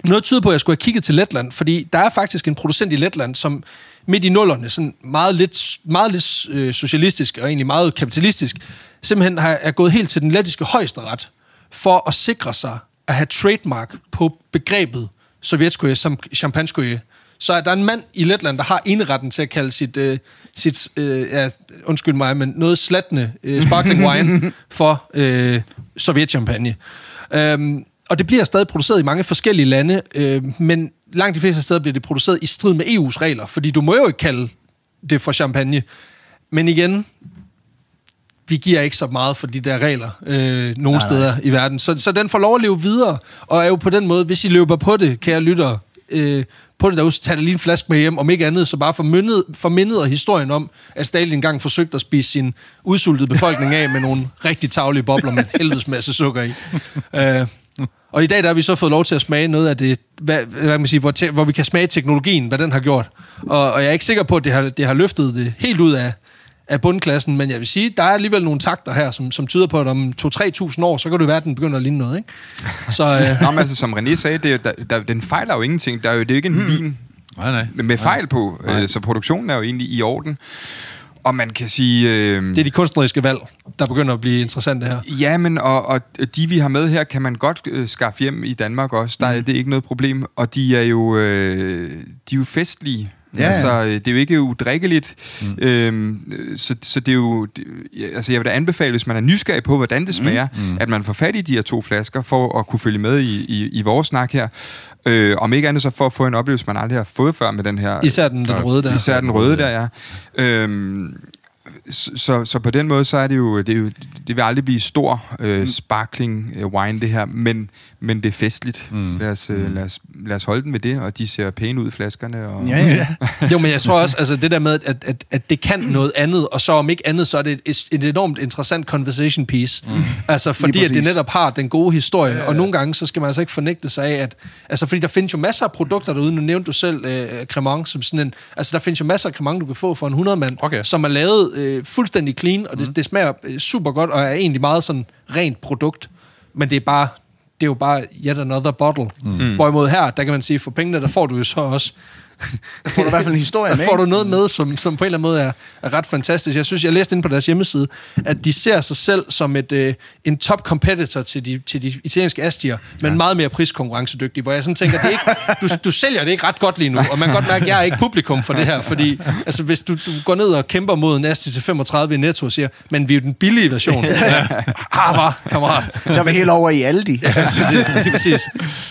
noget tyder på, at jeg skulle have kigget til Letland, fordi der er faktisk en producent i Letland, som midt i nullerne, sådan meget lidt, meget lidt øh, socialistisk og egentlig meget kapitalistisk, simpelthen har, er gået helt til den lettiske højesteret for at sikre sig at have trademark på begrebet sovjetskoje som champagneskoje. Så er der en mand i Letland, der har eneretten til at kalde sit, øh, sit øh, ja, undskyld mig, men noget slatne øh, sparkling wine [laughs] for øh, sovjetchampagne. Øhm, og det bliver stadig produceret i mange forskellige lande, øh, men langt de fleste steder bliver det produceret i strid med EU's regler, fordi du må jo ikke kalde det for champagne. Men igen, vi giver ikke så meget for de der regler øh, nogle nej, steder nej. i verden. Så, så den får lov at leve videre, og er jo på den måde, hvis I løber på det, kære lyttere, øh, på det derude, så tager det lige en flaske med hjem, om ikke andet, så bare formindet, formindet historien om, at Stalin engang forsøgte at spise sin udsultede befolkning af med nogle rigtig tavlige bobler med en helvedes masse sukker i. [laughs] Øh, og i dag der har vi så fået lov til at smage noget af det, hvad, hvad kan man sige, hvor, te, hvor vi kan smage teknologien, hvad den har gjort. Og, og jeg er ikke sikker på, at det har, det har løftet det helt ud af, af bundklassen, men jeg vil sige, der er alligevel nogle takter her, som, som tyder på, at om 2-3.000 år, så kan det være, at den begynder at ligne noget, ikke? Så, øh... Nå, men altså, som René sagde, det er, der, der, den fejler jo ingenting. Der er jo, det er jo ikke en mm. vin nej, nej. med fejl på, nej. Øh, så produktionen er jo egentlig i orden. Og man kan sige... Øh, det er de kunstneriske valg, der begynder at blive interessante her. Ja, men og, og de, vi har med her, kan man godt øh, skaffe hjem i Danmark også. Der, mm. Det er ikke noget problem. Og de er jo, øh, de er jo festlige. Ja, altså, det er jo ikke udrikkeligt. Mm. Øhm, så, så det er jo... Det, altså, jeg vil da anbefale, hvis man er nysgerrig på, hvordan det smager, mm. mm. at man får fat i de her to flasker, for at kunne følge med i, i, i vores snak her. Øh, om ikke andet så for at få en oplevelse, man aldrig har fået før med den her... Især den, den røde der. Især den røde der, ja. Øhm, så, så på den måde, så er det jo, det, er jo, det vil aldrig blive stor øh, sparkling øh, wine, det her, men, men det er festligt. Mm. Lad, os, øh, lad, os, lad os holde den med det, og de ser pæne ud, flaskerne. Og ja, ja. [laughs] jo, men jeg tror også, altså det der med, at, at, at det kan noget andet, og så om ikke andet, så er det et, et enormt interessant conversation piece. Mm. Altså fordi, at det netop har den gode historie, ja, ja. og nogle gange, så skal man altså ikke fornægte sig af, at, altså fordi der findes jo masser af produkter derude, nu nævnte du selv øh, Cremant, som sådan en, altså der findes jo masser af Cremant, du kan få for en 100 mand, okay. som er lavet øh, fuldstændig clean, og det, mm. det smager øh, super godt, og er egentlig meget sådan rent produkt. Men det er bare, det er jo bare yet another bottle. Mm. Hvorimod her, der kan man sige, for pengene, der får du jo så også der får du i hvert fald en historie med. får du noget med, som, som på en eller anden måde er, er ret fantastisk. Jeg synes, jeg læste ind på deres hjemmeside, at de ser sig selv som et, øh, en top competitor til de, til de italienske astier, men ja. meget mere priskonkurrencedygtig, hvor jeg sådan tænker, det er ikke, du, du sælger det ikke ret godt lige nu, og man kan godt mærke, at jeg er ikke publikum for det her, fordi altså, hvis du, du går ned og kæmper mod en Asti til 35 i Netto og siger, men vi er jo den billige version. ja. Ah, kammerat. Så er vi helt over i Aldi. ja, præcis, præcis.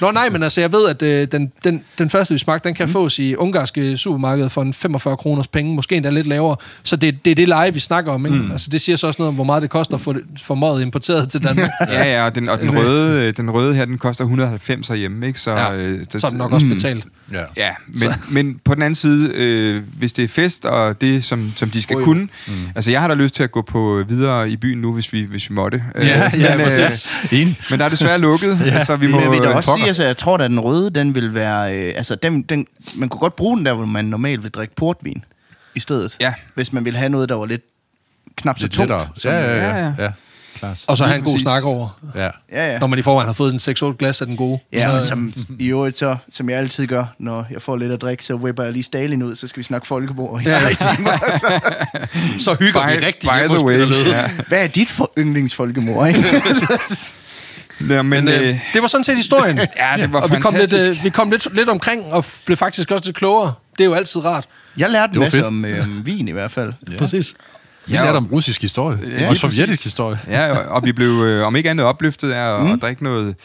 Nå nej, men altså, jeg ved, at øh, den, den, den første, vi smagte, den kan mm. fås i ungarske supermarked for en 45 kroners penge, måske endda lidt lavere. Så det, det er det leje, vi snakker om. Ikke? Mm. Altså, det siger så også noget om, hvor meget det koster at få, få møget importeret til Danmark. [laughs] ja, ja, og den, og den, røde, den røde her, den koster 190 herhjemme. Ikke? Så, ja, øh, så er den nok også mm. Ja, ja men, men på den anden side, øh, hvis det er fest, og det, som, som de skal oh, kunne... Mm. Altså, jeg har da lyst til at gå på videre i byen nu, hvis vi, hvis vi måtte. Ja, øh, ja, men, præcis. Øh, men der er desværre lukket. [laughs] ja. altså, vi må men jeg vil da også sige, altså, jeg tror, at den røde, den vil være... Øh, altså, den, den, man kunne godt bruge den der, hvor man normalt vil drikke portvin i stedet. Ja. Hvis man vil have noget, der var lidt knap så lidt tungt. Ja, ja, ja. ja. ja. Klart. Og så have en god snak over. Ja. Ja, ja. Når man i forvejen har fået en 6-8 glas af den gode. Ja, så, som, i øvrigt så, som jeg altid gør, når jeg får lidt at drikke, så whipper jeg lige Stalin ud, så skal vi snakke folkemord i ja. tre timer. så. [laughs] så hygger by, vi rigtig by the way. Ja. Hvad er dit for yndlingsfolkemord, ikke? [laughs] Ja, men, men øh, øh, det var sådan set historien. [laughs] ja, det var og vi kom, lidt, øh, vi kom lidt, lidt omkring, og blev faktisk også lidt klogere. Det er jo altid rart. Jeg lærte en masse om øh, vin i hvert fald. Ja. Præcis. Vi ja, lærte om russisk historie, ja, og sovjetisk præcis. historie. Ja, og, og vi blev, øh, om ikke andet, opløftet af at, mm. at drikke noget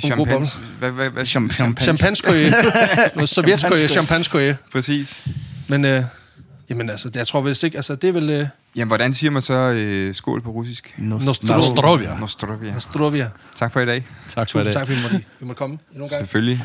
champagne. Hvad, hvad, hvad, champagne. Champagne. [laughs] noget sovjetskoje, champagne. Præcis. Men, øh, jamen altså, jeg tror vist ikke, altså det er vel... Øh, Jamen, hvordan siger man så øh, skål på russisk? Nostrovia. Nostrovia. Nostrovia. Tak for i dag. Tak for i dag. Tak, fordi vi måtte komme endnu en gang. Selvfølgelig.